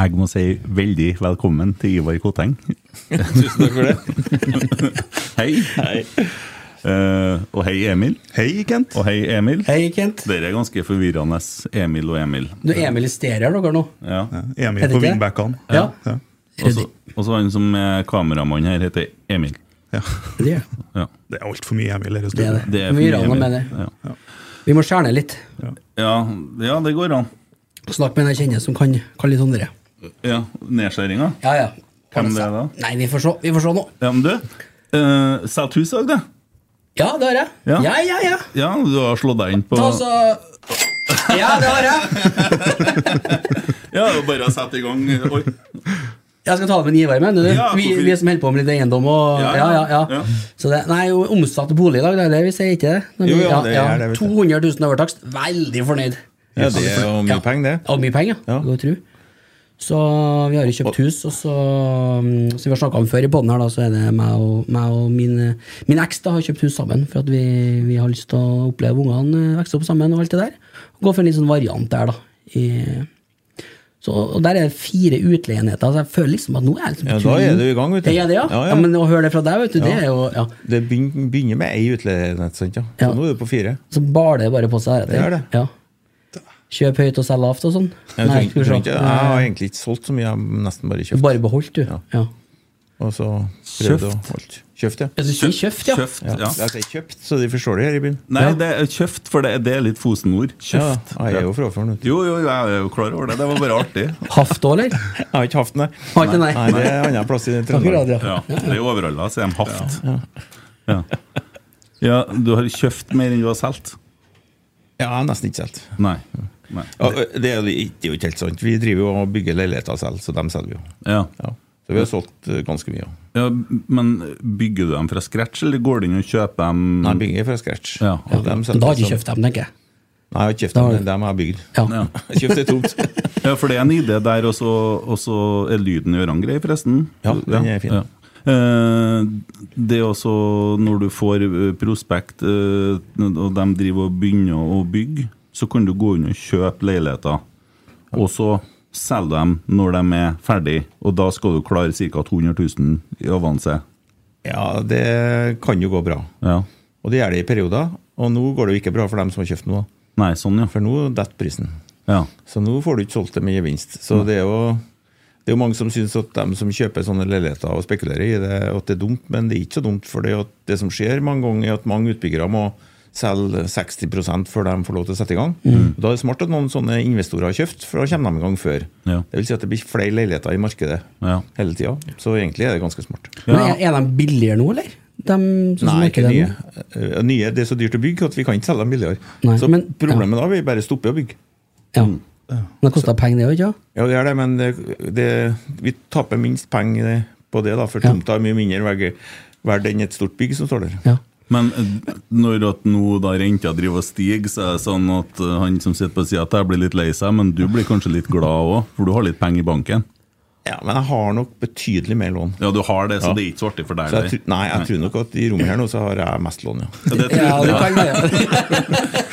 Jeg må si veldig velkommen til Ivar Koteng. Tusen takk for det. hei. Eh, og hei, Emil. Hei, Kent. Og hei, Emil. Hei, Kent. Dere er ganske forvirrende, Emil og Emil. Du Emil i stereo dere nå. Ja. Emil Er på wingbackene. Ja. Ja. Og så- Og så han som er kameramann her, heter Emil. Ja. Det er Ja. Det er altfor mye Emil det det. Er det. Det er for mye noe med Emil. det. Ja. Vi må skjerne litt. Ja, ja, det går an. Snakk med en jeg kjenner som kan, kan litt om det. Ja, Nedskjæringa? Ja, ja. Hvem det er da? Nei, vi får se. Vi får se nå. Ja, men du, uh, hus dag, du? Ja, det har jeg. Ja. Ja, ja, ja. Ja, du har slått deg inn på Ta så Ja, det har jeg. Ja, det er bare å sette i gang. Oi. Jeg skal ta det med en Ivar, mener du? Ja, vi, vi som holder på med litt eiendom og Ja, Ja, ja, ja. Så det, nei, omsatt bolig i dag, det er det vi sier, ikke det? Når Jo, ja, det er det, 200 000 over takst. Veldig fornøyd. Ja, det er jo mye Ja. penger, det. Og mye penger, Ja. ja. tro. Så vi har jo kjøpt hus, og så mm, Som vi har snakka om før i poden her, da, så er det meg og, meg og min, min eks da har kjøpt hus sammen. For at vi, vi har lyst til å oppleve ungene eh, vokse opp sammen og alt det der. Gå for en litt sånn variant der, da. I, så, og Der er det fire utleieenheter. Så jeg føler liksom at nå er jeg liksom på Ja, da er du i gang, vet du. Ja, det, ja. Ja, ja, ja. men å høre det fra deg, vet du, det er jo ja. Det begynner med ei utleieenhet, sant? Ja. Så Ja. nå er du på fire. Så baler det bare på seg. Det er det. Ja. Kjøp høyt og selg lavt og sånn. Jeg, Nei, ikke, jeg har egentlig ikke solgt så mye, jeg har nesten bare Du kjøpt. bare beholdt, du. Ja. Ja. Og så prøvd å holde. Kjøpt, ja. Ja, sier kjøpt, ja. Kjøft, ja. ja. Jeg sier kjøpt, så de forstår det her i byen. Nei, det er kjøft, for det, det er litt Fosen-ord. Kjøft. Ja, jeg er jo fra før. Jo, jo, jeg er jo klar over det. Det var bare artig. Haft òg, eller? Jeg har ikke haft den, nei. Har nei. Nei, det er en annen plass i Trøndelag. ja. Ja, det er overalla, sier de haft. Ja. ja, du har kjøpt mer enn du har solgt? Ja, jeg har nesten ikke solgt. Ja, det er jo ikke- helt sant. Vi driver jo og bygger leiligheter selv, så dem selger vi jo. Ja. Ja. Så vi har solgt eh, ganske mye. ja, Men bygger du dem fra scratch, eller går du inn og kjøper dem Nei, bygger fra scratch. Ja. Selger da har du jeg ikke kjøpt dem, tenker jeg. Nei, jeg har ikke kjøpt dem, dem har jeg bygd. Ja. Ja. Jeg kjøpte tomt. Ja, for det er en idé der, og så er lyden i ørene grei, forresten. Ja, den er fin. Ja. det er også når du får eh, prospekt, eh, og de driver og begynner å bygge, så kan du gå inn og kjøpe leiligheter, og så selge dem når de er ferdig, og da skal du klare ca. 200 000 i avanse. Ja, det kan jo gå bra. Ja. Og det gjør det i perioder. Og nå går det jo ikke bra for dem som har kjøpt noe. Nei, sånn, ja. For nå detter prisen. ja. Så nå får du ikke solgt det med gevinst. Så det er jo det er jo mange som syns at de som kjøper sånne leiligheter og spekulerer i det, at det er dumt, men det er ikke så dumt. For det, det som skjer mange ganger, er at mange utbyggere må selge 60% før de får lov til å sette i gang. Og Da er det smart at noen sånne investorer har kjøpt, for da kommer de i gang før. Ja. Det vil si at det blir flere leiligheter i markedet Ja. hele tida. Så egentlig er det ganske smart. Men er, er de billigere nå, eller? De, Nei, ikke nye. nå? Eh, nye. Det er så dyrt å bygge at vi kan ikke selge dem billigere. Nei, så men- problemet da vi bare stopper å bygge. Ja. Men det koster penger, det òg, ikke? Ja, det er det, men det, det, vi taper minst penger på det, da, for Ja. tomta er mye mindre verdt verd enn et stort bygg som står der. Ja. Men eh, når at nå da renta driver og stiger, så er det sånn at eh, han som sitter på sida, jeg blir litt lei seg, men du blir kanskje litt glad òg, for du har litt penger i banken. Ja, Men jeg har nok betydelig mer lån. Ja, du har det, så Ja. det er ikke så artig for deg. Så jeg, der. tr- nei, jeg tror nok at i rommet her nå så har jeg mest lån, ja. Ja, det tror Ja, jeg. det kan være.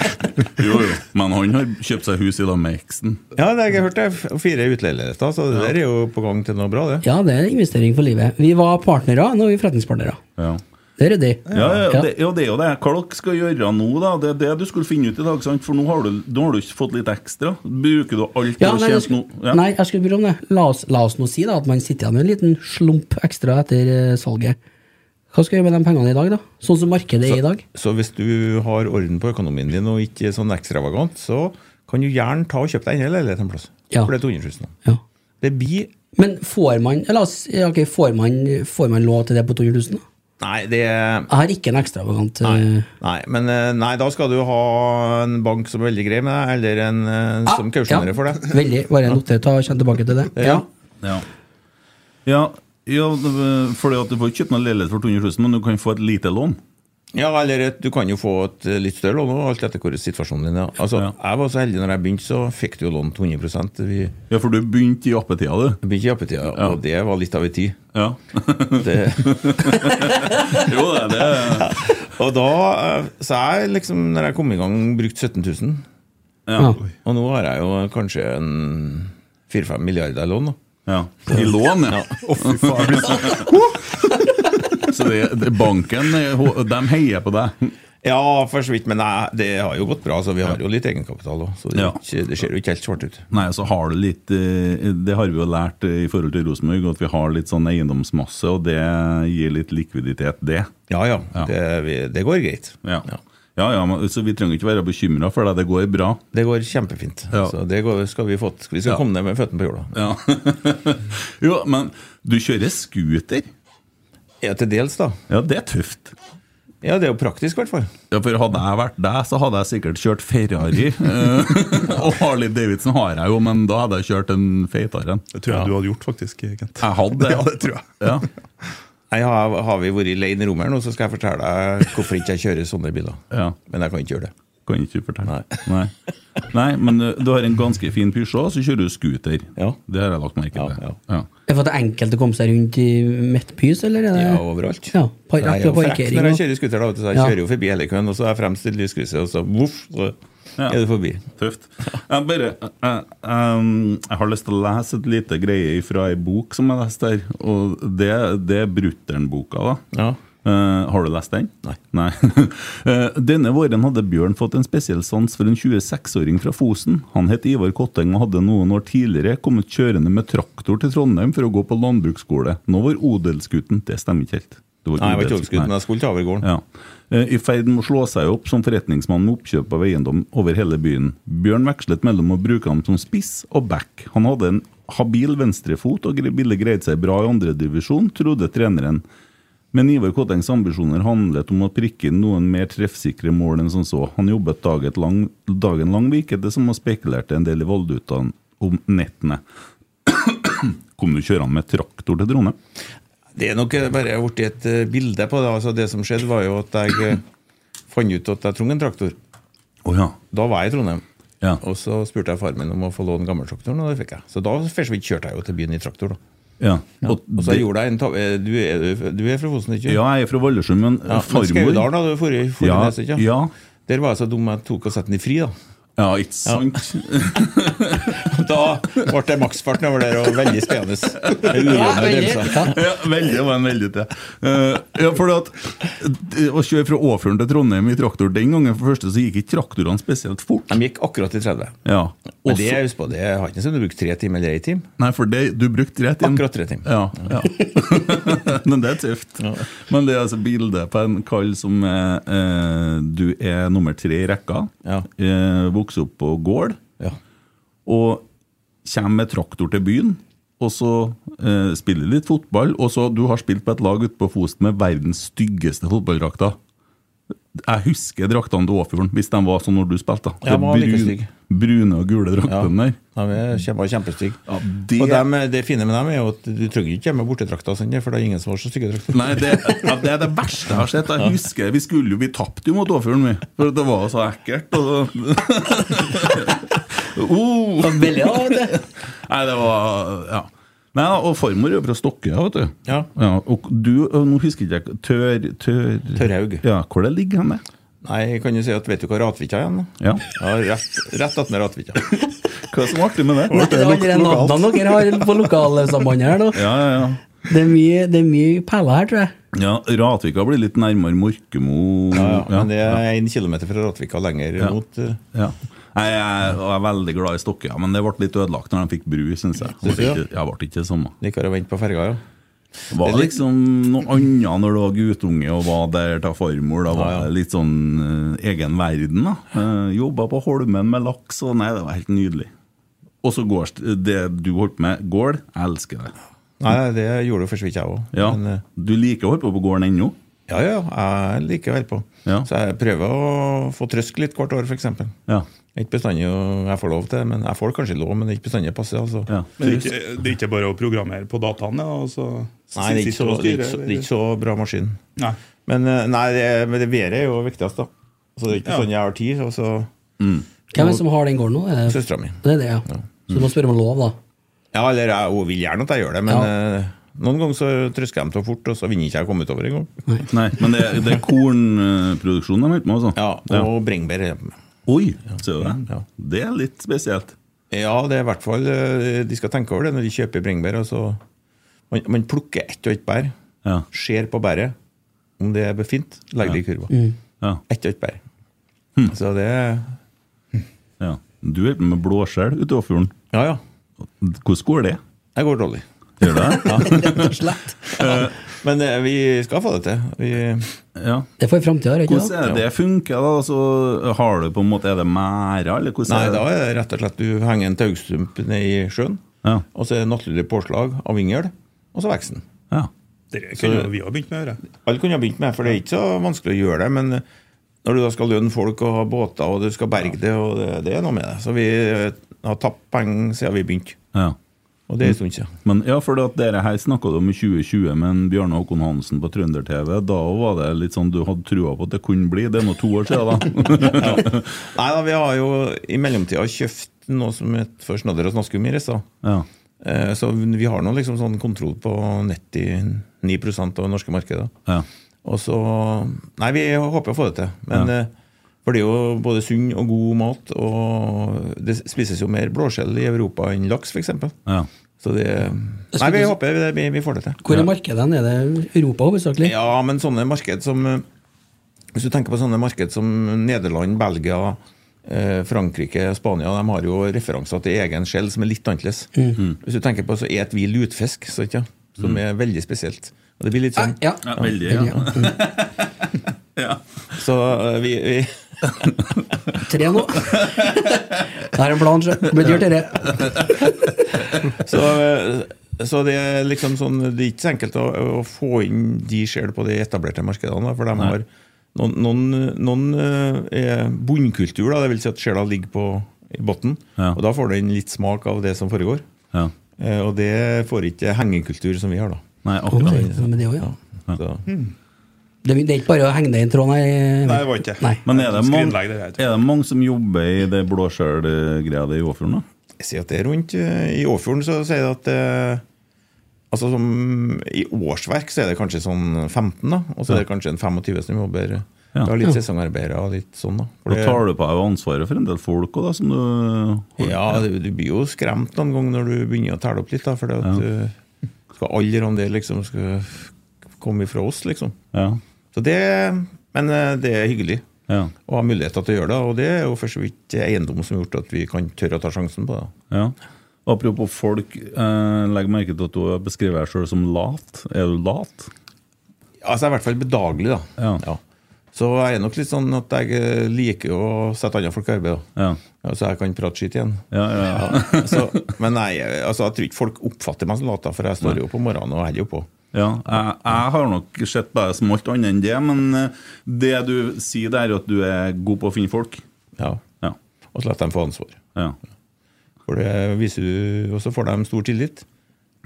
Jo, jo. Men han har kjøpt seg hus i lag med eksen. Ja, det har jeg hørt. det. Fire utleieligheter, så det der er jo på gang til noe bra, det. Ja, det er investering for livet. Vi var partnere, nå er vi forretningspartnere. Ja. Det er ryddig. Ja, ja, det, ja, det er jo det. Hva dere skal gjøre nå, da? Det er det du skulle finne ut i dag, sant? For nå har du, nå har du ikke fått litt ekstra. Bruker du alt Ja, du har tjent nå? Ja. nei, jeg skulle spørre om det. La oss, la oss nå si da at man sitter igjen med en liten slump ekstra etter eh, salget. Hva skal jeg gjøre med de pengene i dag, da? Sånn som markedet er i dag? Så hvis du har orden på økonomien din og ikke er sånn ekstravagant, så kan du gjerne ta og kjøpe deg enda leilighet en plass. Ja. For det er 200 000. Ja. Det blir Men får man, la oss, ja, får man, får man lov til det på 200 000? da? Nei, det Jeg har ikke en ekstravagant Nei, eh, nei, men eh, nei, da skal du ha en bank som er veldig grei med deg, eller en ah, som kausjonerer for deg. Veldig. Bare noter, ta, kjenn tilbake til det. Ja. Ja. Ja, ja fordi at du får ikke kjøpt noen leilighet for 200 000, men du kan få et lite lån. Ja, eller et, du kan jo få et eh, litt større lån, alt etter hvor situasjonen din er. Altså, Ja. Jeg var så heldig når jeg begynte, så fikk du jo lån til 100 Vi Ja, for du begynte i appetida, du. jeg begynte i appetida, Ja. og det var litt av en tid. Ja. Det, jo, det er det. og da, eh, så jeg liksom, når jeg kom i gang, brukte 17 000. Ja. Ja. Og nå har jeg jo kanskje en 4-5 milliarder i lån. da. ja. I lån, ja. Å, fy faen, så- det, det, banken, de heier på deg. Ja, for så vidt, men nei, det har jo gått bra, så vi har jo litt egenkapital òg. Så det, Ja. ikke, det ser jo ikke helt svart ut. Nei, så har du litt eh, Det har vi jo lært eh, i forhold til Rosenborg, at vi har litt sånn eiendomsmasse, og det gir litt likviditet, det. Ja ja, Ja. Det, det går greit. Ja. Ja, ja, men, Så vi trenger ikke være bekymra for det. Det går bra. Det går kjempefint. Ja. Så det går, skal vi fått. Vi skal Ja. komme ned med føttene på jorda. Ja. jo, men du kjører scooter. Ja, til dels, da. Ja, det er tøft. Ja, det er jo praktisk, i hvert fall. Ja, for Hadde jeg vært deg, så hadde jeg sikkert kjørt Ferrari. Eh, og Harley Davidson har jeg jo, men da hadde jeg kjørt en feitere en. Det tror jeg du hadde gjort, faktisk, Kent. Jeg hadde det. Ja, det tror jeg. Ja. Nei, har, har vi vært i rommet her nå, så skal jeg fortelle deg hvorfor ikke jeg kjører sånne biler. ja. Men jeg kan ikke gjøre det. Kan ikke fortelle. Nei. Nei. men uh, du har en ganske fin Peugeot, så kjører du scooter. Ja. Det har jeg lagt merke til. Ja, ja. Ja. Er det for at det er enkelt å komme seg rundt i Midtbys, eller er det Ja, overalt. Ja, par, jeg er jo frekk når jeg kjører scooter, da, så jeg kjører jo forbi hele køen, og så er jeg fremst i lyskrysset, og så voff, så er du forbi. Tøft. Jeg, bare, jeg, um, jeg har lyst til å lese et lite greie fra ei bok som jeg leste her. Og det, det er Brutter'n-boka. da Ja. Eh, har du lest den? Nei. Eh, Denne våren hadde Bjørn fått en spesiell sans for en 26-åring fra Fosen. Han het Ivar Kotteng og hadde noen år tidligere kommet kjørende med traktor til Trondheim for å gå på landbruksskole. Nå var odelsgutten Det stemmer ikke helt. Det var Nei, jeg var ikke odelsgutten, nei. jeg skulle ta over gården. Ja. Eh, I ferd med å slå seg opp som forretningsmann med oppkjøp av eiendom over hele byen. Bjørn vekslet mellom å bruke ham som spiss og back. Han hadde en habil venstrefot og ville greid seg bra i andredivisjon, trodde treneren. Men Ivar Kottengs ambisjoner handlet om å prikke inn noen mer treffsikre mål enn som så. Han jobbet dagen lang, dagen lang virket det som og spekulerte en del i valutaen om nettene. Kom du kjørende med traktor til Trondheim? Det er nok bare blitt et eh, bilde på det. Altså, det som skjedde, var jo at jeg eh, fant ut at jeg trengte en traktor. Oh, ja. Da var jeg i Trondheim. Ja. Og så spurte jeg far min om å få låne gammeltraktoren, og det fikk jeg. Så da først kjørte jeg jo til byen i traktor. da. Ja. Og, så det- gjorde jeg en tabbe du, er, du er fra Fosen, ikke Ja, jeg er fra Vallersund, men Ja, farmor Skaudalen, hadde du for i ja, ikke? ja, Der var jeg så dum jeg tok og satte den i fri, da. Ja, ikke sant? Da ble det maksfart over der, og veldig spennende. Ja, veldig. Ja. Ja, veldig, var en veldig til. Uh, ja, for at eh, Å kjøre fra Åfjorden til Trondheim i traktor den gangen, for første så gikk ikke traktorene spesielt fort. De gikk akkurat i 30. Ja. Men det husker på, det har ikke sånn du brukte tre timer eller ei time. Nei, for det, du brukte tre timer. Akkurat tre timer. Ja, ja. Men det er tøft. Men det er altså bildet på en kall som er eh, Du er nummer tre i rekka. Ja. Eh, vokser opp på gård. Ja. og kommer med traktor til byen, og så eh, spiller litt fotball, og så du har spilt på et lag ute på Fosen med verdens styggeste fotballdrakter. Jeg husker draktene til Åfjorden, hvis de var sånn når du spilte. Det, brun-. Brune og gule Ja. draktene der. De kjempe, kjempestygge. Ja, det- Og dem, det fine med dem er jo at du trenger ikke hjemme bortedrakta, sånn, for det er ingen som har så stygge drakter. Nei, det, ja, det er det verste jeg har sett. Jeg husker, Vi skulle jo, bli tapt jo mot Åfjorden, vi. For det var så ekkelt. Og oh. Veldig, ja. Nei, det var Ja. Nei, og farmor er jo fra Stokke, vet du. Ja. og du, nå husker ikke jeg Tør... tør Tørhaug. Ja, hvor det ligger hen? det? Nei, kan du si at vet du hva Ratvika er igjen? Ja. Ja, rett, rett attmed Ratvika. Hva er så artig med det? Det er andre navnene dere har på lokalsambandet her nå. Ja, ja, ja. Det er mye, det er mye peller her, tror jeg. Ja, Ratvika blir litt nærmere Morkemo. Ja, ja. Men det er én kilometer fra Ratvika lenger Ja. mot eh, Ja. Nei, jeg er veldig glad i Stokke, ja, men det ble litt ødelagt når de fikk bru, syns jeg. Det ble ikke, jeg ble ikke det samme. Likere å vente på ferga, ja. Det var Det liksom noe annet når du var guttunge og var der til farmor. Da var det litt sånn uh, egen verden. da uh, Jobba på Holmen med laks og Nei, det var helt nydelig. Og så går det du holdt med, gård. Jeg elsker det. Nei, det gjorde jo for så vidt jeg òg. Ja. Men eh, Du liker å holde på på gården ennå? Ja, ja, jeg liker vel på. Ja. Så jeg prøver å få trøsk litt hvert år, f.eks. Ja. Ikke bestandig å- jeg får lov til, men jeg får kanskje lov, men det ikke bestandig det passer. altså. ja. Men det er, ikke, det er ikke bare å programmere på dataene? Altså, Nei, det er, ikke så, sitte det, er så, det er ikke så bra maskin. Nei. Men eh, nei, det, men det været er jo viktigst, da. Så det er ikke Ja. sånn jeg har tid. Og så Hvem er det som har den gården nå? Er det, søstera mi. det er det, ja. Så du må spørre om lov, da. Ja, eller jeg hun vil gjerne at jeg gjør det, men Ja. Noen ganger så trøsker de til fort, og så vinner ikke jeg å komme utover engang. Nei, men det, det er kornproduksjon de holder på med, altså? Ja, og bringebær. er. Oi, ser du det? Ja. Det er litt spesielt. Ja, det er i hvert fall eh, De skal tenke over det når de kjøper bringebær. Altså, man, man plukker ett og ett bær, Ja. ser på bæret om det er befint, legger det i kurva. ja. Ett og ett bær. Så det ja. Du holder på med blåskjell ute i Åfjorden. Ja, ja. Hvordan går det? Det går dårlig. Gjør det? Rett og slett. Men eh, vi skal få det til. Vi, Ja. Det får framtida, ikke Hvordan er det funker? da? Altså, har du på en måte, Er det mæra, eller hvordan nei, er det? da er det rett og slett du henger en taugstump ned i sjøen, Ja. og så er det naturlig påslag av vingel, og så vokser den. Ja. Det kunne så, vi ha begynt med Det. Alle kunne ha begynt med, for det er ikke så vanskelig å gjøre det. Men når du da skal lønne folk og ha båter, og du skal berge det, og det, det er noe med det. Så vi eh, har tapt penger siden vi begynte. ja. Og det er en stund siden. Men ja, for at dere her snakka om i 2020 med Bjarne Håkon Hansen på Trønder-TV. Da var det litt sånn du hadde trua på at det kunne bli. Det er nå to år siden, da. Nei da, vi har jo i mellomtida kjøpt noe som heter for snadder og snaskum i Rissa. ja. Eh, Så vi har nå liksom sånn kontroll på 99 av det norske markedet. Ja. Og så Nei, vi håper å få det til. Men Ja. For det er jo både sunn og god mat, og det spises jo mer blåskjell i Europa enn laks, f.eks. ja. Så det Nei, vi håper vi, vi får det til. Hvor er markedet? Er det Europa hovedsakelig? Ja, men sånne marked som Hvis du tenker på sånne marked som Nederland, Belgia, eh, Frankrike, Spania, de har jo referanser til egen skjell som er litt annerledes. Hvis du tenker på så et vi lutfisk, så ikke, som er veldig spesielt. Og det blir litt sånn Ja. ja veldig. Ja. ja. Så eh, vi, vi Tre nå. Det er en plan, sjø. Blir dyrt, dette. så, eh, så det er liksom sånn Det er ikke så enkelt å, å få inn de sjel på de etablerte markedene, for de har noen, noen, noen eh, er bunnkultur, da, det vil si at sjela ligger på i bunnen, Ja. og da får du inn litt smak av det som foregår. ja. Eh, Og det får ikke hengekultur som vi har, da. Nei, akkurat. Okay. Men det også, ja. ja. Det er det er ikke bare å henge det i en tråd, nei. Nei, det var ikke. Nei. Men er det, mange, er det mange som jobber i det blåskjell-greia i Åfjorden? da? jeg sier at det er rundt eh, I Åfjorden så sier jeg at eh, Altså som I årsverk så er det kanskje sånn 15, da. Og så er det kanskje en 25 som jobber Ja. Du har litt sesongarbeidere og litt sånn, da. For Da tar du på deg ansvaret for en del folk òg, da, som du Ja, du, du blir jo skremt noen ganger når du begynner å telle opp litt, da. For Ja. uh, skal alle om det liksom skal komme ifra oss, liksom. Ja. Så det Men eh, det er hyggelig Ja. å ha muligheter til å gjøre det, og det er jo for så vidt eiendom som har gjort at vi kan tørre å ta sjansen på det. Ja. Apropos folk, eh, legg merke til at du beskriver deg sjøl som lat. Er du lat? Altså, jeg er i hvert fall bedagelig, da. Ja. Så jeg er nok litt sånn at jeg eh, liker å sette andre folk i arbeid. da. Ja. så jeg kan prate skitt igjen. Ja, ja, ja. så, men nei, altså, jeg tror ikke folk oppfatter meg som lat, for jeg står jo på morgenen og holder jo på. Ja, jeg, jeg har nok sett deg som alt annet enn det, men eh, det du sier, det er at du er god på å finne folk. Ja. Ja. Og så lar dem få ansvar. Ja. For det viser du, Og så får de stor tillit.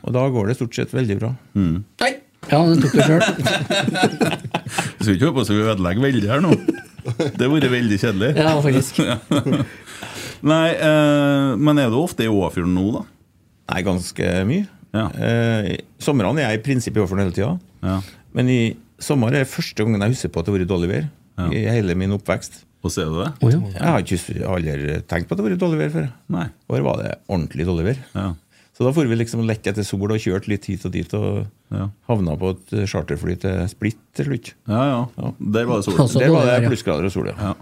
Og da går det stort sett veldig bra. Mm. Ja, det tok du sjøl. Vi skal ikke håpe på at vi ødelegger veldig her nå. Det hadde vært veldig kjedelig. Ja, faktisk. Nei, eh, men er du ofte i Åfjorden nå, da? Nei, ganske mye. Eh, somrene er jeg i prinsippet i Åfjorden hele tida. Ja. Men i sommer er det første gangen jeg husker på at det har vært dårlig vær. I hele min oppvekst. Og ser du det? Jeg har ikke aldri tenkt på at det har vært dårlig vær før. Nei. hvor år var det ordentlig dårlig vær. Så da får vi liksom lett etter sol og kjørt litt hit og dit, og havna på et charterfly til Split til slutt. Ja, ja. Der var det sol. Altså, Der var det plussgrader og sol, ja.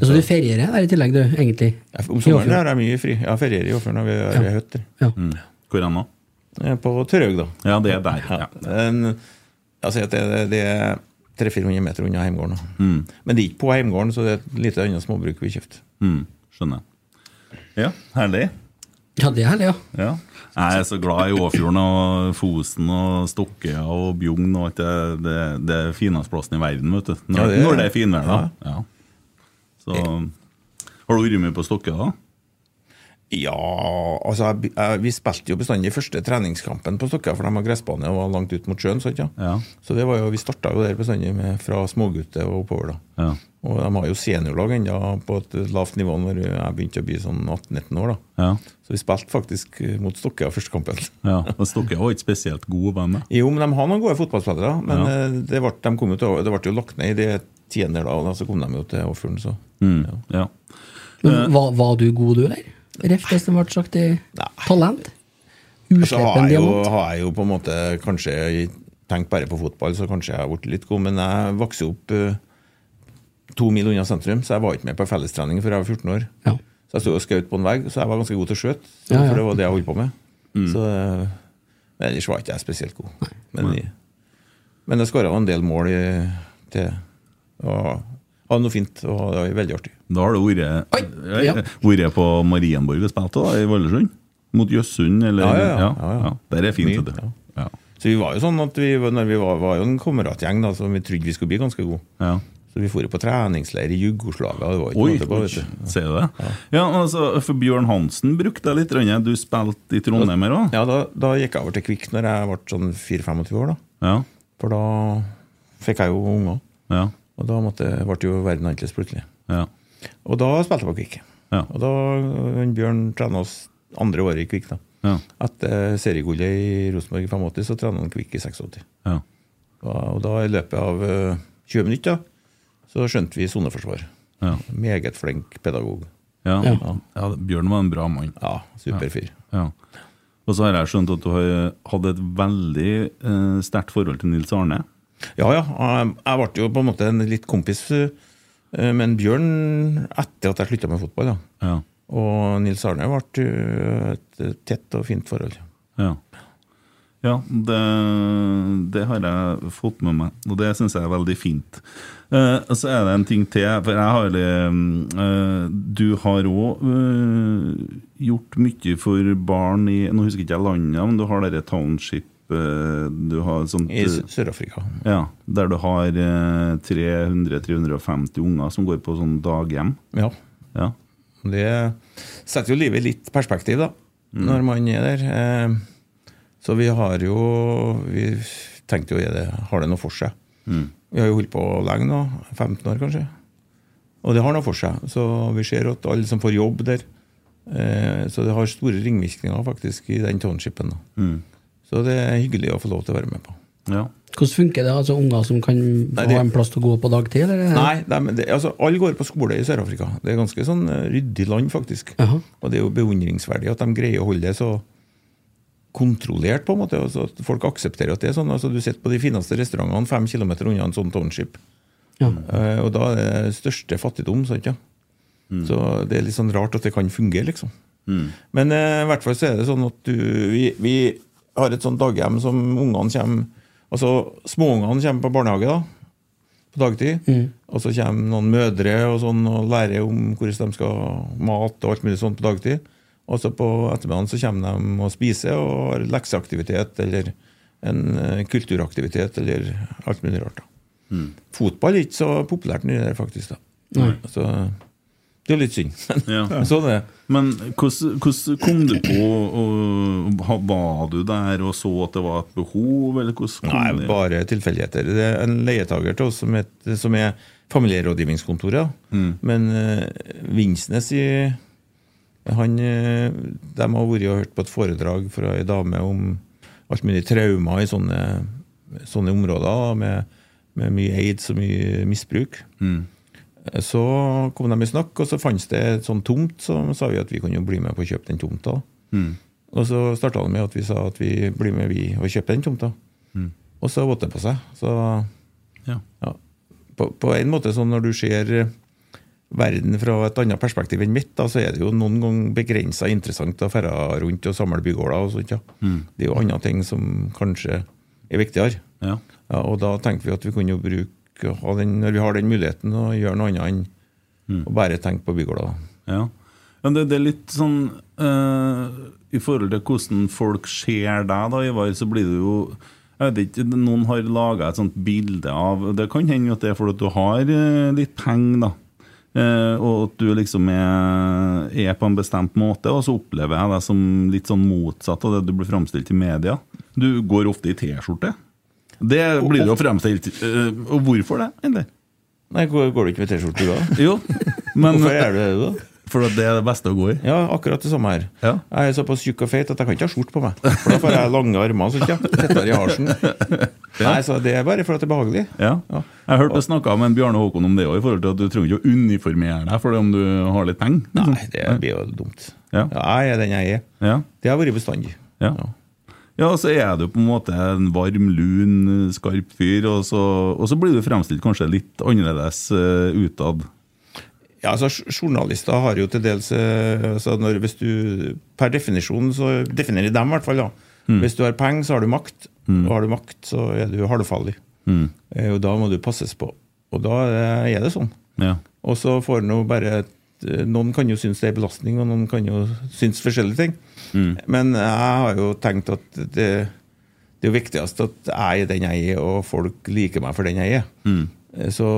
Så du ferierer der i tillegg, du, egentlig? Om sommeren har jeg mye fri. Jeg ferierer ferier i Åfjorden. og Vi har Ja. hytte. Mm. Hvor hen da? Eh, På Tørhaug, da. Ja, det er der. Ja. En, altså, det, det er 300-400 meter unna heimgården. Mm. Men det er ikke på heimgården, så det er et lite annet småbruk vi kjøpte. Mm, skjønner. Ja, herlig. Ja, det er herlig, ja. Ja. Jeg er så glad i Åfjorden og Fosen og Stokkøya og Bjugn og alt det. Det, det er fineste plassen i verden, vet du. Når, Ja, det er- når det er finvær, da. Ja. Så Har du vært mye på Stokkøya, da? Ja, altså jeg, jeg, Vi spilte jo bestandig første treningskampen på Stokka, for de har gressbane og var langt ut mot sjøen. Sant, ja? Ja. Så det var jo, vi starta jo der bestandig med, fra smågutter og oppover. da. Ja. Og de har jo seniorlag ennå på et lavt nivå når jeg begynte å bli sånn 18-19 år. da. Ja. Så vi spilte faktisk eh, mot Stokkøya første kampen. ja. Og Stokkøya var ikke spesielt gode venner? Jo, men de har noen gode fotballspillere. Men Ja. eh, det, ble, de kom jo til, det ble jo lagt ned i det tiende, da, og da så kom de jo til Åfjorden. så... Mm. Ja. Men var, var du god, du, eller? Ref det som ble sagt i talent? Så har jeg, jo, har jeg jo på en måte kanskje tenkt bare på fotball, så kanskje jeg har blitt litt god. Men jeg vokste opp uh, to mil unna sentrum, så jeg var ikke med på fellestrening før jeg var 14 år. Ja. Så jeg sto og skjøt på en vegg, så jeg var ganske god til å skjøte. Ja, ja. For det var det jeg holdt på med. Mm. Så, eh, men ellers var ikke jeg spesielt god. Men, men jeg skåra en del mål i, til og hadde noe fint, og det var veldig artig. Da har du vært, Ja. på Marienborg og spilt da, i Valdresund? Mot Jøssund, eller? Ja, ja, ja. Ja, ja. Der er fint, Mye. Ja. Så vi var jo sånn at vi, når vi var, var jo en kameratgjeng da, som vi trodde vi skulle bli ganske gode. Ja. Så vi dro på treningsleir i Jugoslavia. Det var ikke Oi, måte på, vet du. ser du det? Ja, altså, for Bjørn Hansen brukte jeg litt. rønne Du spilte i Trondheim her òg? Ja, da, da gikk jeg over til Kvikk når jeg ble sånn 24-25 år. da. Ja. For da fikk jeg jo unger. Ja. Og da måtte, ble jo verden annerledes plutselig. Ja. Og da spilte jeg på Kvikk. Ja. Og da Bjørn trena oss andre året i Kvikk. da. Ja. Etter seriegullet i Rosenborg i 85, så trena han Kvikk i 86. Ja. Og, og da i løpet av eh, 20 minutter så skjønte vi soneforsvar. Ja. Meget flink pedagog. Ja. Ja. Ja. Bjørn var en bra mann. Ja, superfyr. Ja. Og så har jeg skjønt at du har hatt et veldig eh, sterkt forhold til Nils Arne. Ja, ja. Jeg, ble jo på en måte en litt kompis eh, med en Bjørn etter at jeg slutta med fotball. da. Ja. Og Nils Arne ble eh, et tett og fint forhold. Ja, ja det, det har jeg fått med meg, og det syns jeg er veldig fint. Uh, og så er det en ting til, for jeg har uh, Du har òg gjort mye for barn i Nå husker jeg ikke landet, men du har dette township du har sånt, I Sør-Afrika. Ja, Der du har eh, 300-350 unger som går på sånn daghjem. Ja. Ja. Det setter jo livet i litt perspektiv, da, Mm. når man er der. Eh, Så vi har jo Vi tenkte jo er det, har det noe for seg. Mm. Vi har jo holdt på lenge nå, 15 år kanskje. Og det har noe for seg. Så vi ser at alle som får jobb der eh, Så det har store ringvirkninger faktisk i den townshipen. da. Mm. Så det er hyggelig å få lov til å være med på. Ja. Hvordan funker det? altså Unger som kan Nei, det- ha en plass til å gå på dagtid? Eller? Nei, nei men det, altså, alle går på skole i Sør-Afrika. Det er ganske sånn eh, ryddig land, faktisk. Jaha. Og det er jo beundringsverdig at de greier å holde det så kontrollert, på en måte. Altså, at folk aksepterer at det er sånn. Altså, du sitter på de fineste restaurantene fem kilometer unna en sånn township. Ja. Uh, og da er det største fattigdom, sant ja. Så det er litt sånn rart at det kan fungere, liksom. Men uh, i hvert fall så er det sånn at du Vi, vi har et sånt daghjem som ungene kommer Altså småungene kommer på barnehage, da. På dagtid. Og så kommer noen mødre og sånn og lærer om hvordan de skal mat og alt mulig sånt på dagtid. Og så på ettermiddagen så kommer de og spiser og har lekseaktivitet eller en eh, kulturaktivitet eller alt mulig rart. da. Fotball er ikke så populært nå, faktisk. da. Så det er litt synd. Men Ja. sånn er det. Men hvordan kom du på og, Var du der og så at det var et behov, eller hvordan kom Nei, det? bare tilfeldigheter. Det er en leietager til oss som, het, som er familierådgivningskontoret. Mm. Men uh, Vinsnes i han, eh, De har vært og hørt på et foredrag fra ei dame om alt mulig traumer i sånne, sånne områder, med, med mye aids og mye misbruk. Eh, Så kom de i snakk, og så fantes det et sånn tomt, så sa vi at vi kunne jo bli med på å kjøpe den tomta. Og så starta det med at vi sa at vi blir med vi og kjøper den tomta. Og så våtte det på seg. Så Ja. ja. På, på en måte sånn når du ser verden fra et annet perspektiv enn mitt, da, så er det jo noen ganger begrensa interessant å ferde rundt og samle bygårder og sånt. Ja. Det er jo andre ting som kanskje er viktigere. Ja. Ja, og da tenkte vi at vi kunne jo bruke ha den, når vi har den muligheten, å gjøre noe annet enn å bare tenke på bygårder. Ja. Men det, det er litt sånn uh, I forhold til hvordan folk ser deg, da, Ivar, så blir det jo jeg vet ikke, Noen har laga et sånt bilde av Det kan hende at det er fordi du har eh, litt penger, da. Eh, og at du liksom er, er på en bestemt måte, og så opplever jeg deg som litt sånn motsatt av det du blir framstilt i media. Du går ofte i T-skjorte. Det blir det jo fremstilt eh, Og hvorfor det, egentlig? Nei, går, du ikke med T-skjorte da? Jo, men Hvorfor gjør du det, da? For at det er det beste å gå i? Ja, akkurat det samme her. Ja. Jeg er såpass tjukk og feit at jeg kan ikke ha skjorte på meg. For da får jeg lange armer så ja. tettere i halsen. Nei, så det er bare for at det er behagelig. Ja. Jeg hørte du snakka med en Bjarne Håkon om det òg, i forhold til at du trenger ikke å uniformere deg for det om du har litt penger. liksom. Nei, det blir jo dumt. Ja. Jeg er den jeg er. Ja. Det har vært bestandig. Ja. Ja, så er du på en måte en varm, lun, skarp fyr, og så, og så blir du fremstilt kanskje litt annerledes uh, utad. Ja, altså Journalister har jo til dels eh, altså når, hvis du, Per definisjon så definerer de i hvert fall. da. Hvis du har penger, så har du makt. Og har du makt, så er du halvfarlig. Mm. Og da må du passes på. Og da eh, er det sånn. Ja. Og så får nå bare Noen kan jo synes det er belastning, og noen kan jo synes forskjellige ting. Men jeg har jo tenkt at det, det er jo viktigst at jeg er den jeg er, og folk liker meg for den jeg er. Mm. Så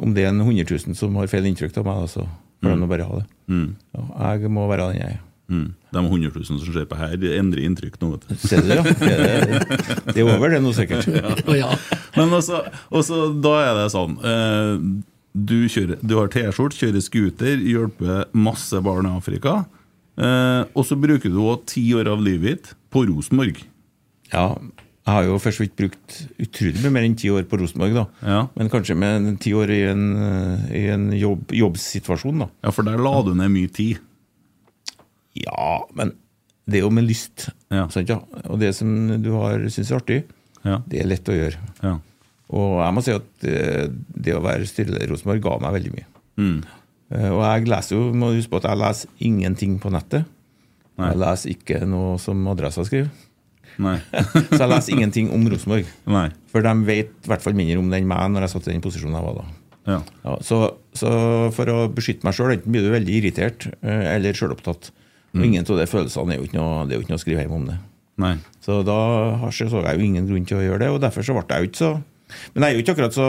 om det er en 100 000 som har feil inntrykk av meg, så får de bare ha det. Ja, jeg må være den jeg er. Mm. De 100 000 som ser på her, de endrer inntrykk nå, vet du. Ser du, ja? Det er, det er over det nå, sikkert. Ja. Men også, også da er det sånn eh, du, kjører, du har T-skjorte, kjører scooter, hjelper masse barn i Afrika. Eh, og så bruker du også ti år av livet ditt på Rosenborg. Ja, jeg har jo for så vidt brukt utrolig mye mer enn ti år på Rosenborg, da. Ja. Men kanskje med ti år i en, i en jobb, jobbsituasjon, da. Ja, for der la du ned mye tid. Ja, men det er jo med lyst. Ja. Sant, ja? Og det som du har syns er artig, Ja. det er lett å gjøre. Ja. Og jeg må si at det, det å være styreleder i Rosenborg ga meg veldig mye. Mm. Eh, Og jeg leser jo, må huske på at jeg leser ingenting på nettet. Nei. Jeg leser ikke noe som Adressa skriver. Nei. Så jeg leser ingenting om Rosenborg. Nei. For de vet i hvert fall mindre om det enn meg når jeg satt i den posisjonen jeg var da. Ja. Ja, så, så for å beskytte meg sjøl, enten blir du veldig irritert eh, eller sjølopptatt. Og ingen av de følelsene er jo ikke noe, det er jo ikke noe å skrive hjem om det. Nei. Så da har- så jeg jo ingen grunn til å gjøre det, og derfor så ble jeg jo ikke så Men jeg er jo ikke akkurat så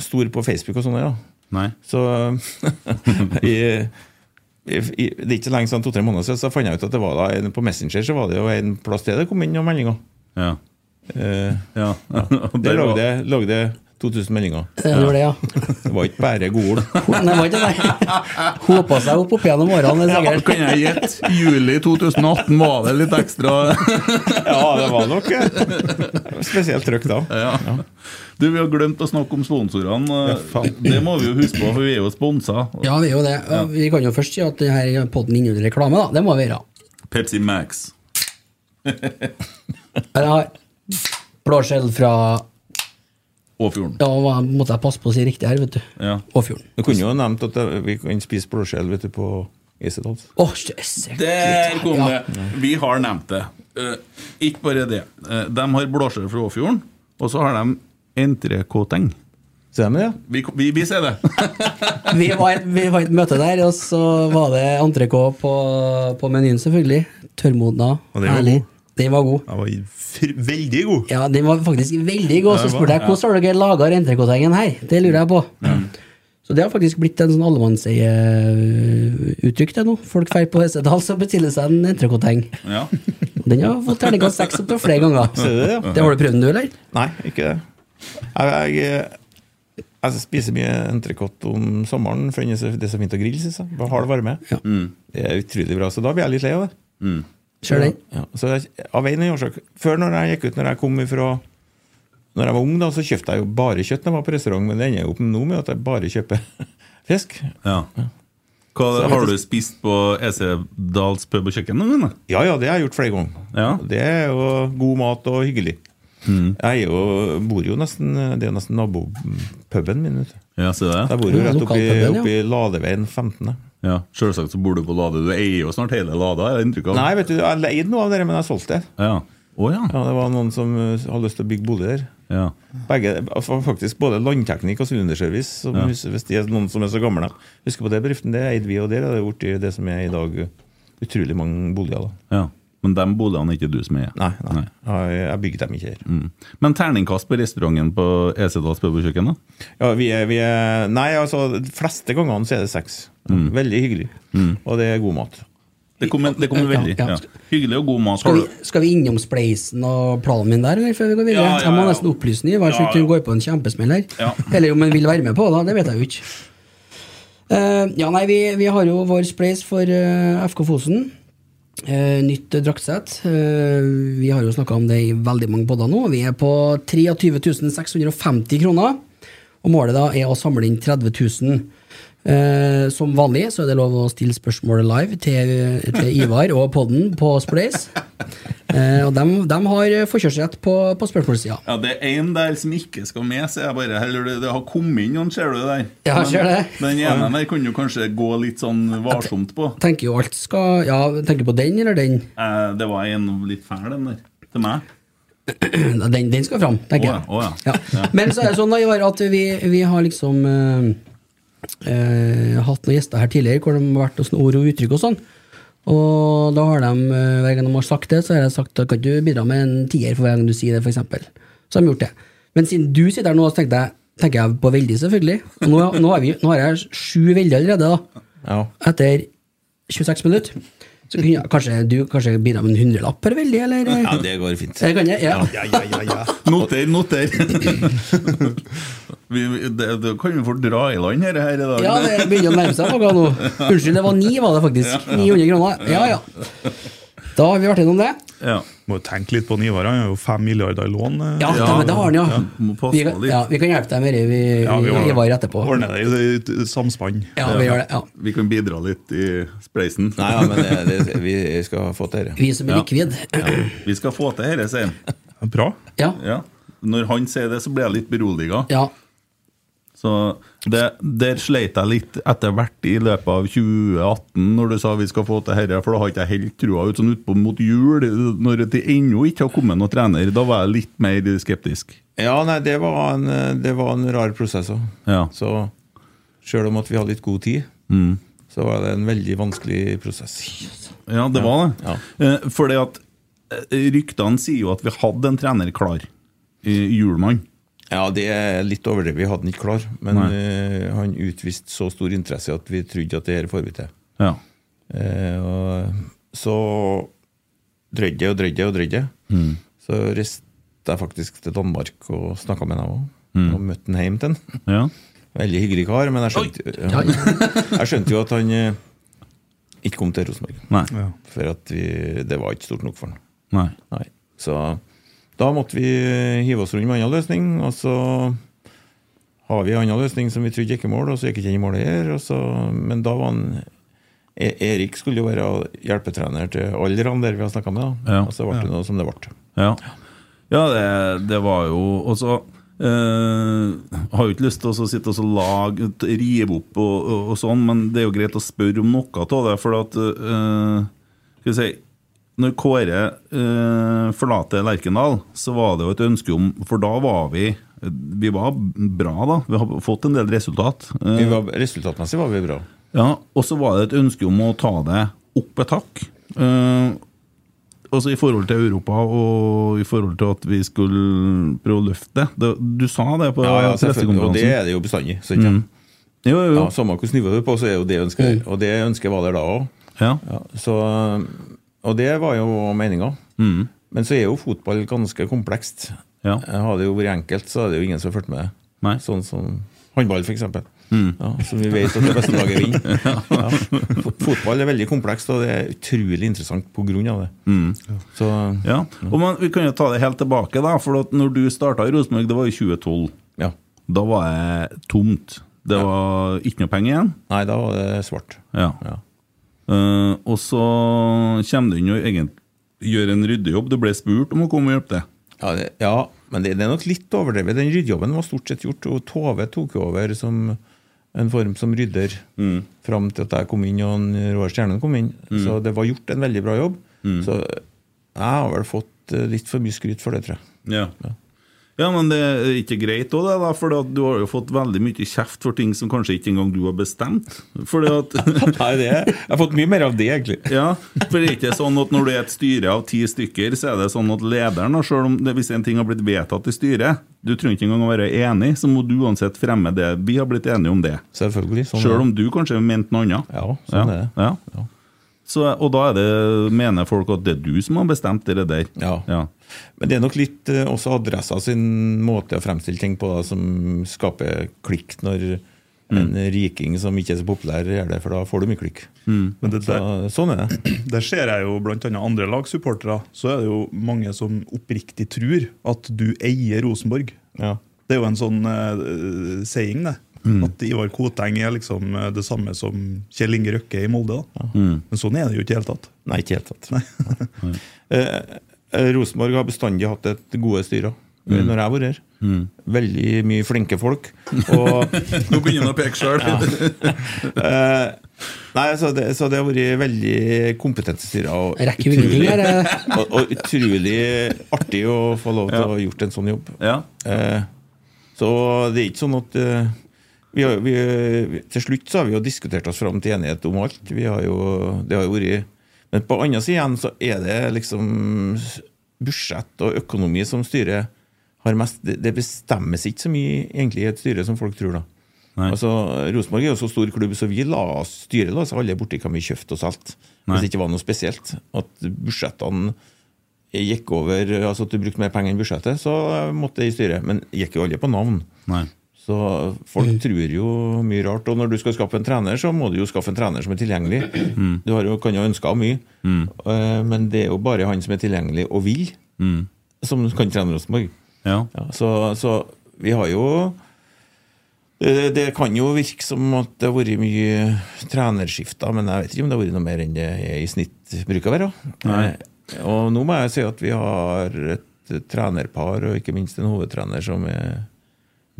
stor på Facebook og sånn, ja. Nei. Så i, i, i, Det er ikke så lenge siden, to-tre måneder siden, så fant jeg ut at det var da en, på Messenger så var det jo en plass til det kom inn noen meldinger. Ja. Eh, ja. ja. det der lagde, lagde 2000 meldinger. Det var det, ja. Det var ikke bare gol. Nei, det var ikke det. Hopa seg opp opp gjennom årene, er Ja, sikkert. kan jeg gjette? Juli 2018 var det litt ekstra Ja, det var nok eh, spesielt trøkk da. ja. Du, Vi har glemt å snakke om sponsorene. Det må vi jo huske på, for vi er jo sponsa. Ja, vi er jo det. Ja, Vi kan jo først si at denne podden inneholder reklame, da. Det må vi gjøre. Pepsi Max. Jeg har blåskjell fra Åfjorden. Ja, hva måtte jeg passe på å si riktig her, vet du. Ja. Åfjorden. Du kunne jo nevnt at vi kan spise blåskjell vet du, på Isedals. Åh, jøsse, Der kom ja. det! Vi har nevnt det. Uh, ikke bare det. Uh, de har blåskjell fra Åfjorden, og så har de entrecôteng. Ser de det? Vi, vi, vi ser det. Vi var, i- vi var i et møte der, og så var det entrecôte på, på menyen, selvfølgelig. Tørrmodna. Og herlig. Den var god. Den var veldig god. Ja, den var faktisk veldig god. Så spurte jeg hvordan har dere laga entrecôtengen her. Det lurer jeg på. Så det har faktisk blitt en sånn allemannseie-uttrykk, det nå. Folk drar på Hessedal og bestiller seg en entrecôteng. Ja. Den har fått terningkast seks opptil flere ganger. Ser det, ja? Det har du prøvd den, du, eller? Nei, ikke det. Jeg, jeg, jeg spiser mye entrecôte om sommeren, for det er så- fint å grille, syns jeg. Hard varme. Ja. Det er utrolig bra, så da blir jeg litt lei av det. Ser den? Ja, så jeg, av en årsak Før når jeg gikk ut, når jeg kom ifra Når jeg var ung, da, så kjøpte jeg jo bare kjøtt når jeg var på restaurant, men det ender jo opp nå med at jeg bare kjøper fisk. ja. Hva, Så har du spist på EC Dals pub og kjøkken? noen gang. Ja, ja, det har jeg gjort flere ganger. Ja. Det er jo god mat og hyggelig. Mm. Jeg er jo, bor jo nesten Det er jo nesten nabopuben min. Vet du. Ja, så det. Jeg bor jo rett oppi, oppi Ladeveien 15. Ja, Selvsagt så bor du på Lade. Du eier jo snart hele Lada, jeg inntrykk av. Nei, vet du, jeg leide noe av det, men jeg solgte det. Ja. Oh, ja. Ja, det var noen som uh, hadde lyst til å bygge bolig der. ja. Begge, altså, faktisk Både landteknikk og sylinderservice. Ja. hvis, de er noen som er så gamle. Husker på det bedriften, det eide vi, og der er det blitt det som er i dag uh, utrolig mange boliger. da ja. Men de boligene er ikke du som eier? Nei, nei. Jeg, jeg bygget dem ikke her. Mm. Men terningkast på restauranten på Esedals pub da? Ja, vi er, vi er Nei, altså, de fleste gangene så er det seks. Mm. Veldig hyggelig. Og det er god mat. Det kommer, det kommer veldig. Ja, ja. Ja. Hyggelig og god mat. Skal vi, skal vi innom spleisen og planen min der, før vi går videre? Ja, ja, Jeg må nesten opplyse hvert fall ikke ja. går på en kjempesmell her. Ja. Eller om hun vil være med på det, det vet jeg jo ikke. Uh, ja, nei, vi, vi har jo vår spleis for uh, FK Fosen. Eh, nytt draktsett. Eh, vi har jo snakka om det i veldig mange podder nå. Vi er på 23 650 kroner. Og målet da er å samle inn 30 000. Eh, som vanlig så er det lov å stille spørsmål live til, til Ivar og podden på Spleis. Eh, og de, har forkjørsrett på, på spørsmålssida. Ja, Det er en der som ikke skal med, sier jeg bare. Eller det, har kommet inn noen, ser du der? Ja, Men ser det. Den ene der kunne du kanskje gå litt sånn varsomt på. Tenker jo alt skal Ja, tenker på den eller den? Eh, det var en litt fæl, den der. Til meg. Den, den skal fram, tenker jeg. Oh ja, oh ja. Ja. Men så er det sånn da, Ivar, at vi, vi har liksom eh, har hatt noen gjester her tidligere hvor de har vært hos ord og uttrykk og sånn. Og da har de, eh, hver gang de har sagt det, så har jeg sagt at kan du bidra med en tier for hver gang du sier det, f.eks. Så har de gjort det. Men siden du sitter her nå, så tenkte jeg, tenker jeg på veldig, selvfølgelig. Nå, nå, har vi, nå har jeg sju veldig allerede, da. Ja. Etter 26 minutter. Så kunne jeg, kanskje du kanskje bidra med en hundrelapp per veldig, eller? ja, det går fint. Jeg kan jeg, ja. Ja, ja, ja, ja. Noter, noter. vi, det, det kan vi få dra i land her, her i dag. Ja, det begynner å nærme seg noe nå. Unnskyld, det var ni, var det faktisk. 900 kroner. Ja, ja. Da har vi vært gjennom det. Ja. Må jo tenke litt på Ivar. Han har jo fem milliarder i lån. Ja, Ja, det, har han, ja. ja. Vi, kan- ja. Vi kan hjelpe deg med det, vi, etterpå. vi ordner- Ivar etterpå. Ordner det i samspann. Ja, vi gjør det. ja. Vi kan bidra litt i spleisen. Nei, ja, men det, det, vi skal få til dette. Vi som er Ja. likvid. Vi skal få til dette, sier han. Bra. Ja. Ja. Når han sier det, så blir jeg litt beroliga. ja. Så det, Der sleit jeg litt etter hvert i løpet av 2018, når du sa vi skal få til dette, for da har ikke jeg helt trua ut sånn utpå mot jul, når det ennå ikke har kommet noen trener. Da var jeg litt mer skeptisk. Ja, nei, det var en, det var en rar prosess òg. Ja. Så sjøl om at vi hadde litt god tid, Mm. så var det en veldig vanskelig prosess. Ja, det var det. Ja. Eh, Fordi at eh, ryktene sier jo at vi hadde en trener klar. i Hjulmann. Ja, det er litt overdrevet. Vi hadde den ikke klar, men eh, han utviste så stor interesse at vi trodde at det her får vi til. Ja. Uh, og så drøyde jeg og drøyde jeg og drøyde. Mm. Så reiste jeg faktisk til Danmark og snakka med ham òg. og møtte han hjem til han. Ja. Veldig hyggelig kar, men jeg skjønte, Ja. jeg skjønte jo at han eh, ikke kom til Rosenborg. Ja. For at vi, det var ikke stort nok for han. Nei. Nei. Så da måtte vi hive oss rundt med en annen løsning, og så har vi en annen løsning som vi trodde gikk i mål, og så gikk ikke den i mål her. Så, men da var han E- Erik skulle jo være hjelpetrener til alle de der vi har snakka med, da. Ja. og så ble det noe som det ble. Ja, ja det, det var jo Og så eh, har jo ikke lyst til å sitte og så lage rive opp og, og, og sånn, men det er jo greit å spørre om noe av det. For at eh, Skal vi si Når Kåre eh, forlater Lerkendal, så var det jo et ønske om For da var vi Vi var bra, da. Vi har fått en del resultat. Eh, Vi var, resultatmessig var vi bra. ja, og så var det et ønske om å ta det opp et hakk. Eh, altså I forhold til Europa og i forhold til at vi skulle prøve å løfte det. Du sa det på Ja, ja, selvfølgelig. Og det er det jo bestandig. Så ikke? Mm. Jo, jo, jo. Ja, Samme hvilket nivå du er på, så er jo det ønsket der. Og det ønsket var der da òg. Ja. Ja, så, og det var jo meninga. Mm. Men så er jo fotball ganske komplekst. Ja. Hadde det jo vært enkelt, så hadde det jo ingen som fulgt med. Nei. Sånn som håndball, f.eks. Mm. Ja, som vi vet at det beste laget vinner. ja. Fo- Fotball er veldig komplekst, og det er utrolig interessant av det. Så Mm. Ja. Og man, Vi kan jo ta det helt tilbake, da. For når du starta i Rosenborg, det var i 2012. ja. Da var det tomt. Det var ikke noe penger igjen. Nei, da var det svart. Ja. Eh, og så kommer du inn og gjør en ryddejobb. Du ble spurt om å komme og hjelpe til. Ja, ja men det, det er nok litt overdrevet. Den ryddejobben var stort sett gjort, og Tove tok jo over som en form som rydder fram til at jeg kom inn og Roar Stjernen kom inn. Så det var gjort en veldig bra jobb. Så jeg har vel fått eh, litt for mye skryt for det, tror jeg. Ja. ja, men det er ikke greit òg, det, da. For du har jo fått veldig mye kjeft for ting som kanskje ikke engang du har bestemt. Fordi at Nei, det, er, jeg har fått mye mer av det, egentlig. Ja, for det er ikke sånn at når du er et styre av ti stykker, så er det sånn at lederen, selv om det, hvis en ting har blitt vedtatt i styret, du trenger ikke engang å være enig, så må du uansett fremme det. Vi har blitt enige om det. Selvfølgelig. Sånn Selv om du kanskje mente noe annet. Ja, sånn er det. Ja. Ja. Så, og da er det, mener folk at det er du som har bestemt det der. Ja. Ja. Men det er nok litt eh, også adressa sin måte å fremstille ting på da, som skaper klikk når en riking som ikke er så populær, gjør det, for da får du mye klikk. Men det Så, der, sånn er det. der ser jeg jo annet andre lagsupportere. Så er det jo mange som oppriktig tror at du eier Rosenborg. Ja. Det er jo en sånn uh, saying, det. At Ivar Koteng er liksom eh, det samme som Kjell Inge Røkke i Molde. da. Men sånn er det jo ikke i det hele tatt. Nei, ikke helt tatt. Eh, eh, Rosenborg har bestandig hatt et gode styre mm. når jeg har vært her. Veldig mye flinke folk. Og Nå begynner han å peke sjøl. Eh, Nei, så det, så det har vært veldig kompetente styrer. Og, eh? og, og utrolig artig å få lov til å ha gjort en sånn jobb. Ja. Eh, så det er ikke sånn at eh, vi har, vi, Til slutt så har vi jo diskutert oss fram til enighet om alt. Vi har jo, det har jo vært Men på andre siden igjen så er det liksom budsjett og økonomi som styret har mest Det, bestemmes ikke så mye egentlig i et styre som folk tror, da. Nei. Altså, Rosenborg er jo så stor klubb, så vi la oss, styret la oss alle borti hva vi kjøpte og solgte. Hvis det ikke var noe spesielt. At budsjettene gikk over Altså at du brukte mer penger enn budsjettet, så måtte det i styret. Men gikk jo alle på navn. Nei. Så folk tror jo mye rart. Og når du skal skaffe en trener, så må du jo skaffe en trener som er tilgjengelig. Du har jo, kan jo ønske av mye, mm. men det er jo bare han som er tilgjengelig og vil, som kan trene Rosenborg. Ja. Ja, så, så vi har jo det, det kan jo virke som at det har vært mye trenerskifter, men jeg vet ikke om det har vært noe mer enn det i snitt bruker å være. Nei. Eh, Og nå må jeg si at vi har et trenerpar, og ikke minst en hovedtrener, som er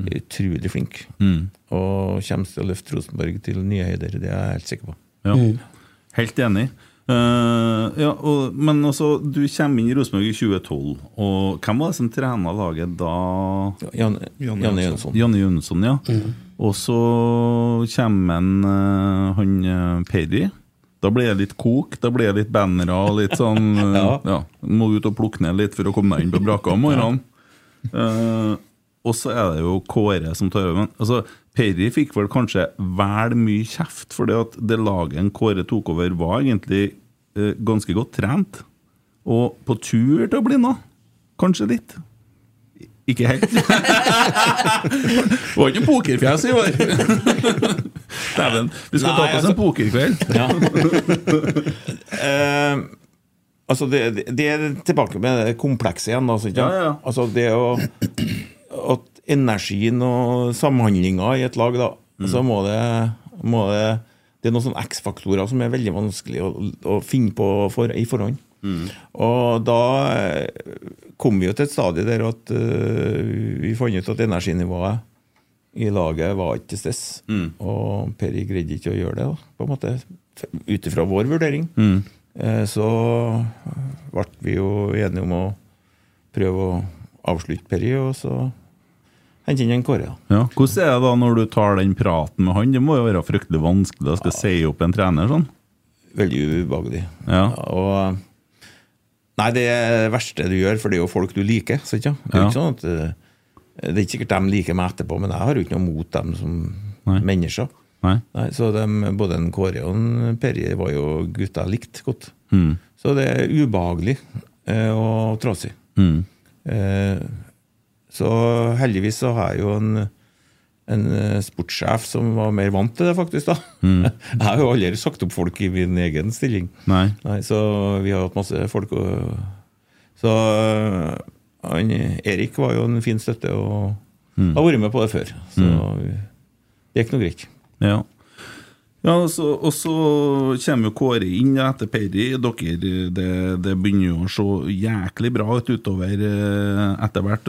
utrolig flink. Mm. Og kommer til å løfte Rosenborg til nye høyder, det er jeg helt sikker på. Ja. Helt enig. Uh, ja, og, men altså, du kommer inn i Rosenborg i 2012, og hvem var det som trena laget da? Janne Janne Jønsson. Janne Jønsson, ja. Og så kommer en, eh, han eh, Perry. Da blir det litt kok, da blir det litt bannere og litt sånn Ja. ja. Må ut og plukke ned litt for å komme deg inn på brakka om morgenen. Eh, og så er det jo Kåre som tar over. Altså, Perry fikk vel kanskje vel mye kjeft, for det at det laget en Kåre tok over, var egentlig eh, ganske godt trent. Og på tur til å bli noe. Kanskje litt. Ikke helt. Det var ikke pokerfjes i år. Dæven. Vi skal Nei, ta på oss altså- en pokerkveld. Ja. uh, altså det, det- det er tilbake med det komplekse igjen. Altså, ikke? Ja, ja. altså det å At energien og samhandlinga i et lag, da, Mm. så må det, må det Det er noen sånne X-faktorer som er veldig vanskelig å, å finne på for, i forhånd. Mm. Og da eh, kom vi jo til et stadie der at uh, vi fant ut at energinivået i laget var ikke til stede. Mm. Og Peri greide ikke å gjøre det, da, på en måte, ut ifra vår vurdering. Mm. Eh, Så ble vi jo enige om å prøve å avslutte Peri, og så hente inn en Kåre. Ja. Hvordan er det da når du tar den praten med han? Det må jo være fryktelig vanskelig å skal si opp en trener sånn? Veldig ubehagelig. Ja. Og Nei, det er det verste du gjør, for det er jo folk du liker. Så ikke? Det er jo Ja. ikke sånn at eh, Det er ikke sikkert de liker meg etterpå, men jeg har jo ikke noe mot dem som Nei. mennesker. Nei. Nei, så de, både en Kåre og en Peri var jo gutta likt godt. Mm. Så det er ubehagelig eh, og trasig. Mm. Eh, så heldigvis så har jeg jo en, en eh, sportssjef som var mer vant til det, faktisk. da. Jeg har jo aldri sagt opp folk i min egen stilling. Nei. Nei, Så vi har hatt masse folk og Så øh, han, Erik var jo en fin støtte og har vært med på det før. Så det gikk nå greit. Ja. Ja så, og så kommer jo Kåre inn etter Perry. Dere, det, det begynner jo å se jæklig bra ut utover eh, etter hvert.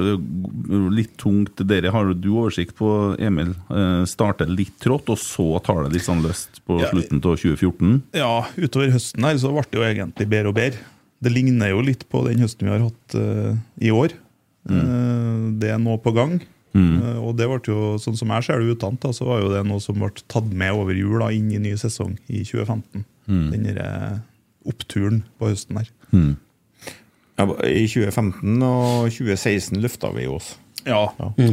Litt tungt. Dere har jo du oversikt på, Emil. eh, Starter litt trått, og så tar det litt sånn løst på Ja. slutten av 2014. Ja, utover høsten her så ble det jo egentlig bedre og bedre. Det ligner jo litt på den høsten vi har hatt uh, i år. Eh, det er nå på gang. Eh, og det ble jo, sånn som jeg ser det utant, så var jo det noe som ble tatt med over jul da, inn i ny sesong i 2015. Den der, eh, oppturen på høsten her. Ja, I 2015 og 2016 løfta vi oss. Ja,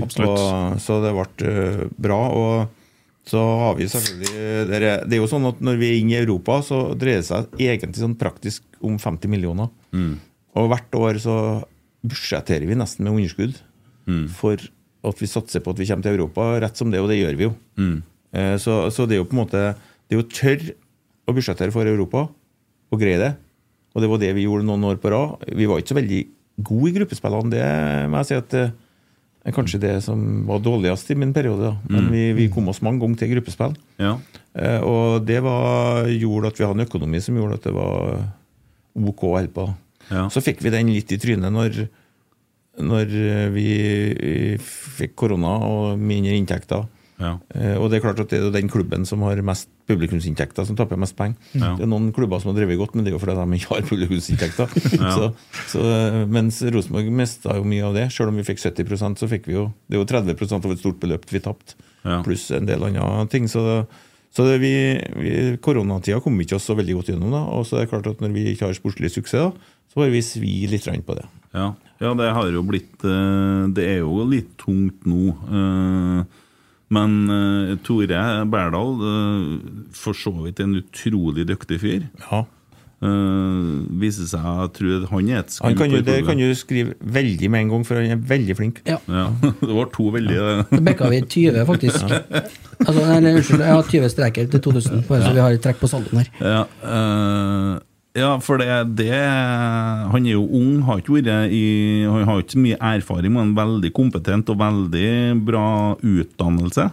absolutt. Og, så det ble øh, bra. Og så har vi selvfølgelig det er, det er jo sånn at når vi er inne i Europa, så dreier det seg egentlig sånn praktisk om 50 millioner. Og hvert år så budsjetterer vi nesten med underskudd for at vi satser på at vi kommer til Europa rett som det, og det gjør vi jo. Mm. Så, så det er jo på en måte Det er jo tørr å budsjettere for Europa og greie det. Og det var det vi gjorde noen år på rad. Vi var ikke så veldig gode i gruppespillene, det må jeg si at er kanskje det som var dårligst i min periode. Da. Men vi, vi kom oss mange ganger til gruppespill. Ja. Eh, og det var, gjorde at vi hadde en økonomi som gjorde at det var OK å holde på. Ja. Så fikk vi den litt i trynet når, når vi fikk korona og mindre inntekter. Ja. Eh, og det er klart at det er den klubben som har mest publikumsinntekter, som taper mest penger. Ja. Det er noen klubber som har drevet godt, men det er jo fordi de ikke har publikumsinntekter. Ja. så, så, eh, mens Rosenborg mista jo mye av det. Selv om vi fikk 70% så fikk vi jo Det er jo 30% av et stort beløp vi tapte, pluss en del andre ting. Så, så det, vi, vi, koronatida kom vi ikke oss så veldig godt gjennom. da, Og så er det klart at når vi ikke har sportslig suksess, da, så får vi svi litt på det. Ja. Ja, det har jo blitt eh, Det er jo litt tungt nå. eh, Men eh, Tore Berdal, for så vidt en utrolig dyktig fyr. Ja. Eh, viser seg jeg tror han er et Han kan jo, det kan du skrive veldig med en gang, for han er veldig flink. Ja. Ja, det var to veldig Så bekka vi 20, faktisk. Altså, eller unnskyld, jeg har 20 streker til 2000, bare så vi har et trekk på saldoen her. Ja, eh, ja, for det, det Han er jo ung, har ikke vært i Han har ikke så mye erfaring, men veldig kompetent og veldig bra utdannelse.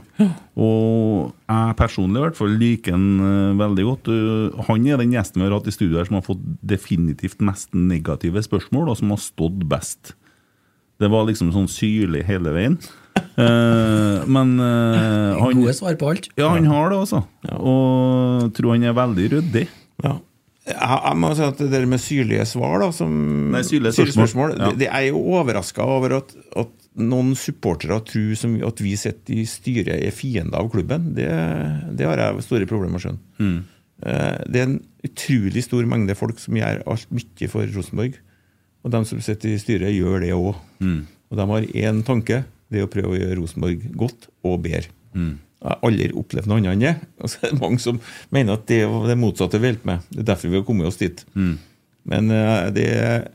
Og jeg personlig i hvert fall liker han eh, veldig godt. Uh, Han er den gjesten vi har hatt i studio her som har fått definitivt mest negative spørsmål, og som har stått best. Det var liksom sånn syrlig hele veien. Uh, men uh, han Gode svar på alt. Ja, han har det, altså. Og jeg tror han er veldig ryddig. Ja. Jeg, må si at det der med syrlige svar, da som, Nei, syrlige spørsmål. Ja. det, er jo overraska over at, at noen supportere tror som, at vi sitter i styret er fiender av klubben. Det, det har jeg store problemer med å skjønne. Mm. Det er en utrolig stor mengde folk som gjør alt mye for Rosenborg. Og de som sitter i styret, gjør det òg. Og de har én tanke. Det er å prøve å gjøre Rosenborg godt og bedre. Jeg har aldri opplevd noe annet enn det. Og så er det mange som mener at det er det motsatte vi holder med. Det er derfor vi har kommet oss dit. Men eh, det er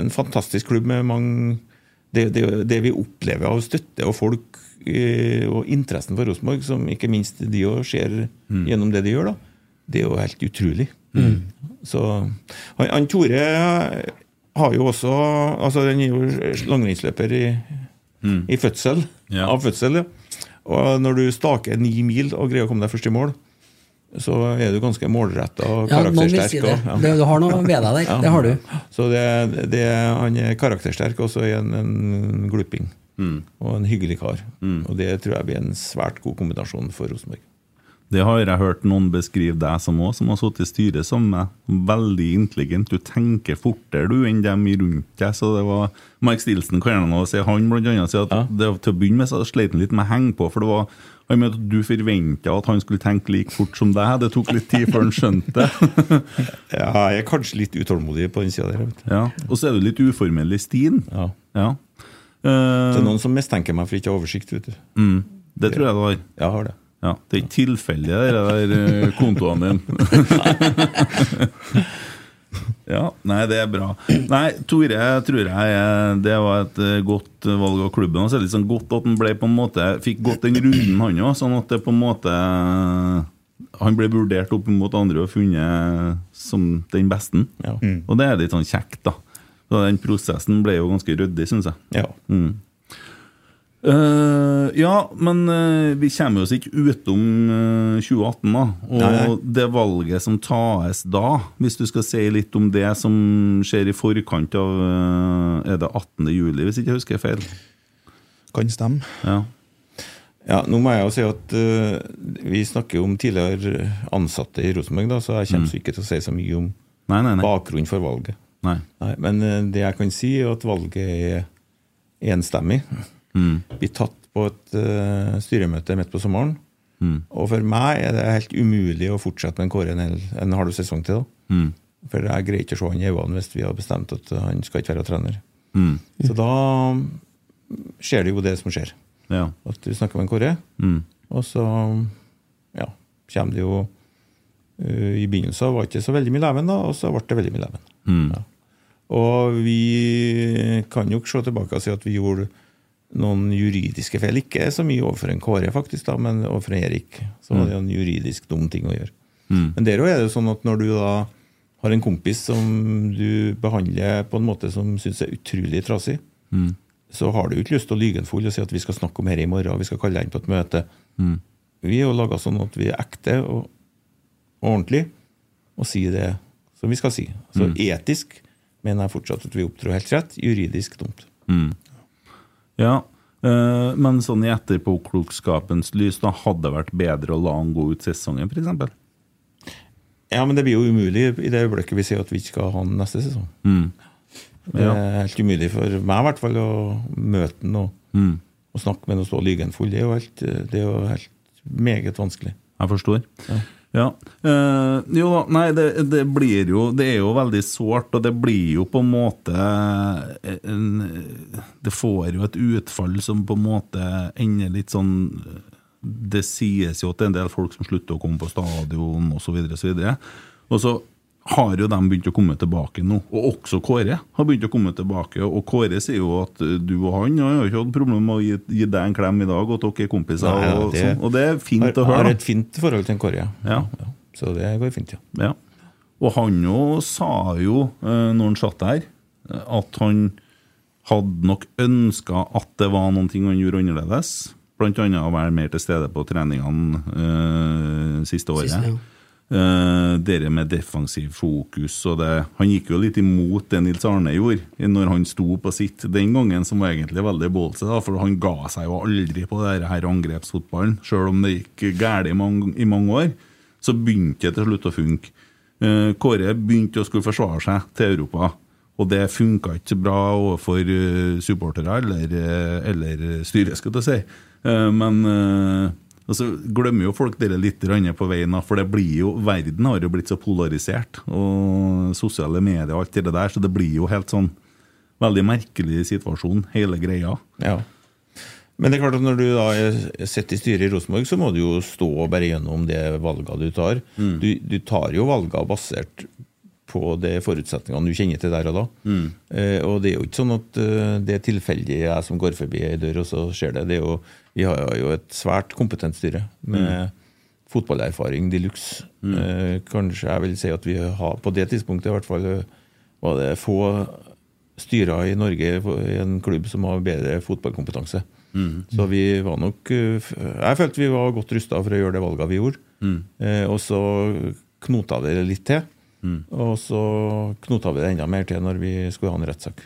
en fantastisk klubb med mange det, det, det vi opplever av støtte og folk eh, og interessen for Rosenborg, som ikke minst de òg ser gjennom det de gjør, da, det er jo helt utrolig. Så han, han Tore har jo også altså Han er jo langrennsløper i, i fødsel. Ja. Av fødsel, ja. Og når du staker ni mil og greier å komme deg først i mål, så er du ganske målretta og Ja, noen vil si karaktersterk. det. ja. det. Du har noe ved deg der. Ja. Det har du. Så det, det, han er karaktersterk, og så er han en gluping. Mm. Og en hyggelig kar. Og det tror jeg blir en svært god kombinasjon for Rosenborg. Det har jeg hørt noen beskrive deg som òg, som har sittet i styret som meg. Veldig intelligent. Du tenker fortere du enn dem rundt deg. Så det var Mark Stilson kan gjerne si han blant annet sier at det, til å begynne med så sleit han litt med å henge på. For det var han mente at du forventa at han skulle tenke like fort som deg. Det tok litt tid før han skjønte det. Ja, jeg er kanskje litt utålmodig på den sida der. Vet du. ja. Og så er du litt uformell i stien. Ja. Ja. Det Eh, er noen som mistenker meg for ikke å ha oversikt. vet du. mm, det tror jeg det var. Jeg har det. Ja, Det er ikke tilfeldig, det der eh, kontoene dine. ja, nei, det er bra. Nei, Tore tror jeg eh, det var et eh, godt valg av klubben. Og så er det litt sånn godt at han ble på en måte fikk gått den runden, han òg. Sånn at det på en måte Han ble vurdert opp mot andre og funnet som den beste. Ja. Og det er litt sånn kjekt, da. Så den prosessen ble jo ganske ryddig, syns jeg. Ja. Mm. Eh, ja, men uh, vi kommer oss ikke utom uh, 2018, da. Og Nei, nei. det valget som tas da, hvis du skal si litt om det som skjer i forkant av eh, Er det 18. juli, hvis ikke jeg husker feil? Kan stemme. Ja. Ja, nå må jeg jo si at vi snakker om tidligere ansatte i Rosenborg, da, så jeg kommer mm. ikke til å si så mye om Nei, bakgrunnen for valget. men det jeg kan si, er at valget er enstemmig. Mm. Blir tatt på et uh, styremøte midt på sommeren. Mm. Og for meg er det helt umulig å fortsette med en Kåre en, hel, en halv sesong til. da. Mm. For jeg greier ikke å se han i øynene hvis vi har bestemt at han skal ikke være trener. Mm. Så da skjer det jo det som skjer. Ja. At du snakker med en Kåre, Mm. og så ja, kommer det jo uh, I begynnelsen var det ikke så veldig mye leven, da, og så ble det veldig mye leven. Mm. Ja. Og vi kan jo ikke se tilbake og si at vi gjorde noen juridiske feil. Ikke så mye overfor en Kåre, faktisk, da, men overfor en Erik. Så var det jo en juridisk dum ting å gjøre. Mm. Men der òg er det jo sånn at når du da har en kompis som du behandler på en måte som syns er utrolig trasig, Mm. så har du jo ikke lyst til å lyge en full og si at vi skal snakke om dette i morgen, og vi skal kalle deg inn på et møte. Mm. Vi er jo laga sånn at vi er ekte og, og ordentlig og sier det som vi skal si. Så etisk mener jeg fortsatt at vi opptrår helt rett. Juridisk dumt. Mm. Ja, eh, men sånn i etterpåklokskapens lys, da hadde det vært bedre å la han gå ut sesongen, f.eks.? Ja, men det blir jo umulig i det øyeblikket vi sier at vi ikke skal ha han neste sesong. Mm. Det er helt umulig for meg i hvert fall å møte han og, Mm. og snakke med han og stå og lyge en full. Det er jo helt, det er jo helt meget vanskelig. Jeg forstår. Ja. Eh, jo da, nei, det, det blir jo Det er jo veldig sårt, og det blir jo på en måte en, Det får jo et utfall som på en måte ender litt sånn Det sies jo at det er en del folk som slutter å komme på stadion osv. Og, så videre, og så har jo de begynt å komme tilbake nå. Og også Kåre har begynt å komme tilbake. Og Kåre sier jo at du og han har jo ikke hatt problemer med å gi, gi deg en klem i dag, og at dere er kompiser. Nei, ja, og, det- sånn, og det er fint Har, å har høre. et fint forhold til Kåre, ja. Ja. Så det går fint, ja. Ja. Og han jo sa jo, eh, når han satt der, eh, at han hadde nok ønska at det var noen ting han gjorde annerledes. Annet å være mer til stede på treningene øh, siste året. Siste, ja. Eh, dere med defensiv fokus og det Han gikk jo litt imot det Nils Arne gjorde når han sto på sitt den gangen, som var egentlig veldig ballsy, for han ga seg jo aldri på det her angrepsfotballen. Selv om det gikk galt i i mange år, så begynte det til slutt å funke. Uh, Kåre begynte å skulle forsvare seg til Europa, og det funka ikke bra overfor eh, supportere eller, eller styret, skal jeg si. Uh, men og så glemmer jo folk det litt på veien, for det blir jo, verden har jo blitt så polarisert. Og sosiale medier og alt det der, så det blir jo helt sånn veldig merkelig situasjon, hele greia. Ja. Men det er klart at når du da er- sitter i styret i Rosenborg, så må du jo stå bare gjennom det valget du tar. Mm. Du, du tar jo valget basert på de forutsetningene du kjenner til der og da. Mm. Eh, og det er jo ikke sånn at uh, det er tilfeldig jeg som går forbi ei dør, og så skjer det. det er jo, vi har jo et svært kompetent styre med fotballerfaring de luxe. Eh, kanskje jeg vil si at vi har på det tidspunktet i hvert fall eh, var det få styrer i Norge i en klubb som har bedre fotballkompetanse. Så vi var nok eh, Jeg følte vi var godt rusta for å gjøre det valget vi gjorde. Eh, og så knota det litt til. Og så knota vi det enda mer til når vi skulle ha en rettssak.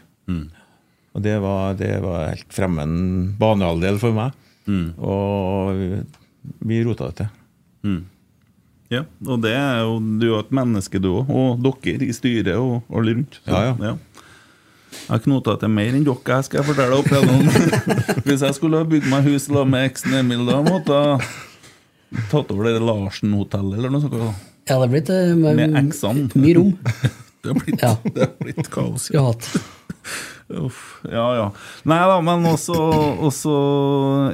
Og det var, det var helt fremmed banehalvdel for meg. Og vi rota det til. Mm. Ja, og det er jo, du er jo et menneske, du òg. Og dere i styret og alle rundt. Så, Ja, ja. Jeg har knota til mer enn dere, jeg skal fortelle opp igjennom. Hvis jeg skulle ha bygd meg hus sammen med eksen Emil, da måtte jeg tatt over det Larsen-hotellet eller noe sånt. Ja, det har blitt eh, Med m- eksene. mye rom. Det har blitt, Ja. blitt kaos. Ja. Uff, ja, ja. Nei da, men også, også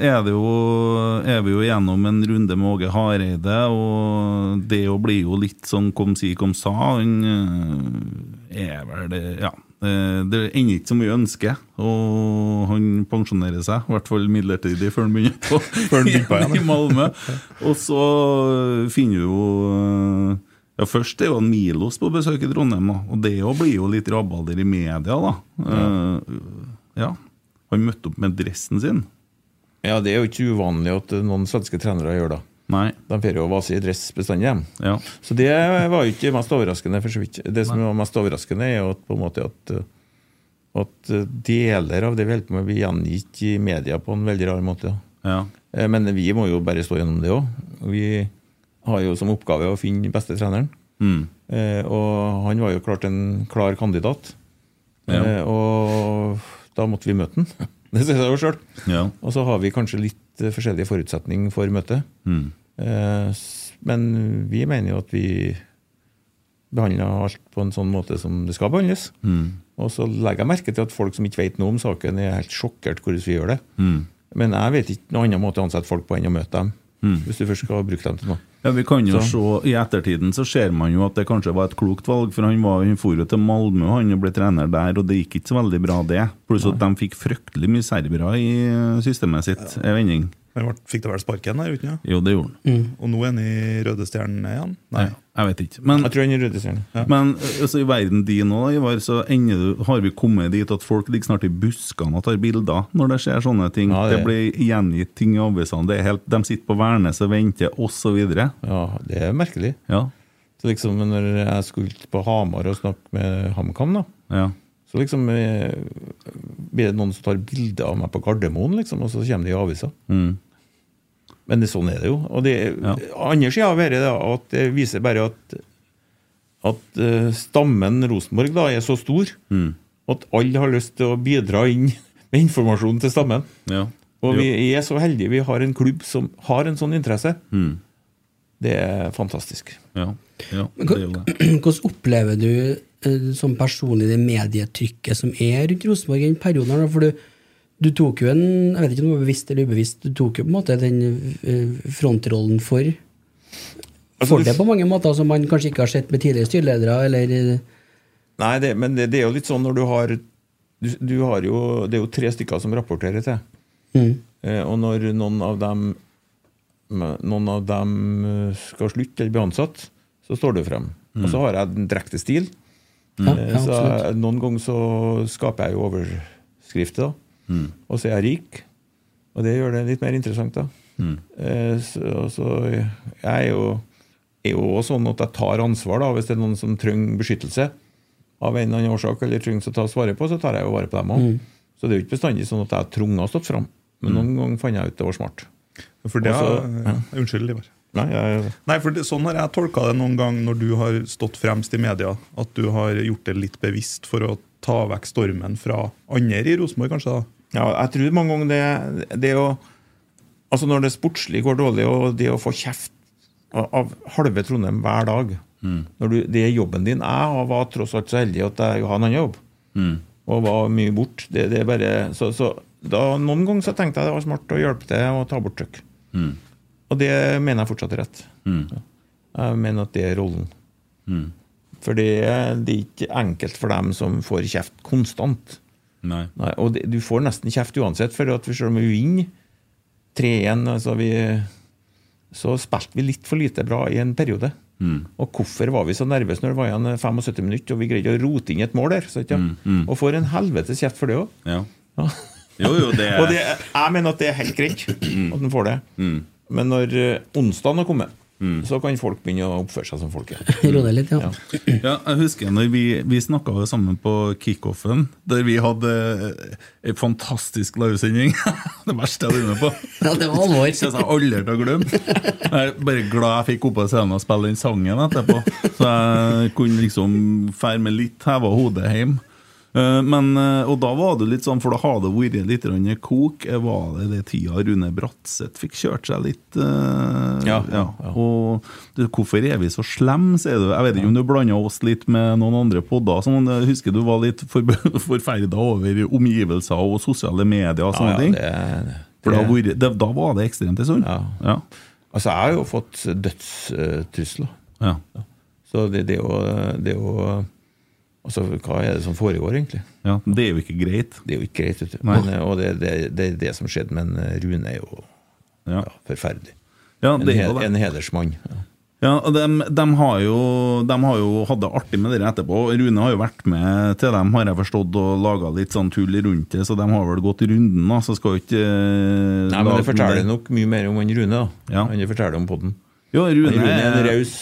er det jo Er vi jo gjennom en runde med Åge Hareide, og det jo blir jo litt sånn kom si, kom sa. Han eh, er vel det Ja. Eh, Det ender ikke så mye ønske, og han pensjonerer seg, i hvert fall midlertidig, før han begynner på, han begynner på igjen, i Malmö. Og så finner vi jo eh, ja, Først er jo Milos på besøk i Trondheim, da, og det blir jo litt rabalder i media. da. Ja. ja. Han møtte opp med dressen sin. Ja, det er jo ikke uvanlig at eh, noen svenske trenere gjør det. Nei. De får jo vase i dress bestandig. Ja. Så det var jo ikke mest overraskende. for så vidt. Det som var mest overraskende, er jo at, på en måte at, at deler av det vi holder på med, blir gjengitt i media på en veldig rar måte. Ja. Eh, Men vi må jo bare stå gjennom det òg. Vi har jo som oppgave å finne den beste treneren. Mm. Eh, og han var jo klart en klar kandidat. Ja. Eh, og da måtte vi møte han. Det sier seg jo sjøl. Og så har vi kanskje litt eh, forskjellige forutsetninger for møtet. Mm. Eh, men vi mener jo at vi behandler alt på en sånn måte som det skal behandles. Mm. Og så legger jeg merke til at folk som ikke vet noe om saken, er helt sjokkert hvordan vi gjør det. Mm. Men jeg vet ikke noen annen måte å ansette folk på enn å møte dem. Mm. Hvis du først skal bruke dem til noe. Ja, vi kan jo Så- se, I ettertiden så ser man jo at det kanskje var et klokt valg, for han, var, han for jo til Malmö han ble trener der, og det gikk ikke så veldig bra, det. Pluss at de fikk fryktelig mye serbere i systemet sitt. Ja. vending. Han fikk da vel sparken der, uten ja? Jo, det gjorde han. Og nå er han i Røde Stjernen igjen? Nei, jeg vet ikke. Men, Jeg tror han er i røde stjerne. men altså, i verden din òg, Ivar, så ender du, har vi kommet dit at folk ligger snart i buskene og tar bilder når det skjer sånne ting. Ja, det... det- blir gjengitt ting i avisene. Det er helt, de sitter på Værnes og venter, osv. Ja, det er merkelig. Ja. Så liksom når jeg skulle på Hamar og snakke med HamKam, da, Ja. så liksom eh, blir det noen som tar bilde av meg på Gardermoen, liksom, og så kommer det i avisa. Mm. Men det, sånn er det jo. Og det, Ja. andre sida av dette at det viser bare at, at eh, stammen Rosenborg da er så stor Mm. at alle har lyst til å bidra inn med informasjon til stammen. Ja. Og vi er så heldige vi har en klubb som har en sånn interesse. Mm. Det er fantastisk. Ja. ja, det er jo det. Hvordan opplever du eh, som personlig det medietrykket som er rundt Rosenborg i den perioden? For du, du tok jo en jeg vet ikke om det var bevisst eller ubevisst, du tok jo på en måte den eh, frontrollen for Altså, for det på mange måter som man kanskje ikke har sett med tidligere styreledere, eller eh, Nei, det, men det, det er jo litt sånn når du har du, du har jo, Det er jo tre stykker som rapporterer til. mm, Eh, og når noen av dem Noen av dem skal slutte eller bli ansatt, så står du frem. Og så har jeg en direkte stil. ja, Eh, ja, så jeg, noen ganger så skaper jeg jo overskrifter, da. Og så er jeg rik. Og det gjør det litt mer interessant, da. Eh, så, så jeg er jo, er jo sånn at jeg tar ansvar da, hvis det er noen som trenger beskyttelse av en eller annen årsak, eller trenger å ta vare på, så tar jeg jo vare på dem òg. Så det er jo ikke bestandig sånn at jeg har tvunget å stått fram. Men noen ganger fant jeg ut det var smart. For det Også- har, Unnskyld, Ivar. Nei, jeg, Nei, for det, Sånn har jeg tolka det noen gang når du har stått fremst i media. At du har gjort det litt bevisst for å ta vekk stormen fra andre i Rosenborg, kanskje? da? Ja, jeg tror mange ganger det, det å Altså Når det sportslig går dårlig, og det å få kjeft av, halve Trondheim hver dag når du, Det er jobben din. Jeg var tross alt så heldig at jeg hadde en annen jobb, og var mye borte. Det, det er bare, så, så da, Noen ganger så tenkte jeg det var smart å hjelpe til og ta bort trykk. Og det mener jeg fortsatt er rett. Ja. Jeg mener at det er rollen. For det, det er ikke enkelt for dem som får kjeft konstant. Nei. Nei, og det, du får nesten kjeft uansett, for at vi selv om vi vinner 3-1, altså vi, så spilte vi litt for lite bra i en periode. Og hvorfor var vi så nervøse når det var igjen 75 minutter og vi greide å rote inn et mål der? Så, ikke? Og får en helvetes kjeft for det òg. Ja. Jo, jo, det Og det, jeg mener at det er helt greit at en får det. Men når eh, onsdagen har kommet, så kan folk begynne å oppføre seg som folk er. deg litt, ja. Ja, jeg husker når vi, vi snakka sammen på kickoffen, der vi hadde en fantastisk livesending. det verste jeg har vært med på. Ja, det var alvor. Jeg jeg aldri til å glemme. Jeg er bare glad jeg fikk opp på scenen og spille den sangen etterpå. Så jeg kunne liksom fære med litt heva hodet hjem. Eh, Men, eh, og da var det litt sånn, for da har det vært litt kok. Eh, Var det det tida Rune Bratseth fikk kjørt seg litt? Ja, ja. ja. Og du, hvorfor er vi så slemme, sier du? Jeg vet ikke om du blanda oss litt med noen andre podder. Sånn, jeg husker du var litt for, forferda over omgivelser og sosiale medier og sånne Ja, ja, ting. det, For da, var, det, da var det ekstremt en stund. Ja. Altså, jeg har jo fått dødstrusler. Ja. Så det, det, jo, det jo Altså, hva er det som foregår, egentlig? ja. Det er jo ikke greit. Det er jo ikke greit. vet du. Men, eh, og det det, det, er det som skjedde, men eh, Rune er jo Ja. ja, forferdelig. Ja, En, det er he, en hedersmann. Ja. Og de, har jo, de har jo hatt det artig med det etterpå. Rune har jo vært med til dem, har jeg forstått, og laga litt sånn tull rundt det, så de har vel gått runden, da. Så skal jo ikke eh, Nei, men det forteller nok mye mer om han Rune, da. Ja. Han forteller om podden. Jo, Rune, Rune er en raus,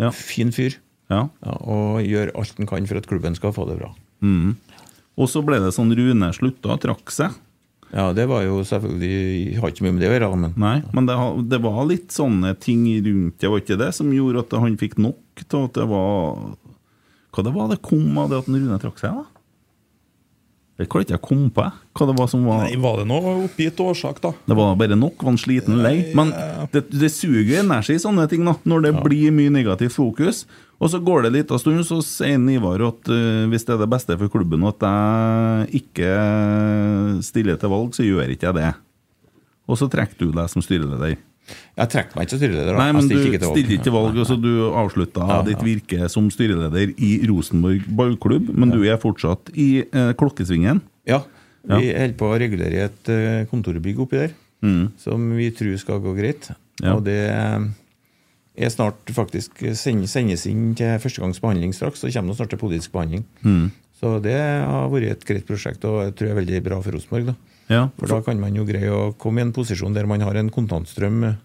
Ja. fin fyr. Ja. Ja, og gjør alt han kan for at klubben skal få det bra. Mm. Og så ble det sånn Rune slutta, trakk seg. Ja, det var jo selvfølgelig Har ikke mye med det å gjøre, men Nei, men det, det var litt sånne ting rundt det, var ikke det, som gjorde at han fikk nok til at det var Hva det var det kom av det at Rune trakk seg, da? Det klarer ikke jeg å komme på. Hva det var som var Nei, Var det noe oppgitt årsak, da? Det var bare nok, var han sliten lei. Men det, det suger energi i sånne ting, da, når det blir mye negativt fokus. Og så går det litt av stund, så sier Ivar at uh, hvis det er det beste for klubben at jeg ikke stiller til valg, så gjør ikke jeg det. Og så trekker du deg som styreleder. Jeg trekker meg ikke som styreleder. Nei, men Jeg du stilte ikke til valg. stilte så du avslutta Ja, ditt virke som styreleder i Rosenborg ballklubb, men du er fortsatt i eh, Klokkesvingen. Ja. Vi holder på å regulere et eh, kontorbygg oppi der, som vi tror skal gå greit. Mm. Ja. Og det eh, er snart faktisk send- sendes inn til førstegangsbehandling straks, så kommer det snart til politisk behandling. Mm. Så det har vært et greit prosjekt, og jeg tror det er veldig bra for Rosenborg. da. Ja, For da kan man jo greie å komme i en posisjon der man har en kontantstrøm eh,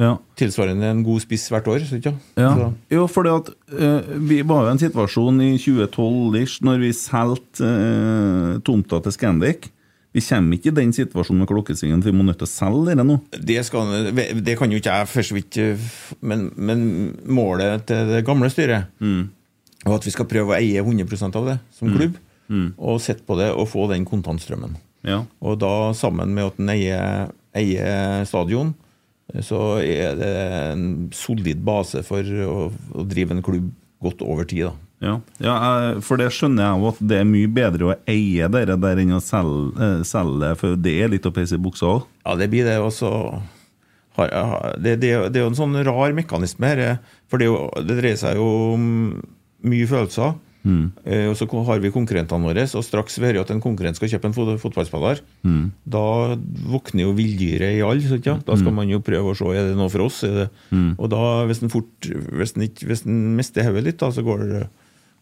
ja. tilsvarende en god spiss hvert år. Ikke? Ja. så, Jo, det at eh, vi var jo en situasjon i 2012-ish, når vi solgte eh, tomta til Scandic. Vi kommer ikke i den situasjonen med Klokkesvingen, for vi må nødt til å selge det nå. det, skal, det kan jo ikke jeg for så vidt eh, men, men målet til det gamle styret var at vi skal prøve å eie 100% av det som klubb. Og sette på det og få den kontantstrømmen. Ja. Og da sammen med at en eier, eier stadion, så er det en solid base for å, å drive en klubb godt over tid. da. Ja, ja for det skjønner jeg jo at det er mye bedre å eie dere der enn å selge, eh, selge for det er litt å pisse i buksa òg. Ja, det blir det. Og så har, har- det, det, det er jo en sånn rar mekanisme her. eh, For det, jo, det dreier seg jo om mye følelser. Eh, og så har vi konkurrentene våre, og straks vi hører at en konkurrent skal kjøpe en fot fotballspiller, da våkner jo villdyret i alle. Ja? Da skal man jo prøve å se er det noe for oss. Er det, Og da, hvis en fort, hvis en ikke, hvis en mister hodet litt, da, så går det,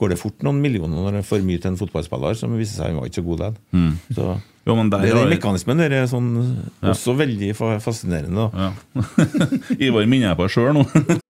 går det fort noen millioner når det er for mye til en fotballspiller, som viser seg han var ikke så god likevel. Så Jo, det, den mekanismen der er sånn, også veldig fascinerende. Da. Ja. Ivar minner jeg på sjøl nå.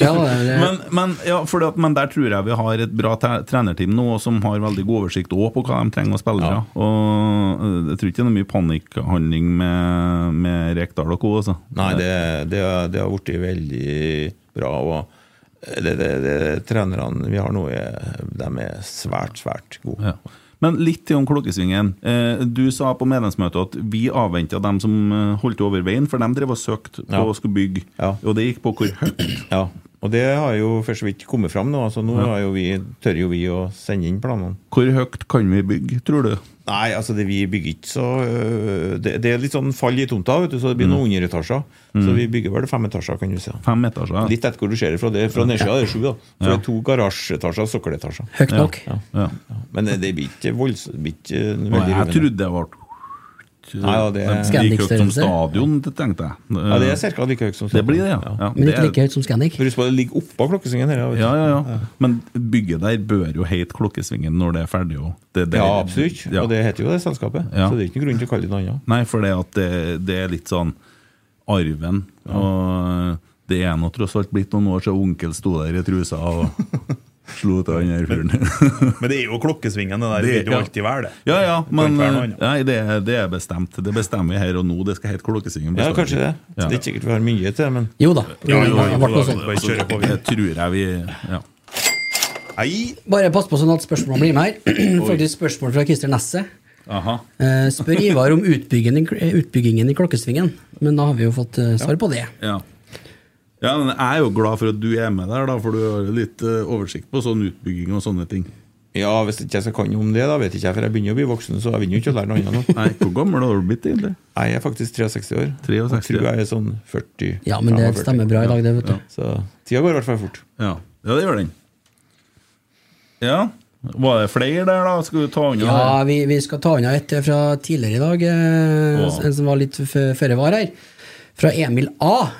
Ja, Men, men, ja, fordi at, men der tror jeg vi har et bra trenerteam nå som har veldig god oversikt også på hva de trenger av spillere. Og øh, Jeg tror ikke det er mye panikkhandling med, med Rekdal og co. Altså. Nei, det, det, har- det har blitt veldig bra. Og det, det, det, trenerne vi har nå, er, de er svært, svært gode. Ja. Men litt til om Klokkesvingen. Eh, du sa på medlemsmøtet at vi avventa dem som eh, holdt over veien, for de drev og søkte på Ja. å skulle bygge. Ja. Og det gikk på hvor høyt. Ja, og det har jo for så vidt kommet fram nå. Altså, nå har jo vi, tør jo vi å sende inn planene. Hvor høyt kan vi bygge, tror du? Nei, altså det, vi bygger ikke så øh, det, det er litt sånn fall i tomta, vet du, så det blir noen underetasjer. Så vi bygger vel fem etasjer, kan du si. Fem etasjer? Litt etter hvor du ser det fra. Det, fra nedsida er det sju, da. For det er to garasjeetasjer og sokkeletasjer. Høyt nok. Ja. Ja. Men det, det blir ikke voldsomt jeg trodde det ble Nei, ja, det- like høyt som stadion, det tenkte jeg. Ja, det er ca. like høyt som Det blir det, ja. ja. Men ikke er- like høyt som Scandic. Husk på, det ligger oppå klokkesvingen her. Ja, ja, ja. Men bygget der bør jo hete Klokkesvingen når det er ferdig. Og Det, det, Ja, absolutt. Ja. Og det heter jo det selskapet. Ja. Så det er ikke noen grunn til å kalle det noe annet. Nei, for det, at det, det er litt sånn arven. Og det er nå tross alt blitt noen år siden onkel sto der i trusa og slo til han der fyren. Men det er jo klokkesvingen, det der. Det Det- vil jo ja. alltid være det. Ja, ja, men nei, det, er- det er bestemt. Det bestemmer vi her og nå. Det skal hete Klokkesvingen. Ja, kanskje det. Ja. Det er ikke sikkert vi har mye til men Jo da. Jo, jo, jo. Det tror jeg vi ja. Hei. Bare pass på sånn at spørsmålene blir med her. Faktisk spørsmål fra Christer Nesse. Aha. Eh, spør Ivar om utbyggingen, i- utbyggingen i Klokkesvingen. Men da har vi jo fått eh, svar på det. Ja. Ja, men jeg er jo glad for at du er med der, da, for du har litt eh, oversikt på sånn utbygging og sånne ting. ja, hvis ikke jeg skal kan om det, da vet ikke jeg, for jeg begynner å bli voksen, så jeg begynner jo ikke å lære noe annet nå. Nei, Hvor gammel har du blitt, egentlig? Jeg er faktisk 63 år. 63, og tror jeg er sånn 40. Ja, men det 45. stemmer bra i dag, det, vet du. Så tida går i hvert fall fort. Ja, ja det gjør den. Ja. Var det flere der, da? Skal du ta unna Ja, vi, vi skal ta unna et fra tidligere i dag, eh, en som var litt føre var her. Fra Emil A.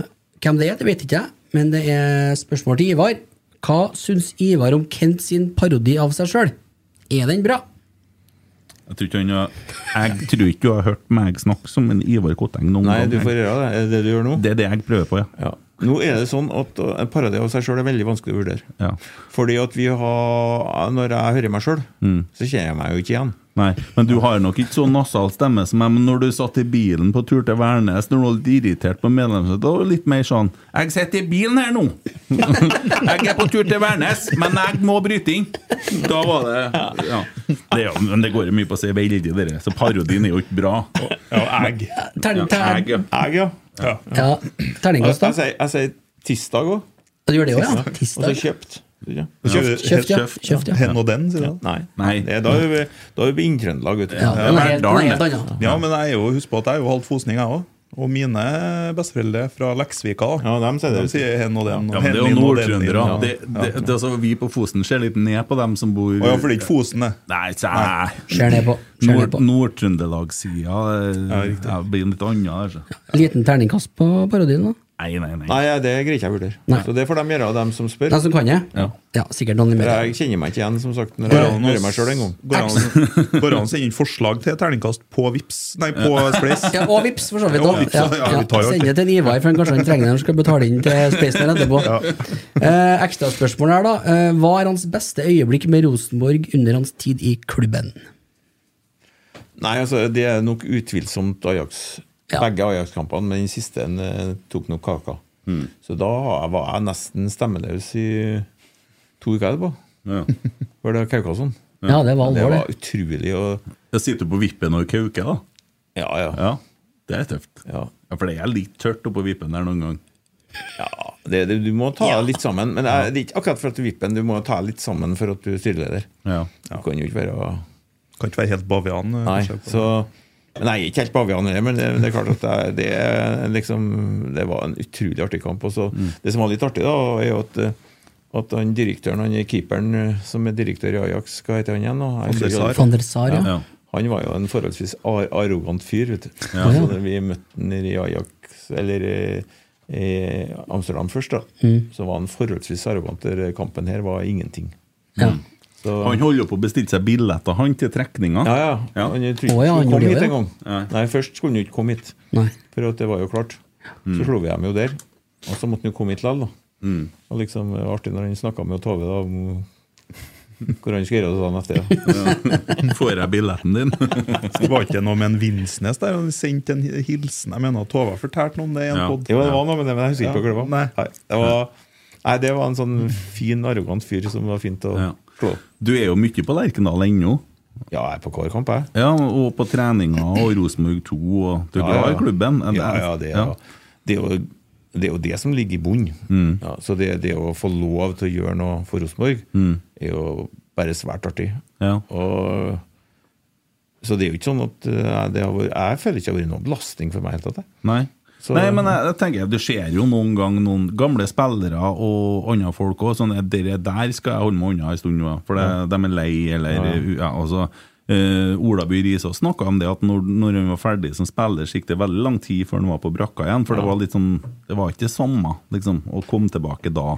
Hvem det er, det vet ikke jeg, men det er spørsmål til Ivar. Hva syns Ivar om Kent sin parodi av seg sjøl? Er den bra? Jeg tror ikke, han har, jeg tror ikke du har hørt meg snakke som en Ivar Kotteng noen Nei, gang. du får gjøre det. Er det det du gjør nå? Det er det jeg prøver på, ja. Ja. Nå er det sånn at uh, en parodi av seg sjøl er veldig vanskelig å vurdere. ja. Fordi at vi har Når jeg hører meg sjøl, Mm. så kjenner jeg meg jo ikke igjen. Nei, men du har nok ikke så nasal stemme som jeg, men når du satt i bilen på tur til Værnes, når du var litt irritert på medlemsmøtet, da var det litt mer sånn Jeg sitter i bilen her nå! jeg er på tur til Værnes, men jeg må bryte inn! Da var det Ja. Det, jo- men det går jo mye på å si veldig, dere. Så parodien er jo ikke bra. ja, egg. Tern, Ja, tern, jeg, ja. Ja. Ja. terningkast, da? jeg sier tirsdag òg. Du gjør det òg, ja? Og så kjøpt. Ja. Kjøpt, kjøpt, ja. Hen og den, sier du. Nei. Nei. Det, er- da er vi, da er vi i Trøndelag, vet du. ja. Ja, men jeg er jo, husk på at jeg er jo halvt fosning, jeg òg. Og mine besteforeldre fra Leksvika. Ja, dem sier det. De sier hen og den. Ja, men det er jo nordtrøndere. Ja. Det, det, det, altså, vi på Fosen ser litt ned på dem som bor Å ja, for det er ikke Fosen, det. Nei, så. Ser ned på. Nord- på. Nord-Trøndelag-sida Ja, blir litt annet. Altså. Liten terningkast på parodien, da? Nei, nei, nei. Nei, det greier ikke jeg å vurdere. Så det får de gjøre, dem som spør. De som kan det? Ja. Ja, sikkert noen i For media. jeg kjenner meg ikke igjen, som sagt, når Går jeg hører meg sjøl en gang. Går det an- å sende inn forslag til terningkast på Vips Nei, på Spleis? Ja, og vips, for så vidt. Ja, Ja, ja, ja, Send det til en Ivar, for han kanskje han trenger det når han skal betale inn til Spaceman etterpå. Eh, Ekstraspørsmål her, da. Eh, hva er hans beste øyeblikk med Rosenborg under hans tid i klubben? Nei, altså, det er nok utvilsomt Ajax. Ja. Begge Ajax-kampene, men den siste en, eh, tok nok kaka. Så da var jeg nesten stemmeløs i to uker etterpå. Ja. For det var Kaukason. Ja, det var Det alvor, var det. utrolig å Jeg sitter på vippen og kauker, da. Ja, ja. Ja, det er tøft. ja. Ja, For det er litt tørt oppå vippen der noen gang. ja det, det, du må ta litt sammen. Men det er, ikke akkurat for at du vippen, du må ta litt sammen for at du er styreleder. Ja. Du kan jo ikke være Kan ikke være helt bavian. eh, Nei, så... Det. så men jeg er ikke helt bavian heller, men det, det er klart at det, det, liksom, det var en utrolig artig kamp. Også. Mm. Det som var litt artig, da, er jo at, at han direktøren, han keeperen eh, som er direktør i Ajax, hva heter han igjen? nå? Van der Sar. ja. Ja. Han var jo en forholdsvis ar arrogant fyr. vet du. Ja. Så da vi møtte han i Ajax, eller i, i Amsterdam først, da, Mm. så var han forholdsvis arrogant. Der Kampen her var ingenting. Ja. Så, Han holder jo på å bestille seg billetter han til trekninga. ja, ja. Ja. Han trodde ikke ja, han kom hit engang. Ja. Nei. Først skulle han jo ikke komme hit. Nei. For at det var jo klart. Så slo vi dem jo der. Og så måtte han jo komme hit likevel, da. Og liksom, det var artig når han snakka med Tove da, om hvor han skulle gjøre det dagen etter. Ja. Får jeg billetten din? Det var ikke noe med en Vinsnes der? Han sendte en hilsen. Jeg mener Tove Tova fortalte noe om det i en Ja. podd. Jo, det var noe med det, men jeg husker ikke Ja, hva det var. nei. Nei, det var en sånn fin, arrogant fyr som var fint å Ja. Du er jo mye på Lerkendal ennå. Ja, jeg er på hver kamp, jeg. Ja, og på treninga og Rosenborg 2, og du er Ja, glad i klubben? Ja, ja, det er, Det, er jo, det er jo det som ligger i bunn. Mm. Ja, så det, det å få lov til å gjøre noe for Rosenborg, er jo bare svært artig. Mm. Ja. Og, så det er jo ikke sånn at eh, det har vært, Jeg føler ikke det har vært noen belastning for meg. i det hele tatt. Så- Nei, men jeg, jeg tenker, Du ser jo noen gang noen gamle spillere og andre folk òg. Sånn, dere der skal jeg holde meg unna en stund for det, de er lei, eller Ja. ja, altså, eh, Ola By Risås snakka om det at når, når han var ferdig som spiller, så gikk det veldig lang tid før han var på brakka igjen. For det var litt sånn Det var ikke det samme liksom, å komme tilbake da.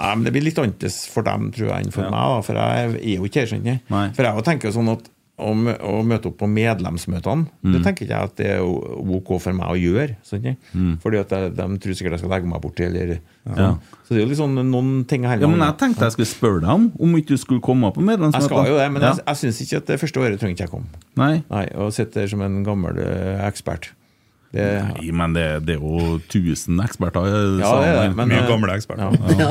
Nei, men Det blir litt annerledes for dem tror jeg, enn for Ja. meg. Da, for jeg er jo ikke her. For jeg tenker jo sånn at å, å møte opp på medlemsmøtene, det Mm. tenker ikke jeg at det er ok for meg å gjøre. Sånn, mm. Fordi at de, de tror sikkert jeg skal legge meg borti. Eller, sånn. Ja. Så det er jo sånn noen ting her Ja, men Jeg tenkte jeg skulle spørre deg om Om ikke du skulle komme på medlemsmøtene. Jeg skal jo det, men ja. jeg, jeg syns ikke at det første året trenger ikke jeg komme. Nei. Nei, Og sitter som en gammel eh, ekspert. Det, Nei, men det, det er jo 1000 eksperter. Ja, det er det, men- Mye gamle eksperter. Ja.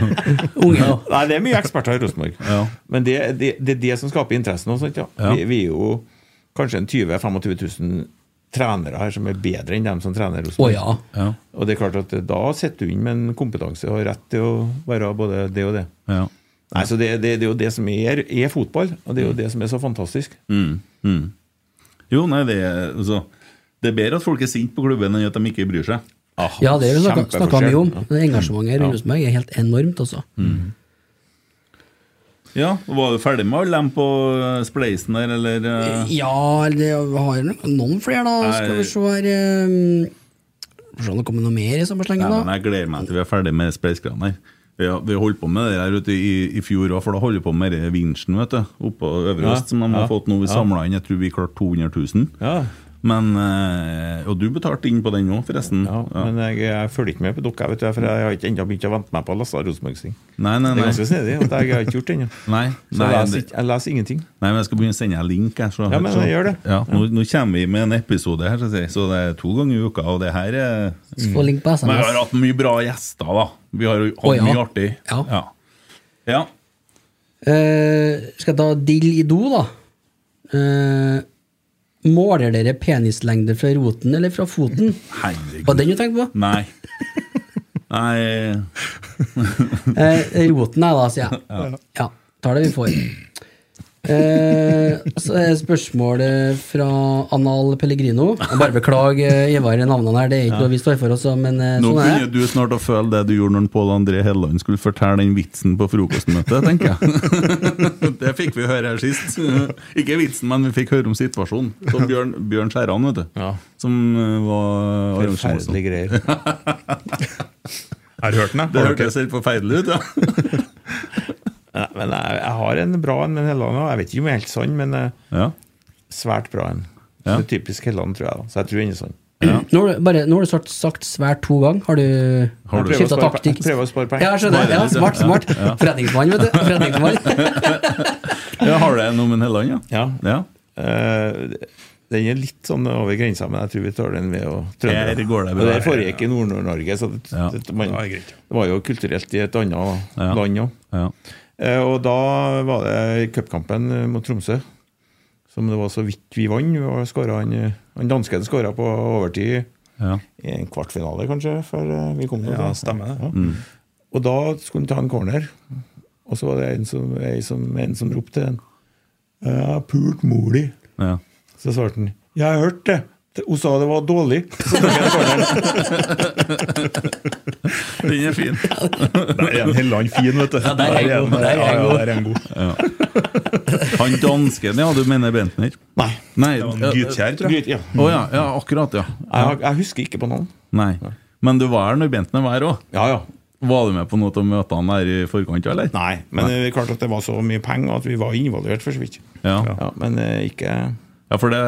Unge, ja. Nei, det er mye eksperter i Rosenborg. Ja. Men det, det, det er det som skaper interessen. Også, ja. Ja. Vi, vi er jo kanskje en 20 000-25 000 trenere her som er bedre enn dem som trener Rosenborg. ja. Ja. Og det er klart at da sitter du inn med en kompetanse og rett til å være både det og det. Ja. Nei, så det, det, det er jo det som er, er fotball, og det er jo det som er så fantastisk. Mm, mm. Jo, nei, det er altså, Det er bedre at folk er sinte på klubben enn at de ikke bryr seg. Ja, det har vi snakka mye om. Det Engasjementet rundt Rosenborg er helt enormt, altså. Ja, Var du ferdig med alle dem på eh, spleisen der, eller? eh? Ja, det har noen flere, da. Skal vi se her um, Får se om det kommer noe mer i samme Nei, slengen, men da. jeg gleder meg til vi er ferdig med spleisgreiene her. Vi har, vi holdt på med det her ute i, i fjor òg, for da holder vi på med vinsjen vet du, oppå Øvre Ja, som de har ja, fått nå. Vi ja. samla inn jeg tror vi klarte 200 000. Ja, Men, eh, Og du betalte inn på den òg, forresten. ja, Men jeg, jeg følger ikke med på dere, vet du, for jeg har ikke ennå begynt å vente meg på å lese Rosenborg-sing. Nei, nei, Det er ganske snedig. at Jeg har ikke gjort det ennå. Nei, Så nei, jeg leser, ikke, jeg leser ingenting. Nei, men jeg skal begynne å sende deg link. Jeg, så, Ja, men så, gjør det. Ja, nå, nå kommer vi med en episode her, så, så det er to ganger i uka. Og det her er Få link på Men vi har hatt mye bra gjester, da. Vi har hatt oh, ja. mye artig. Ja. ja. Ja. Eh, skal jeg ta dill i do, da? Eh, måler dere penislengde fra roten eller fra foten? Herregud. Var det den du tenkte på? Nei. Nei Eh, roten er da, sier jeg. Ja. tar det vi får. Eh, så er spørsmålet fra Anal Pellegrino. Jeg bare beklager eh, Ivar navnene her, det er ikke noe vi står for også, men eh, Nå sånn er begynner det. du snart å føle det du gjorde når Pål André Helland skulle fortelle den vitsen på frokostmøtet, tenker jeg. det fikk vi høre her sist. Ikke vitsen, men vi fikk høre om situasjonen. Som Bjørn, Bjørn Skjæran, vet du. Ja. Som eh, var. Forferdelige greier. Har du hørt den, da? Det hørtes helt forferdelig ut, ja. Nei, men jeg, jeg har en bra en med Helland òg. Jeg vet ikke om jeg er helt sann, men eh, ja. svært bra en. Ja. Det er typisk Helland, tror jeg. da Så jeg tror den er sann. Nå har du, bare, nå har du sagt, sagt svært to ganger. Har du, Har du- skifta taktikk? prøver å spare penger. Ja, skjønner. Ja, smart, smart. Forretningsmann, vet du. Forretningsmann. ja har du en om en Helland, ja? Ja. ja. Eh, Den er litt sånn over grensa, men jeg tror vi tar den ved å trøndere. det bra. Og det foregikk i Nord-Norge, så det, Ja. det, man, det var jo kulturelt i et annet Ja. land òg. Eh, og da var det cupkampen eh, mot Tromsø, som det var så vidt vi vant. Han, eh, han dansken skåra på overtid Ja. i en kvartfinale, kanskje, før vi kom dit. Ja, stemmer det. Ja. Og da skulle han ta en corner, og så var det en som, en som, en som ropte til ham. Jeg har pult mor di. Ja. Så svarte han Jeg har hørt det. Hun sa det var dårlig. Så tok jeg corneren. Den er fin. Der er en Helland fin, vet du. Ja, der er en god, der er en der er en god. Han dansken, ja, du mener Bentner? Nei. Nei. Gytkjær, tror jeg. Gyt, ja. Oh, ja, ja, akkurat, ja. Jeg, jeg husker ikke på navn. Nei. Men du var her når Bentner var her òg? Ja, ja. Var du med på noe av møtene der i forkant, eller? Nei, men det er klart at det var så mye penger at vi var involvert, for så vidt. Ja, Ja, men eh, ikke ja for det,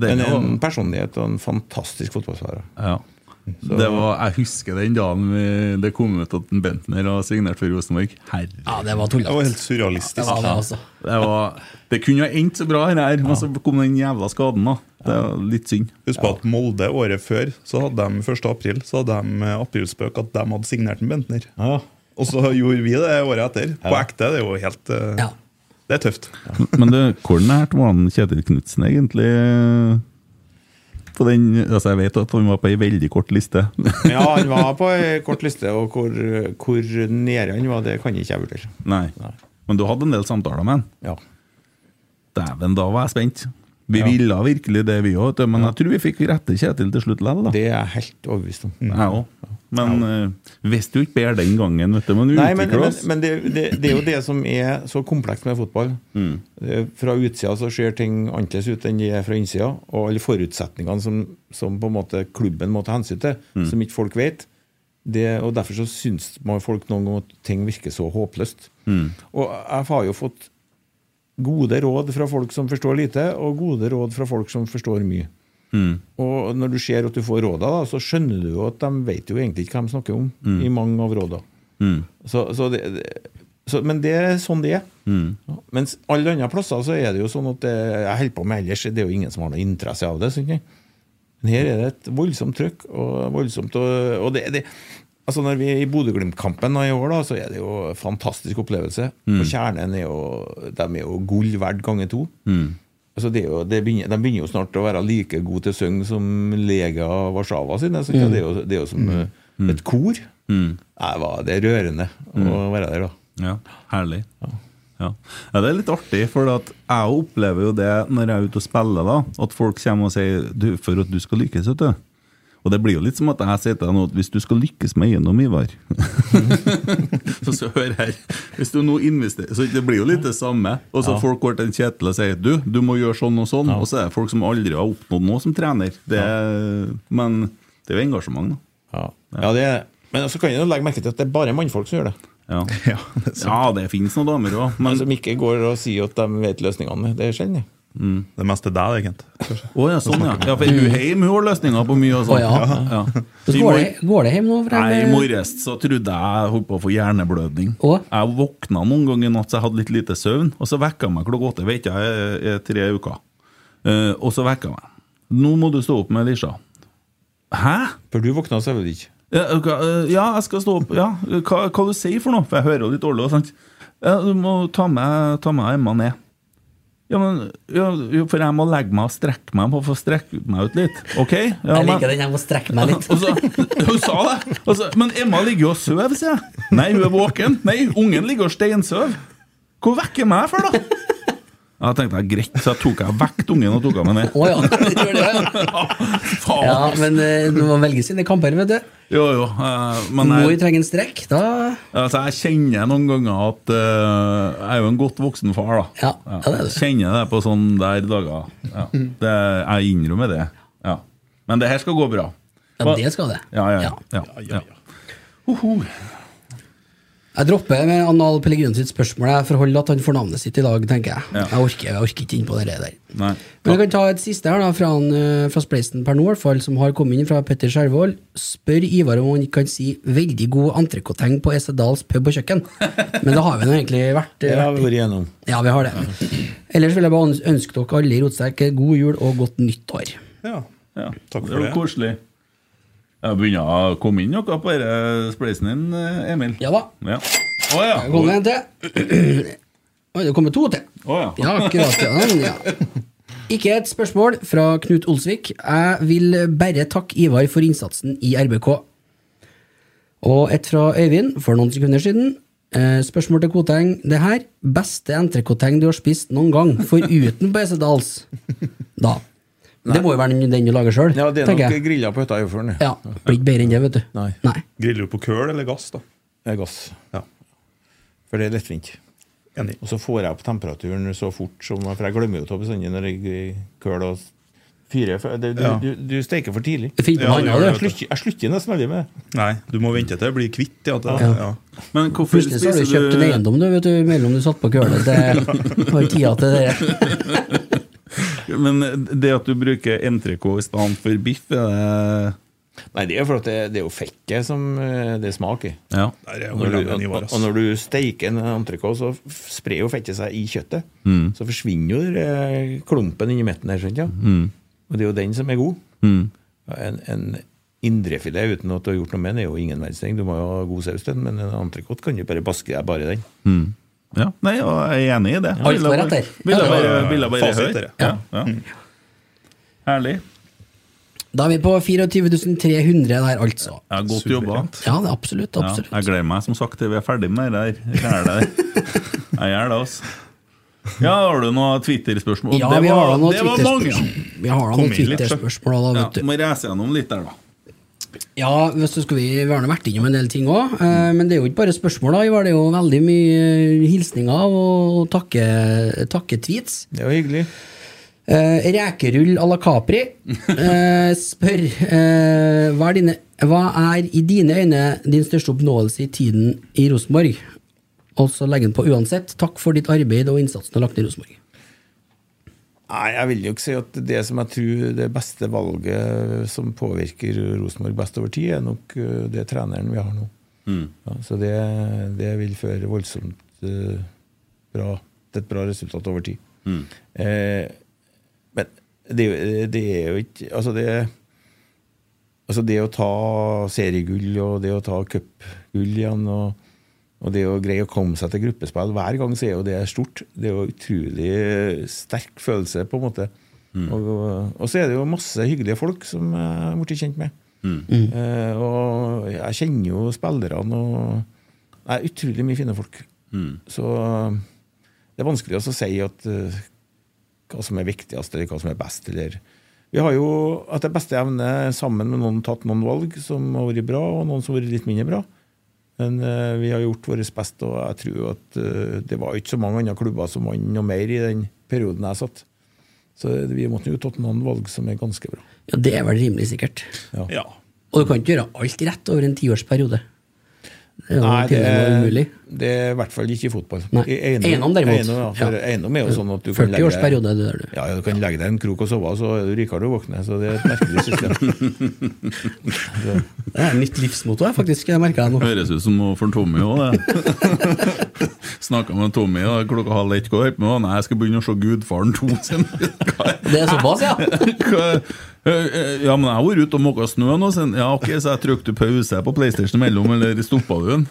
det Men en personlighet og en fantastisk fotballspiller. Ja. Det var, jeg husker den dagen vi, det kom ut at en Bentner har signert for Rosenborg. Herregud. Ja, det var Det var helt surrealistisk. Ja, Det var det. Det, var, det kunne ha endt så bra, her, her, men så kom den jævla skaden. da Det var litt synd. Husk på at Molde året før, så hadde de 1. april Så hadde de eh, aprilspøk at de hadde signert en Bentner. Ja. Og så gjorde vi det året etter. På ekte. Det er jo helt uh... Ja. Det er tøft. Men det, hvor nært var han Kjetil Knutsen egentlig? På den, altså Jeg vet at han var på ei veldig kort liste. ja, han var på ei kort liste, og hvor, hvor nede han var, det kan ikke jeg vurdere. Nei. Men du hadde en del samtaler med han? Ja. Dæven, da var jeg spent. Vi Ja. ville virkelig det, vi òg, men jeg tror vi fikk rette Kjetil til slutt likevel. Det er jeg helt overbevist om. Jeg òg. Men uh, visste jo ikke bedre den gangen, vet du. Men vi Nei, men, utvikler men, oss. men det, det, det er jo det som er så komplekst med fotball. Mm. Fra utsida så ser ting annerledes ut enn de er fra innsida. Og alle forutsetningene som, som på en måte klubben må ta hensyn til, Mm. som ikke folk vet. Det, og Derfor så syns man folk noen ganger at ting virker så håpløst. Mm. Og jeg har jo fått gode råd fra folk som forstår lite, og gode råd fra folk som forstår mye. Mm. Og når du ser at du får råda, da, så skjønner du jo at de vet jo egentlig ikke hva de snakker om i mange av råda. Mm. Så, så det, så, men det er sånn det er. Mm. Ja, Mens alle andre plasser så er det jo sånn at det, jeg holder på med ellers, det er jo ingen som har noe interesse av det. Synes jeg. men her er det et voldsomt trøkk, og voldsomt og, og det, det Altså Når vi er i Bodø-Glimt-kampen i år, da, så er det jo en fantastisk opplevelse. Og Kjernen er jo, de er jo gull verdt ganger to. Mm. Altså det jo, det begynner, de begynner jo snart å være like gode til å synge som Lega Warszawa sine. Så det, er jo, det er jo som mm. et kor. Mm. Hva- det er rørende å være der, da. Ja, herlig. Ja. Ja. Det er litt artig, for jeg opplever jo det når jeg er ute og spiller, da, at folk kommer og sier du, for at du skal lykkes. vet du. Og det blir jo litt som at jeg sier til deg nå at hvis du skal lykkes med eiendom, Ivar Så skal høre her. Hvis du nå investerer Så det blir jo litt det samme. Og så folk går til en Kjetil og sier du, du må gjøre sånn og sånn. Og så er det folk som aldri har oppnådd noe som trener. Det, Men det er jo engasjement, da. Ja, ja det er, Men så kan jo legge merke til at det er bare mannfolk som gjør det. Ja, Ja, det ja det finnes noen damer òg, Men som ikke går og sier at de vet løsningene. Det er sjelden. Det meste deg, egentlig. Å ja, sånn ja. ja. For hjemme hun har løsninger på mye. og. Å, ja. ja. Så går det, går det hjem nå? For Nei, I morges så trodde jeg jeg holdt på å få hjerneblødning. Oh. Jeg våkna noen ganger i natt så jeg hadde litt lite søvn, og så vekka jeg meg klokka åtte. Vet jeg, i- i tre uker. Uh, og så vekka jeg meg. Nå må du stå opp med Lisha. Hæ? For du våkna så vel ikke. Ja, okay, eh, ja, jeg skal stå opp. Ja, hva, hva du sier for noe? For jeg hører jo litt dårlig. sant? Ja, du må ta med, ta med Emma ned. Ja, men ja, jo, For jeg må legge meg og strekke meg for å få strekke meg ut litt. Ok? Ja, Jeg liker den, jeg må strekke meg litt. så, hun sa det! Så, men Emma ligger jo og sover, sier jeg. Nei, hun er våken. Nei, ungen ligger og steinsover. Hvor vekker meg for, da? Ja, tenkte jeg, Greit, så jeg tok jeg vekk ungen og tok av meg ned. Oh, ja, det gjør det, ja. Faen. ja. Men eh, du må velge sine kamper, vet du. Jo, jo. Men jeg, Mor jeg, trenger en strekk. Da altså, jeg kjenner noen ganger at uh, Jeg er jo en godt voksen far, da. Ja, ja, det er det. Kjenner det på sånne der dager. Ja. Det, jeg innrømmer det. Ja. Men det her skal gå bra. Ja, det skal det. Ja, ja, ja. ja, ja. Hoho. Jeg dropper med Anal Pellegrino sitt spørsmål jeg, forholder at han får navnet sitt i dag, tenker jeg. Ja. Jeg, orker, jeg orker ikke inn på det der. Nei. Men jeg kan ta et siste her da, fra, han, eh, fra Spleisen per nå, fall, som har kommet inn fra Petter Skjervold. Spør Ivar om han kan si 'veldig god entrecôteng på Esedals pub og kjøkken'. Men det har vi nå egentlig vært. Det har vi vært igjennom. Ja, vi har det. Ellers vil jeg bare ønske dere alle i Rotsekk god jul og godt nytt år. Ja. Ja. Takk det for var det. koselig. Jeg begynner å komme inn noe på spleisen din, eh, Emil. Ja da. Ja. Oh, ja. Det kommer en til. Oi, det kommer to til. Oh, ja. Ja, akkurat. Ja. ja. Ikke et spørsmål fra Knut Olsvik. Jeg vil bare takke Ivar for innsatsen i RBK. Og et fra Øyvind for noen sekunder siden. Eh, spørsmål til Koteng. Det her, beste entrecôte du har spist noen gang, foruten på Esedals? Da. Det må jo være den, den du lager sjøl, Ja, det er nok jeg. grilla på hytta i Øyfjorden. Ja, Blir ikke bedre enn det, vet du. Nei. Nei. Griller du på køl eller gass, da? Det er gass. Ja. For det er lettvint. Enig. Og så får jeg opp temperaturen så fort som For jeg glemmer jo av bestandig når jeg køler og fyrer. Du, Ja. du, du steker for tidlig. Ja, du. Jeg slutter, jeg slutter nesten aldri med det. Nei, du må vente til det blir kvitt. Ja, det, Ja. ja. Men hvorfor Plutselig så har du kjøpt en eiendom du, vet du, mellom du satt på kølet. Det var tida til det. Men det at du bruker entrecôte i stedet for biff, er det Nei, det er for at det, det er jo fettet som eh, det er smak i. Ja. Er når, du, og, og når du steiker en entrecôte, så sprer jo fettet seg i kjøttet. Mm. Så forsvinner jo klumpen inni midten der. Ja? Mm. Og det er jo den som er god. Mm. En, en indrefilet uten at du har gjort noe med den, er jo ingen verdens ting. Du må jo ha god saus til den, men en entrecôte kan du bare baske deg bare i den. Mm. Ja, nei, og jeg er enig i det. Alt går etter. Ville bare, ville bare høre. Ja. Ja, ja. Herlig. Da er vi på 24 300 der, altså. Ja, godt jobba. Ja, det er absolutt. Ja, absolutt. jeg gleder meg som sagt til vi er ferdig med det der. Jeg gjør det. Altså. Ja, har du noen Twitter-spørsmål? Ja, Det vi var- har da noen! Twitter-spørsmål. Vi har da noen. Twitter-spørsmål, da, Ja, vet du. må reise gjennom litt der, da. Ja, hvis du skulle vi, har vært innom en del ting òg, men det er jo ikke bare spørsmål. da. Det er jo veldig mye eh, hilsninger og takke, takketweets. Det var hyggelig. Eh, rekerull à la Capri eh, spør eh, hva, er dine, hva er i dine øyne din største oppnåelse i tiden i Rosenborg? Og så legger han på uansett. Takk for ditt arbeid og innsatsen du har lagt i Rosenborg. Nei, jeg vil jo ikke si at det som jeg tror det beste valget som påvirker Rosenborg best over tid, er nok eh, det treneren vi har nå. Ja, så det, det vil føre voldsomt uh, bra til et bra resultat over tid. Eh, men det, det er jo ikke Altså, det Altså det å ta seriegull og det å ta cupgull igjen og, og det å greie å komme seg til gruppespill hver gang, så er jo det stort. Det er jo utrolig sterk følelse, på en måte. Og, og så er det jo masse hyggelige folk som jeg har blitt kjent med. Eh, og jeg kjenner jo spillerne og Det er utrolig mye fine folk. Så det er vanskelig også å si at eh, hva som er viktigst, eller hva som er best. Eller. Vi har jo etter beste evne sammen med noen tatt noen valg som har vært bra, og noen som har vært litt mindre bra. Men uh, vi har gjort vårt beste, og jeg tror at uh, det var ikke så mange andre klubber som vant noe mer i den perioden jeg satt. Så vi måtte jo tatt noen valg som er ganske bra. Ja, Det er vel rimelig sikkert. Ja. Og du kan ikke gjøre alt rett over en tiårsperiode. Det er jo Nei, det er, umulig. Det er i hvert fall ikke i fotball. Nei. Eiendom, Eiendom, derimot. Eiendom, ja, for Ja. eiendom er jo sånn at du kan 40 årsperiode, det der, du. Ja, ja, du kan legge deg en krok og sove, så er du rikere å våkne. Så det er et merkelig system. Det er mitt livsmotto, jeg, faktisk. Jeg merker det nå. Høres ut som noe for Tommy òg, det. Snakka med Tommy da, klokka halv ett. går. på? Nei, jeg skal begynne å se Gudfaren 2 sin. Det er såpass, ja. Ja, men jeg har vært ute og måka snø nå. Ja, ok, Så jeg trykte pause på PlayStation mellom, eller stoppa du den?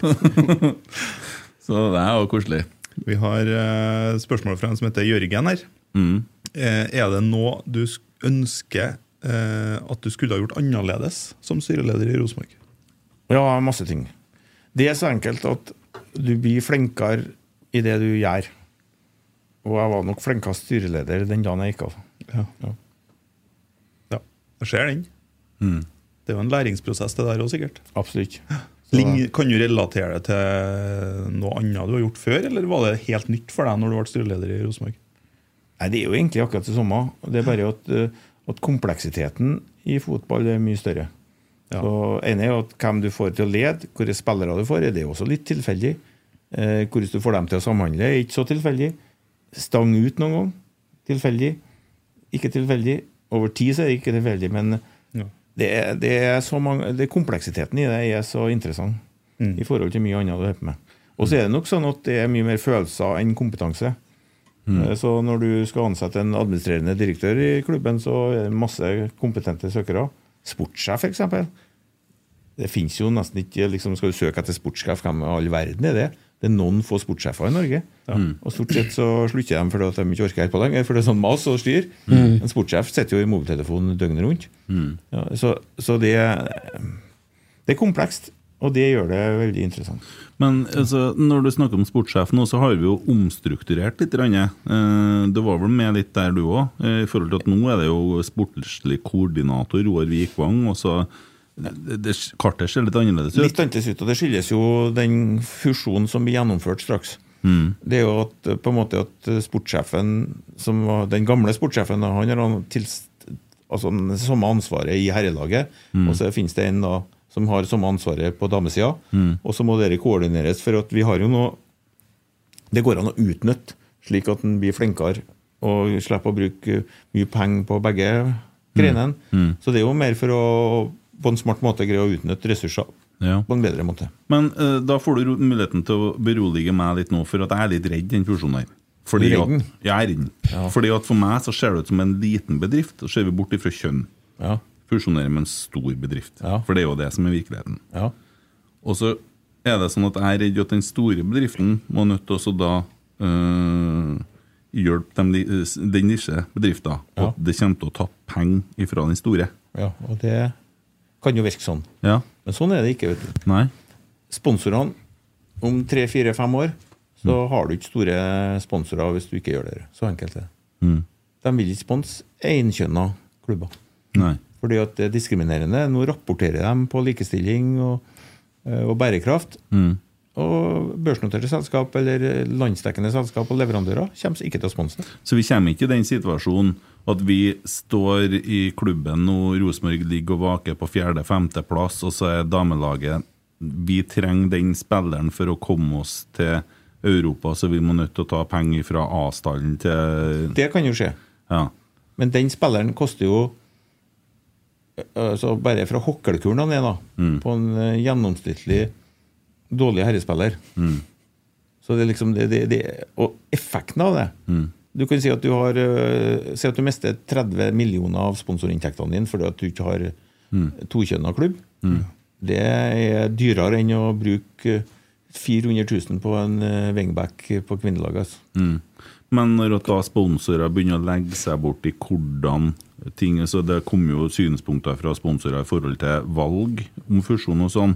Så det er jo koselig. Vi har eh, spørsmål fra en som heter Jørgen her. Mm. Eh, er det noe du ønsker eh, at du skulle ha gjort annerledes som styreleder i Rosenborg? ja, masse ting. Det er så enkelt at du blir flinkere i det du gjør. Og jeg var nok flinkest styreleder den dagen jeg gikk av. Ja. Ja. ja. Jeg ser den. Mm. Det er jo en læringsprosess, det der òg, sikkert. Absolutt. Kan du relatere det til noe annet du har gjort før, eller var det helt nytt for deg når du ble styreleder i Rosenborg? Nei, Det er jo egentlig akkurat det samme. Det er bare at, eh, at kompleksiteten i fotball er mye større. Ja. Så ene er at hvem du får til å lede, hvilke spillere du får, er det også litt tilfeldig. Eh, hvordan du får dem til å samhandle, er ikke så tilfeldig. Stang ut noen gang. Tilfeldig. Ikke tilfeldig. Over tid så er det ikke tilfeldig, men det, det, er så mange, det kompleksiteten i det er så interessant i forhold til mye annet du holder på med. Og så er det nok sånn at det er mye mer følelser enn kompetanse. Mm. Så når du skal ansette en administrerende direktør i klubben, så er det masse kompetente søkere. Sportssjef, f.eks. Det finnes jo nesten ikke liksom, Skal du søke etter sportssjef, hvem i all verden er det? Det er noen få sportssjefer i Norge. Og stort sett så slutter de fordi de ikke orker helt på lenger, for det er sånn mas og styr. En sportssjef sitter jo i mobiltelefonen døgnet rundt. Ja, så så det, det er komplekst, og det gjør det veldig interessant. Men altså, når du snakker om sportssjef nå, så har vi jo omstrukturert litt. Det Eh, var vel med litt der, du òg? I forhold til at nå er det jo sportslig koordinator Roar Vikvang. og så det, det, Kartet ser litt annerledes ut. Litt annerledes ut, og det skyldes jo den fusjonen som blir gjennomført straks. Det er jo at, eh, på en måte at eh, sportssjefen, som var den gamle sportssjefen, han har altså samme ansvaret i herrelaget. Og så finnes det en da som har samme ansvaret på damesida. Og så må dere koordineres, for at vi har jo noe Det går an å utnytte, slik at en blir flinkere og slipper å bruke mye penger på begge grenene. Så det er jo mer for å på en smart måte greier å utnytte ressurser Ja. på en bedre måte. Men uh, da får du muligheten til å berolige meg litt nå, for at jeg er litt redd den fusjonen her. Fordi at, jeg er redd Ja. Fordi at For meg så ser det ut som en liten bedrift. Så ser vi bort ifra kjønn. Ja. Fusjonerer med en stor bedrift. Ja. For det er jo det som er virkeligheten. Ja. Og så er det sånn at jeg er redd at den store bedriften må nødt til også da øh, hjelpe dem, den lille bedriften. Ja. Og det kommer til å ta penger ifra den store. Ja, og det kan jo virke sånn. Ja. Men sånn er det ikke. vet du. Nei? Sponsorene om tre, fire, fem år så har du ikke store sponsorer hvis du ikke gjør det. Så enkelt er det. Mm. De vil ikke sponse enkjønna klubber. Nei. Fordi at det er diskriminerende. Nå rapporterer de på likestilling og, eh, og bærekraft. Mm. Og børsnoterte selskap eller landsdekkende selskap og leverandører kommer ikke til å sponse. Så vi kommer ikke i den situasjonen at vi står i klubben nå, Rosenborg ligger og vaker på fjerde-femteplass, og så er damelaget Vi trenger den spilleren for å komme oss til Europa, så vi må nødt til å ta penger fra A-stallen til Det kan jo skje. Ja. Men den spilleren koster jo øh, så Bare fra hokkelkuren ned, da, på en gjennomsnittlig dårlig herrespiller Så det er liksom det, det, det, Og effekten av det Du kan si at du har øh, Si at du mister 30 millioner av sponsorinntektene dine fordi at du ikke har tokjønna klubb. Det er dyrere enn å bruke 400 000 på en øh, wingback på kvinnelaget. Altså. Mm. Men når at da sponsorer begynner å legge seg bort i hvordan ting så Det kommer jo synspunkter fra sponsorer i forhold til valg om fusjon og sånn.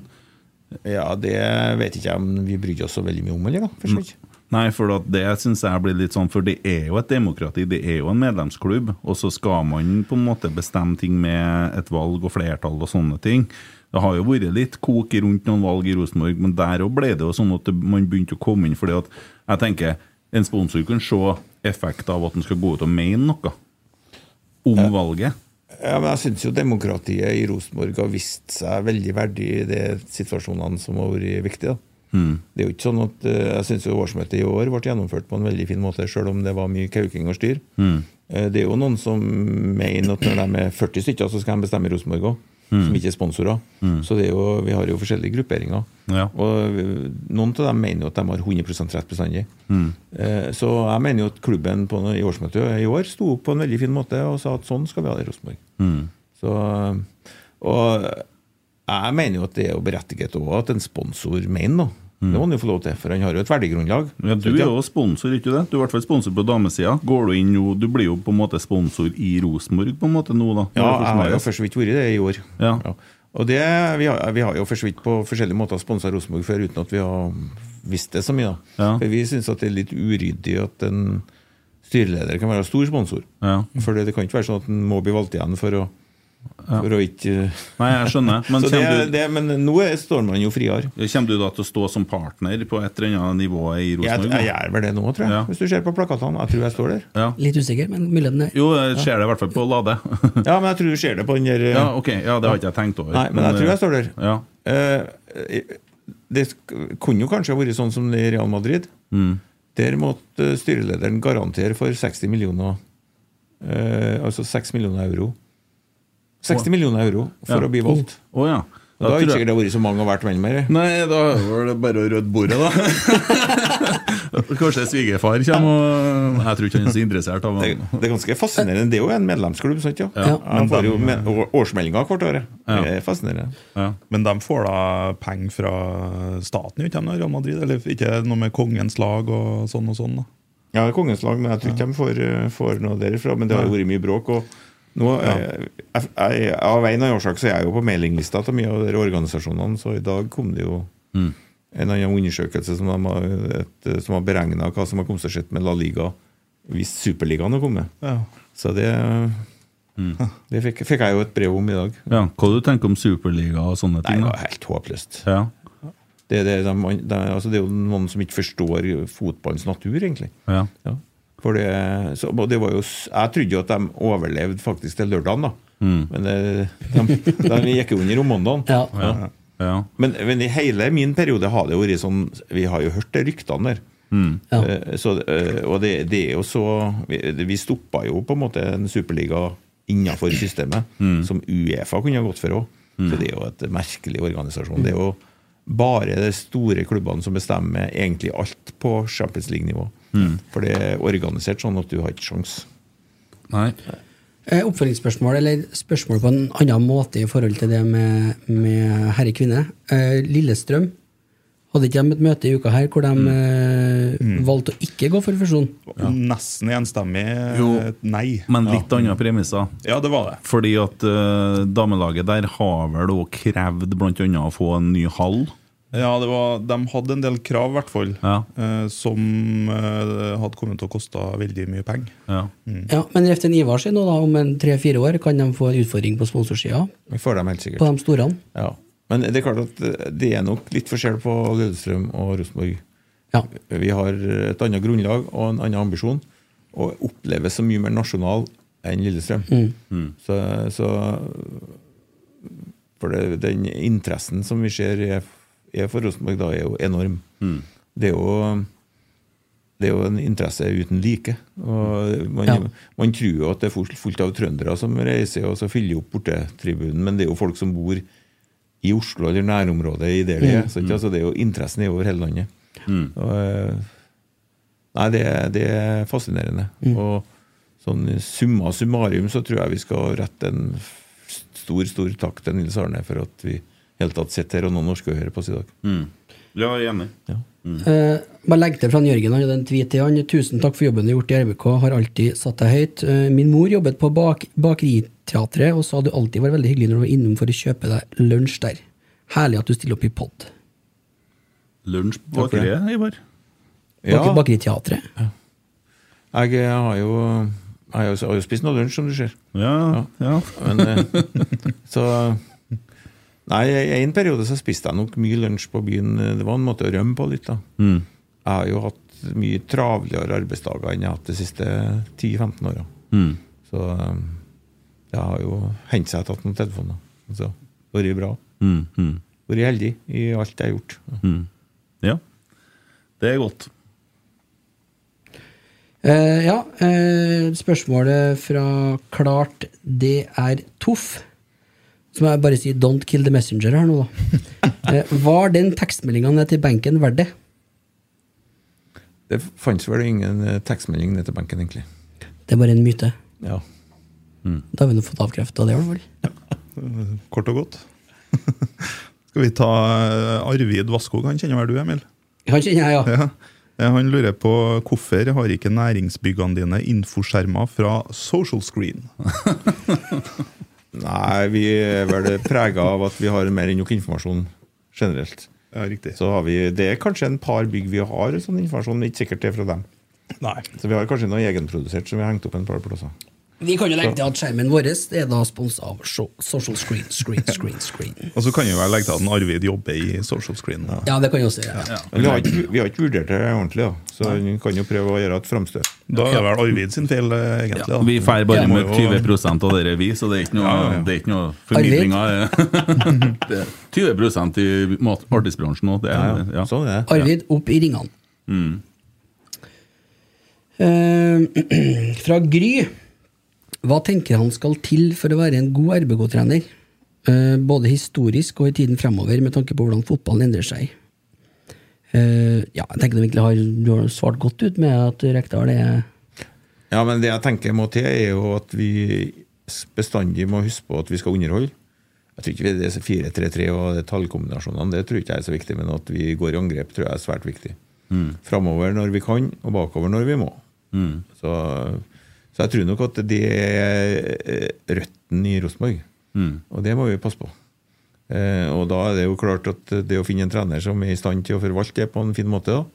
Ja, det vet ikke jeg om vi brydde oss så veldig mye om, eller? da, for så vidt. Nei, for det syns jeg blir litt sånn For det er jo et demokrati, det er jo en medlemsklubb, og så skal man på en måte bestemme ting med et valg og flertall og sånne ting. Det har jo vært litt kok rundt noen valg i Rosenborg, men der òg ble det jo sånn at man begynte å komme inn. fordi at jeg tenker en sponsor kan se effekt av at han skal gå ut og mene noe om valget. Ja, men jeg syns jo demokratiet i Rosenborg har vist seg veldig verdig i de situasjonene som har vært viktige. Mm. Det er jo ikke sånn at eh, Jeg syns årsmøtet i år ble gjennomført på en veldig fin måte, selv om det var mye kauking og styr. Mm. Det er jo noen som mener at når de er 40 stykker, så skal de bestemme i Rosenborg òg. Som ikke er sponsorer. Så det er jo, vi har jo forskjellige grupperinger. Ja. Og eh, noen av dem mener jo at de har 100% rett bestandig. Eh, Så jeg mener jo at klubben på, i årsmøtet i år sto opp på en veldig fin måte og sa at sånn skal vi ha det i Rosenborg. Så, og jeg mener jo at det er jo berettiget òg at en sponsor mener noe. Det må han jo få lov til, for han har jo et verdigrunnlag. Ja, Du er jo sponsor, ikke det? Du er i hvert fall sponsor på damesida. Går du inn nå Du blir jo på en måte sponsor i Rosenborg på en måte nå, da? Ja, jeg har jo for så vidt vært det i år. Ja. Og det, vi, har, vi har jo for så vidt på forskjellige måter sponsa Rosenborg før uten at vi har visst det så mye. da. Ja. For Vi syns det er litt uryddig at en styreleder kan være stor sponsor. Ja. For det, det kan ikke være sånn at en må bli valgt igjen for å, for å ikke Nei, jeg skjønner. Men så det, du, det, Men nå er, står man jo friere. kommer du da til å stå som partner på et eller annet nivå i Rosenborg? jeg gjør vel det nå, tror jeg. Ja. Hvis du ser på plakatene. Jeg tror jeg står der. Ja. Litt usikker, men muligheten er Jo, jeg ser det i hvert fall på Lade. Ja, men jeg tror du ser det på den der ja, ok. Ja, det har ikke jeg tenkt over. Nei, men jeg tror jeg står der. Ja. Eh, det kunne jo kanskje ha vært sånn som det i Real Madrid. Mm. Der måtte eh, styrelederen garantere for 60 millioner uh, Altså 6 millioner euro. 60 millioner euro for Ja. å bli valgt. Oh, ja. Og da har ikke det vært så mange å vært venn med. Nei, da var det bare å rydde bordet, da. Kanskje svigerfar kommer og Jeg tror ikke han er så interessert av Det, det er ganske fascinerende. Det er jo en medlemsklubb, sant? Ja? Ja. Han får jo med, å- årsmeldinger hvert år. Ja. Det er fascinerende. Ja. Men de får da penger fra staten, ikke de, Real Madrid? Eller ikke noe med kongens lag og sånn og sånn? da? Ja, kongens lag, men jeg tror ikke de får, eh, får noe derifra. Men det har jo vært mye bråk. og nå, ja. jeg, jeg, Av en annen årsak så er jeg jo på mailinglista til mye av de organisasjonene, så i dag kom det jo Mm. en annen undersøkelse som, har, et, som har beregna hva som har kommet til å skje med La Liga hvis Superligaen har kommet. Ja. Så det, det fikk, fikk jeg jo et brev om i dag. Ja, Hva du tenker om superliga og sånne ting? Nei, det var helt håpløst. Ja. Det, det, de, de, altså det er jo noen som ikke forstår fotballens natur, egentlig. Ja. Ja. For det, så, og det var jo, jeg trodde jo at de overlevde faktisk til lørdagen, da. Mm. Men det, de, de gikk jo under om mandagen. Ja. Ja. ja. Men, men i hele min periode har det vært sånn Vi har jo hørt de ryktene der. Mm. Ja. Eh, Så, eh, og det, det er jo så Vi, vi stoppa jo på en måte en superliga innafor systemet, som Uefa kunne ha gått for òg. Så det er jo et merkelig organisasjon. Det er jo bare de store klubbene som bestemmer egentlig alt på Champions League-nivå. For det er organisert sånn at du har ikke sjans. Nei. Eh, Oppfølgingsspørsmål, eller spørsmål på en annen måte i forhold til det med, med herre-kvinne. Eh, Lillestrøm hadde ikke de et møte i uka her hvor de eh, valgte å ikke gå for fusjon? Nesten enstemmig Jo. eh, nei. Men litt andre premisser. Ja, det var det. Fordi at eh, damelaget der har vel òg krevd bl.a. å få en ny hall. Ja, det var, De hadde en del krav, i hvert fall, Ja. eh, som eh, hadde kommet til å koste veldig mye penger. Ja. Ja, Men Reften Ivar sier nå da om en tre-fire år kan de få en utfordring på sponsorsida Vi får dem helt sikkert. på de store. Ja. Men det er klart at eh, det er nok litt forskjell på Lillestrøm og Rosenborg. Ja. Vi har et annet grunnlag og en annen ambisjon, og oppleves så mye mer nasjonal enn Lillestrøm. Så, så For det, den interessen som vi ser er, er for Rosenborg, da er jo enorm. Det er jo det er jo en interesse uten like. Og man, Ja. man tror jo at det er fullt, av trøndere som reiser og så fyller opp bortetribunen, men det er jo folk som bor i Oslo eller nærområdet i det det er. Så altså, det er jo interessen er over hele landet. Og, eh, nei, det, det er fascinerende. Og sånn summa summarum så tror jeg vi skal rette en stor, stor takk til Nils Arne for at vi hele tatt sitter her og noen norske hører på oss i dag. Mm. Ja, jeg er enig. Eh, bare legg til fra Jørgen, han hadde en tweet til han. Tusen takk for jobben du har gjort i RBK, har alltid satt deg høyt. Eh, min mor jobbet på bak Bakeriteatret og sa du alltid var veldig hyggelig når du var innom for å kjøpe deg lunsj der. Herlig at du stiller opp i pod. Lunsj på bakeriet, Ivar. Baker, Bakeriteatret. Jeg eh, jeg har jo, jeg har jo spist noe lunsj, som du ser. Ja, ja. Men, eh, så Nei, i en periode så spiste jeg nok mye lunsj på byen. Det var en måte å rømme på litt, da. Mm. Jeg har jo hatt mye travligere arbeidsdager enn jeg har hatt de siste 10-15 åra. Mm. Så eh, det har jo hendt seg at jeg har tatt noen telefoner. Så vært bra. Mm. Mm. Vært heldig i alt jeg har gjort. Mm. Ja. Det er godt. Eh, ja, eh, spørsmålet fra Klart det er Toff. Så må jeg bare si 'don't kill the messenger' her nå, da. Eh, var den tekstmeldinga ned til benken verdt det? Det fantes vel ingen eh, tekstmelding ned til benken, egentlig. Det er bare en myte. Ja. Da har vi nå fått avkrefta det, i hvert fall. Kort og godt. Skal vi ta eh, Arvid Vasskog? Han kjenner vel du, Emil? Han kjenner jeg, ja. Ja. Han lurer på hvorfor har ikke næringsbyggene dine infoskjermer fra Social Screen? Nei, vi er vel prega av at vi har mer enn nok informasjon generelt. Ja, riktig. Så har vi, Det er kanskje en par bygg vi har sånn informasjon, men ikke sikkert det er fra dem. Nei. Så vi har kanskje noe egenprodusert som vi har hengt opp en par plasser. Vi kan jo legge til at skjermen vår er da sponsa av Social Screen. Screen, screen, screen. Og så kan jo vel legge til at en Arvid jobber i social screen. Ja, det kan jeg også gjøre. Ja. vi har, ikke, vi har ikke vurdert det ordentlig, da. så vi kan jo prøve å gjøre et framstøt. Da er det vel Arvid sin feil, eh, egentlig. da. Vi drar bare med jo- 20 av dere vi, så det er ikke noe, Ja, ja, ja. Det ikke noe formidling av det er 20% i artistbransjen òg. Ja, ja. Arvid, opp i ringene. Mm. Uh, fra Gry. Hva tenker han skal til for å være en god RBK-trener? Eh, både historisk og i tiden fremover, med tanke på hvordan fotballen endrer seg. Eh, ja, jeg tenker du egentlig har, du har svart godt ut med at Rekdal er Ja, men det jeg tenker må til, er jo at vi bestandig må huske på at vi skal underholde. Jeg tror ikke vi det er 4-3-3 og tallkombinasjonene, det tror ikke jeg er så viktig, men at vi går i angrep, tror jeg er svært viktig. Mm. Framover når vi kan, og bakover når vi må. Mm. Så, så jeg tror nok at det er røttene røtten i Rosenborg. Mm. Og det må vi passe på. Eh, og da er det jo klart at det å finne en trener som er i stand til å forvalte det på en fin måte, da,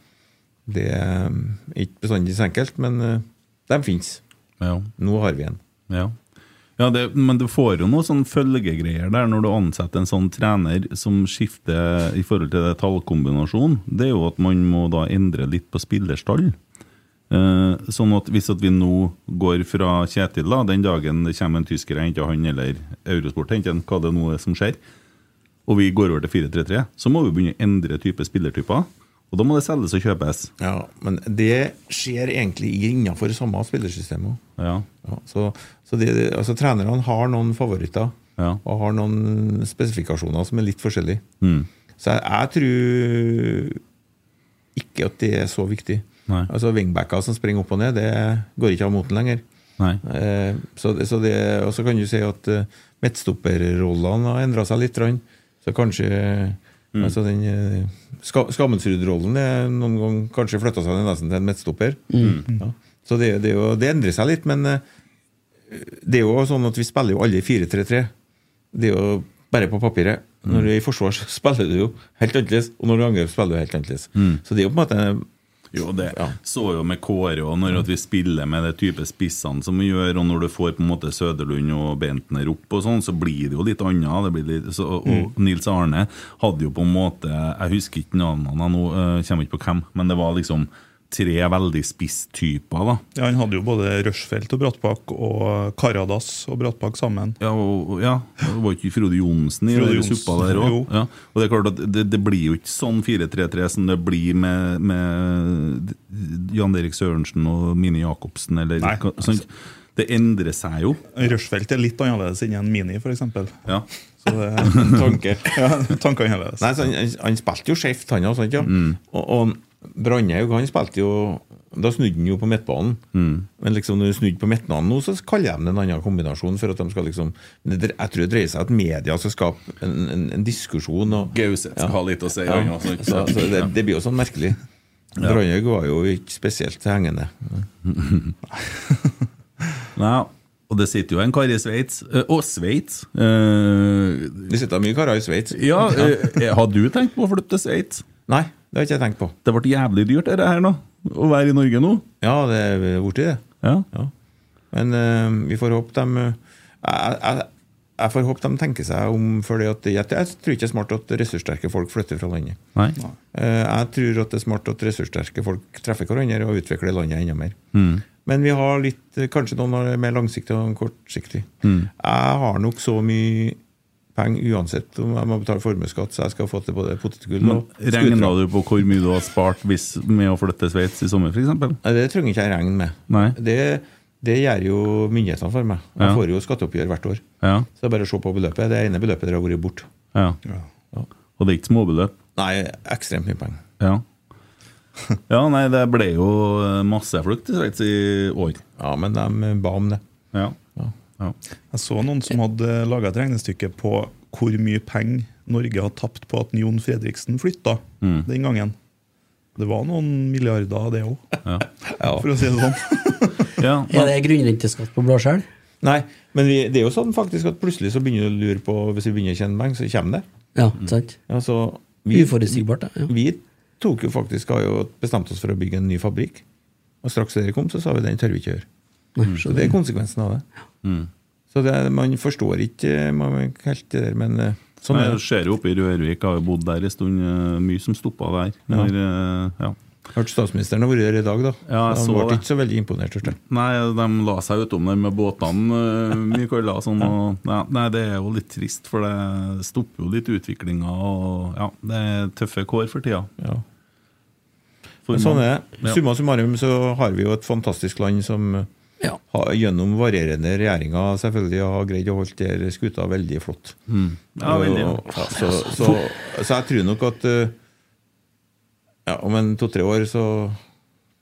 det er ikke bestandig så enkelt, men eh, de fins. Ja. Nå har vi en. Ja. Ja, det, men du får jo noen sånn følgegreier der når du ansetter en sånn trener som skifter i forhold til det tallkombinasjonen. Det er jo at man må da endre litt på spillerstall. Eh, sånn at hvis at vi nå går fra Kjetil, da, den dagen det kommer en tysker og henter han, eller Eurosport henter han, hva det nå er som skjer, og vi går over til 4-3-3, så må vi begynne å endre type spillertyper. Og da må det selges og kjøpes. Ja, Men det skjer egentlig innenfor samme spillersystem Ja. Ja. så så det- altså, trenerne har noen favoritter, Ja. og har noen spesifikasjoner som er litt forskjellige. Mm. Så jeg, jeg tror ikke at det er så viktig. Nei. Altså Wingbacker som springer opp og ned, det går ikke av moten lenger. Nei. Eh, så, så det, og så kan du si at uh, midtstopperrollene har endra seg litt. Så kanskje Mm. altså den uh, ska, Skammensrud-rollen er noen gang kanskje flytta seg nesten til en midtstopper. Mm. Ja. Så det, det, er jo, det endrer seg litt, men eh, det er jo sånn at vi spiller jo alle 4-3-3. Det er jo bare på papiret. Når du er i forsvar, så spiller du jo helt annerledes, og når du angriper, spiller du helt annerledes. Mm. Så det er jo på en måte Jo, det så jo med Kåre og når vi spiller med det type spissene som vi gjør, og når du får på en måte Søderlund og Bentner opp og sånn, så blir det jo litt annet. Det blir litt, så, og Mm. Nils Arne hadde jo på en måte Jeg husker ikke navnene nå, øh, kommer ikke på hvem, men det var liksom tre veldig spisstyper, da. Ja, Han hadde jo både Rushfeldt og Brattbakk og Karadas og Brattbakk sammen. Ja, og, ja, det var ikke Frode Johnsen i Frode suppa der òg? Ja. Og det er klart at det, det blir jo ikke sånn 4-3-3 som det blir med, med Jan Erik Sørensen og Mini Jacobsen. Eller, Nei, sånn, det endrer seg jo. Rushfeldt er litt annerledes enn en Mini, f.eks. Ja. Så det Tanke. ja, tankene annerledes. Nei, så han, han, spilte jo skjevt, han òg. Ja. Og, og Brandhaug han spilte jo Da snudde han jo på midtbanen. Men liksom når du snudde på midtbanen nå, så kaller de det en annen kombinasjon. For at de skal liksom Jeg tror det dreier seg at media skal skape en, en, en diskusjon. Og, Gauseth skal ha litt å si. ja, så, så det, det blir jo sånn merkelig. Ja. Brandhaug var jo ikke spesielt hengende. Nei, og det sitter jo en kar i Sveits. eh, Og Sveits eh, Det sitter mye karer i Sveits. Ja, eh, Har du tenkt på å flytte til Sveits? Nei, det har ikke jeg tenkt på. Det ble jævlig dyrt det her nå, å være i Norge nå. Ja, det er blitt det. Ja. Men uh, vi får håpe de jeg, jeg, jeg får håpe de tenker seg om for at jeg, jeg tror ikke det er smart at ressurssterke folk flytter fra landet. Nei. Uh, Jeg tror at det er smart at ressurssterke folk treffer hverandre og utvikler landet enda mer. Mm. Men vi har litt, kanskje noen mer langsiktig og kortsiktig. Mm. Jeg har nok så mye penger uansett om jeg må betale formuesskatt, så jeg skal få til både potetgull Men skuter. Regna du på hvor mye du har spart hvis, med å flytte til Sveits i sommer, f.eks.? Det trenger ikke jeg regne med. Nei. Det, det gjør jo myndighetene for meg. Jeg Ja. får jo skatteoppgjør hvert år. Ja. Så det er bare å se på beløpet. Det ene beløpet der har vært borte. ja. Og det er ikke småbeløp? Nei, ekstremt mye penger. Ja. ja, nei, det ble jo masseflukt i Sveits i år. Ja, men de ba om det. Ja. Ja. Jeg så noen som hadde laga et regnestykke på hvor mye penger Norge har tapt på at Jon Fredriksen flytta Mm. den gangen. Det var noen milliarder av det òg, Ja. for å si det sånn. Ja, Er det grunnrenteskatt på blåskjell? Nei, men vi, det er jo sånn faktisk at plutselig så begynner du å lure på Hvis vi begynner å tjene penger, så kommer det. Ja, sant? Ja, så vi, Uforutsigbart, da. Ja. vi tok jo faktisk har jo bestemt oss for å bygge en ny fabrikk. Og straks dere kom, så sa vi den tør vi ikke gjøre. Så det er konsekvensen av det. Så det, man forstår ikke man, helt det der, men eh, sånn Nei, er det. ser jo oppe i Rørvik, har jo bodd der en stund. eh, Mye som stoppa der. Når, eh, ja. Hørte statsministeren har vært der i dag, da. Ja, jeg Han så ble det. ikke så veldig imponert. hørte. Nei, de la seg utom der med båtene, mye kalla sånn. Og, ja, nei, det er jo litt trist, for det stopper jo litt utviklinga. Og ja, det er tøffe kår for tida. Ja. For Men sånn er det. Summa summarum så har vi jo et fantastisk land som Ja. har, gjennom varierende regjeringer selvfølgelig har greid å holde der skuta veldig flott. Mm. Ja, veldig. Og- ja, så, så, så jeg tror nok at eh, ja, om en to-tre år så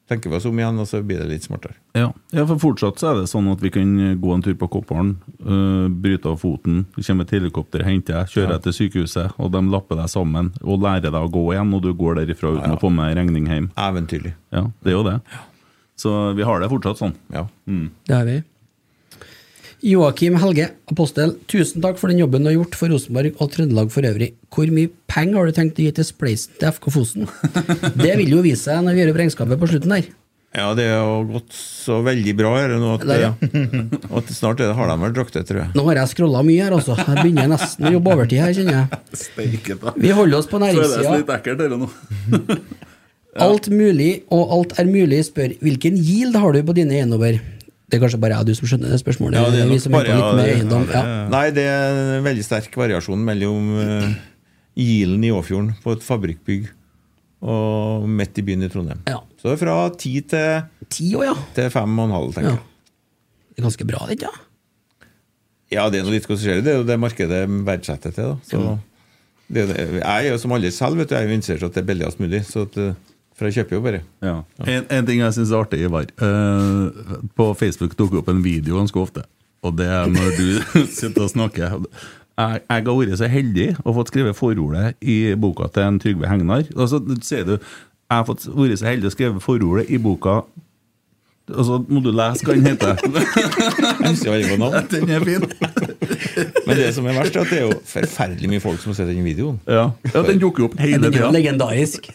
tenker vi oss om igjen, og så blir det litt smartere. Ja. ja, for fortsatt så er det sånn at vi kan gå en tur på Kopparen, øh, bryte av foten, det kommer et helikopter, henter deg, kjører deg til sykehuset, og de lapper deg sammen og lærer deg å gå igjen, og du går derifra uten å få med regning hjem. Eventyrlig. Ja, det er jo det. Så vi har det fortsatt sånn. Ja. Det har vi. Joakim Helge, apostel, tusen takk for den jobben du har gjort for Rosenborg og Trøndelag for øvrig. Hvor mye penger har du tenkt å gi til spleisen til FK Fosen? Det vil jo vise seg når vi gjør opp regnskapet på slutten der. Ja, det har gått så veldig bra her nå at, Der, ja. at snart er det, har de vel det, tror jeg. Nå har jeg scrolla mye her, altså. Jeg begynner nesten å jobbe overtid her, kjenner jeg. Vi holder oss på næringssida. ekkelt, dere nå. Alt mulig, og alt er mulig, spør hvilken yield har du på dine eiendommer? Det er kanskje bare jeg og du som skjønner det spørsmålet. Ja, det er nok bare- ja, eiendom. Ja. Nei, det er en veldig sterk variasjon mellom uh, Gilen i Åfjorden på et fabrikkbygg og midt i byen i Trondheim. Ja. Så det er fra ti til, Ti år, ja. til fem og en halv, tenker jeg. Det er ganske bra, det, ikke ja? Ja, det er noe litt hvordan det. Det er jo det markedet verdsetter til. Da. Så det det. Jeg er jo som alle selv, vet du, jeg er jo interessert i at det er billigst mulig. Så at, eh, for jeg kjøper jo bare. Ja. En, en ting jeg syns er artig, Ivar. Uh, på Facebook dukker opp en video ganske ofte. Og det er når du sitter og snakker. Jeg, jeg har vært så heldig og fått skrevet forordet i boka til en Trygve Hegnar. Og så sier du jeg har fått vært så heldig å skrive forordet i boka Og så må du lese hva den heter. Den er fin. Men det som er verst, er at det er jo forferdelig mye folk som har sett den videoen. Ja, ja den dukker opp hele Den er jo tida. legendarisk.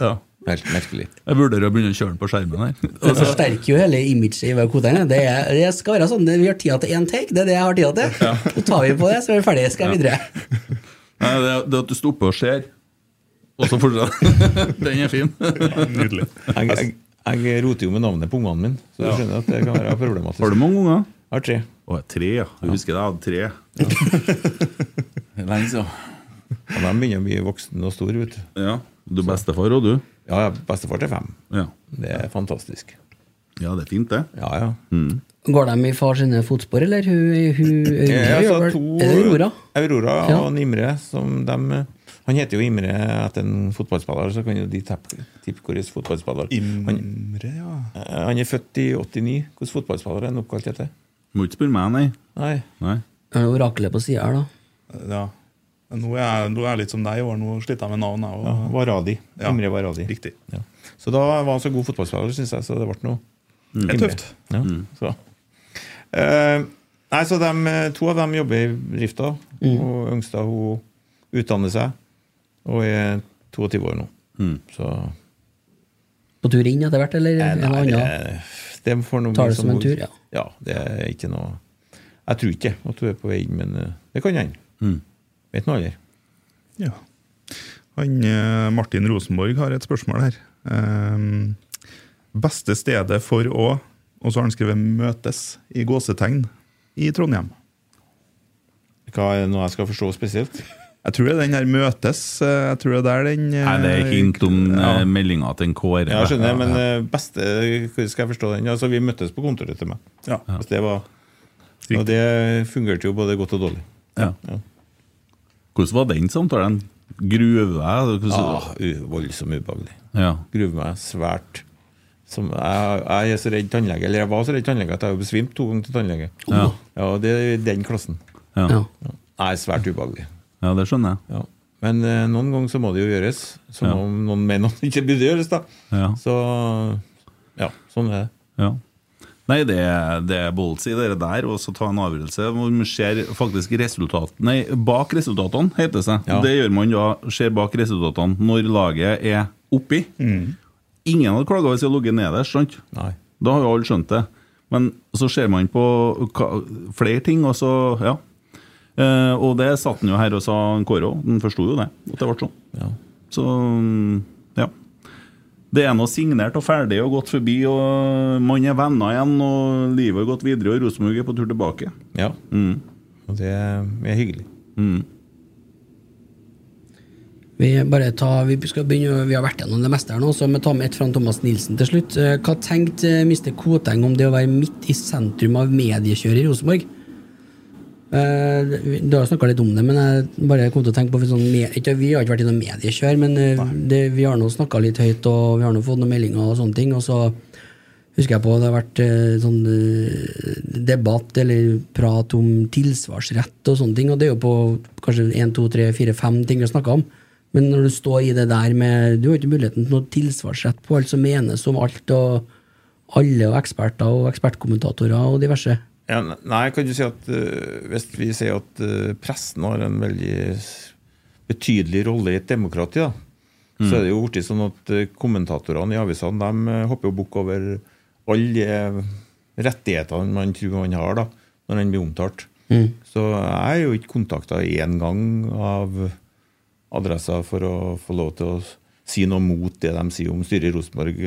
Ja. Helt merkelig. Jeg vurderer å begynne å kjøre den på skjermen her. Det forsterker jo hele imaget i koderne. Det, er- det skal være sånn, vi har tida til én take, det er det jeg har tida til. Så tar vi på det, så er vi ferdige, skal jeg videre. Nei, det, er- det at du står oppe og ser, og så fortsetter. Den er fin. Nydelig. Jeg, jeg, jeg roter jo med navnet på ungene mine, så du skjønner at det kan være problematisk. Har du mange unger? Jeg har tre. Å, tre, ja. Jeg husker jeg hadde tre. Lenge siden. Ja, de begynner å bli voksne og store. vet du. Ja. Du er bestefar, og du? Ja, ja, bestefar til fem. Ja. Det er fantastisk. ja, det er fint, det. Ja, ja. Går de i far sine fotspor, eller? Hun, hun, hun, ja, har gjør så vel- to Er det Aurora? Aurora Ja. og Imre. Som dem, han heter jo Imre etter en fotballspiller, så kan jo de tippe hvilken fotballspiller. Imre, ja. Han, han er født i 89. Hvilken fotballspiller er han oppkalt etter? Må ikke spørre meg, nei. Nei. nei. Er det Oraklet på sida her, da? ja. Nå er, jeg, nå er jeg litt som deg i år. Nå sliter jeg med navn. Og, Ja, Varadi. Ja. Imre Varadi. Riktig. Ja. Så da var han så god fotballspiller, syns jeg, så det ble noe. Det er tøft. Ja, så. Eh, nei, så de, To av dem jobber i drifta. Og Øngstad hun utdanner seg og er 22 år nå. Så På tur inn etter hvert, eller eh, er noe annet? det, det får noe Tar det som en tur, ja. Ja, det er ikke noe Jeg tror ikke at du er på vei inn, men eh, det kan hende. Mm. Vet nå aldri. Ja. Han, eh, Martin Rosenborg har et spørsmål her. Ehm, beste stedet for å Og så har han skrevet 'møtes' i gåsetegn i Trondheim. Hva er det noe jeg skal forstå spesielt? Jeg tror det er den her 'møtes'. eh, Jeg tror det er den Nei, det er hint om ja. meldinga til en Kåre. Ja, skjønner, jeg, men beste skal jeg forstå den? Altså, Vi møttes på kontoret til meg. Ja. Ja. det var Og det fungerte jo både godt og dårlig. Ja. Ja. Hvordan var den samtalen? Gruve deg? Ah, voldsomt ubehagelig. Ja. Gruer meg svært. Som, jeg, jeg er så redd tannlege, eller jeg var så redd tannlege at jeg har besvimt to ganger til tannlege. Ja. Ja, Det er den klassen. Ja. Ja. Jeg er svært ubehagelig. ja, det skjønner jeg. Ja. Men eh, noen ganger så må det jo gjøres. Som Ja. om noen mener at det ikke burde gjøres. da Ja. Så ja, sånn er det. Ja. Nei, det, det er ballsy, det der, og så ta en avgjørelse hvor man ser faktisk resultat Nei, bak resultatene, heter det seg. Ja. Det gjør man da, ser bak resultatene når laget er oppi. Ingen hadde klaga hvis de hadde ligget nederst, sant? Nei. Da har jo alle skjønt det. Men så ser man på flere ting, og så Ja. Eh, og det satt han jo her og sa, Kåre òg. Han forsto jo det, at det ble sånn. Ja. Så. Det er nå signert og ferdig og gått forbi, og man er venner igjen, og livet har gått videre, og Rosenborg er på tur tilbake. Ja. Mm. Og det er hyggelig. Mm. Vi, bare ta, vi, skal begynne, vi har vært gjennom det meste her nå, så vi tar med ett fra Thomas Nilsen til slutt. Eh, Hva tenkte eh, Mr. Koteng om det å være midt i sentrum av mediekjøret i Rosenborg? Eh, Du har snakka litt om det, men jeg bare kom til å tenke på sånn, Vi har ikke vært i noe mediekjør, men eh, det, vi har nå snakka litt høyt, og vi har nå fått noen meldinger og sånne ting. Og så husker jeg på det har vært eh, sånn debatt eller prat om tilsvarsrett og sånne ting, og det er jo på kanskje én, to, tre, fire, fem ting vi har snakka om. Men når du står i det der med Du har ikke muligheten til noe tilsvarsrett på alt som menes om alt, og alle og eksperter og ekspertkommentatorer og diverse. Ja, nei, kan du si at uh, hvis vi sier at uh, pressen har en veldig betydelig rolle i et demokrati, da, så er det jo blitt sånn at uh, kommentatorene i avisene de hopper jo bukk over alle rettighetene man tror man har da, når den blir omtalt. Så jeg er jo ikke kontakta én gang av adressa for å få lov til å si noe mot det de sier om styret i Rosenborg.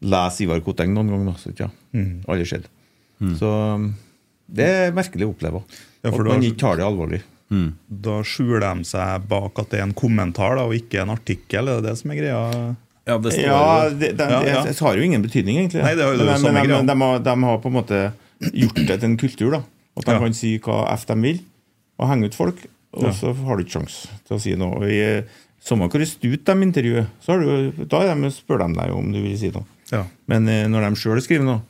Les Ivar Koteng noen gang, da. Så, ja. Aldri skjedd. Så um, det er merkelig å oppleve. Ja, for at man ikke tar det alvorlig. Da skjuler de seg bak at det er en kommentar da, og ikke en artikkel. Er det det som er greia? Ja, det står Ja, det, det, Ja, ja. det har jo ingen betydning, egentlig. Nei, det har jo men, det men, men de, har, de har på en måte gjort det til en kultur. da At de Ja. kan si hva F de vil, og henge ut folk. Og Ja. så har du ikke sjans til å si noe. Og I Samme hvor stut de intervjuer, så har du, da er de, spør de deg om du vil si noe. Ja. Men eh, når de sjøl skriver noe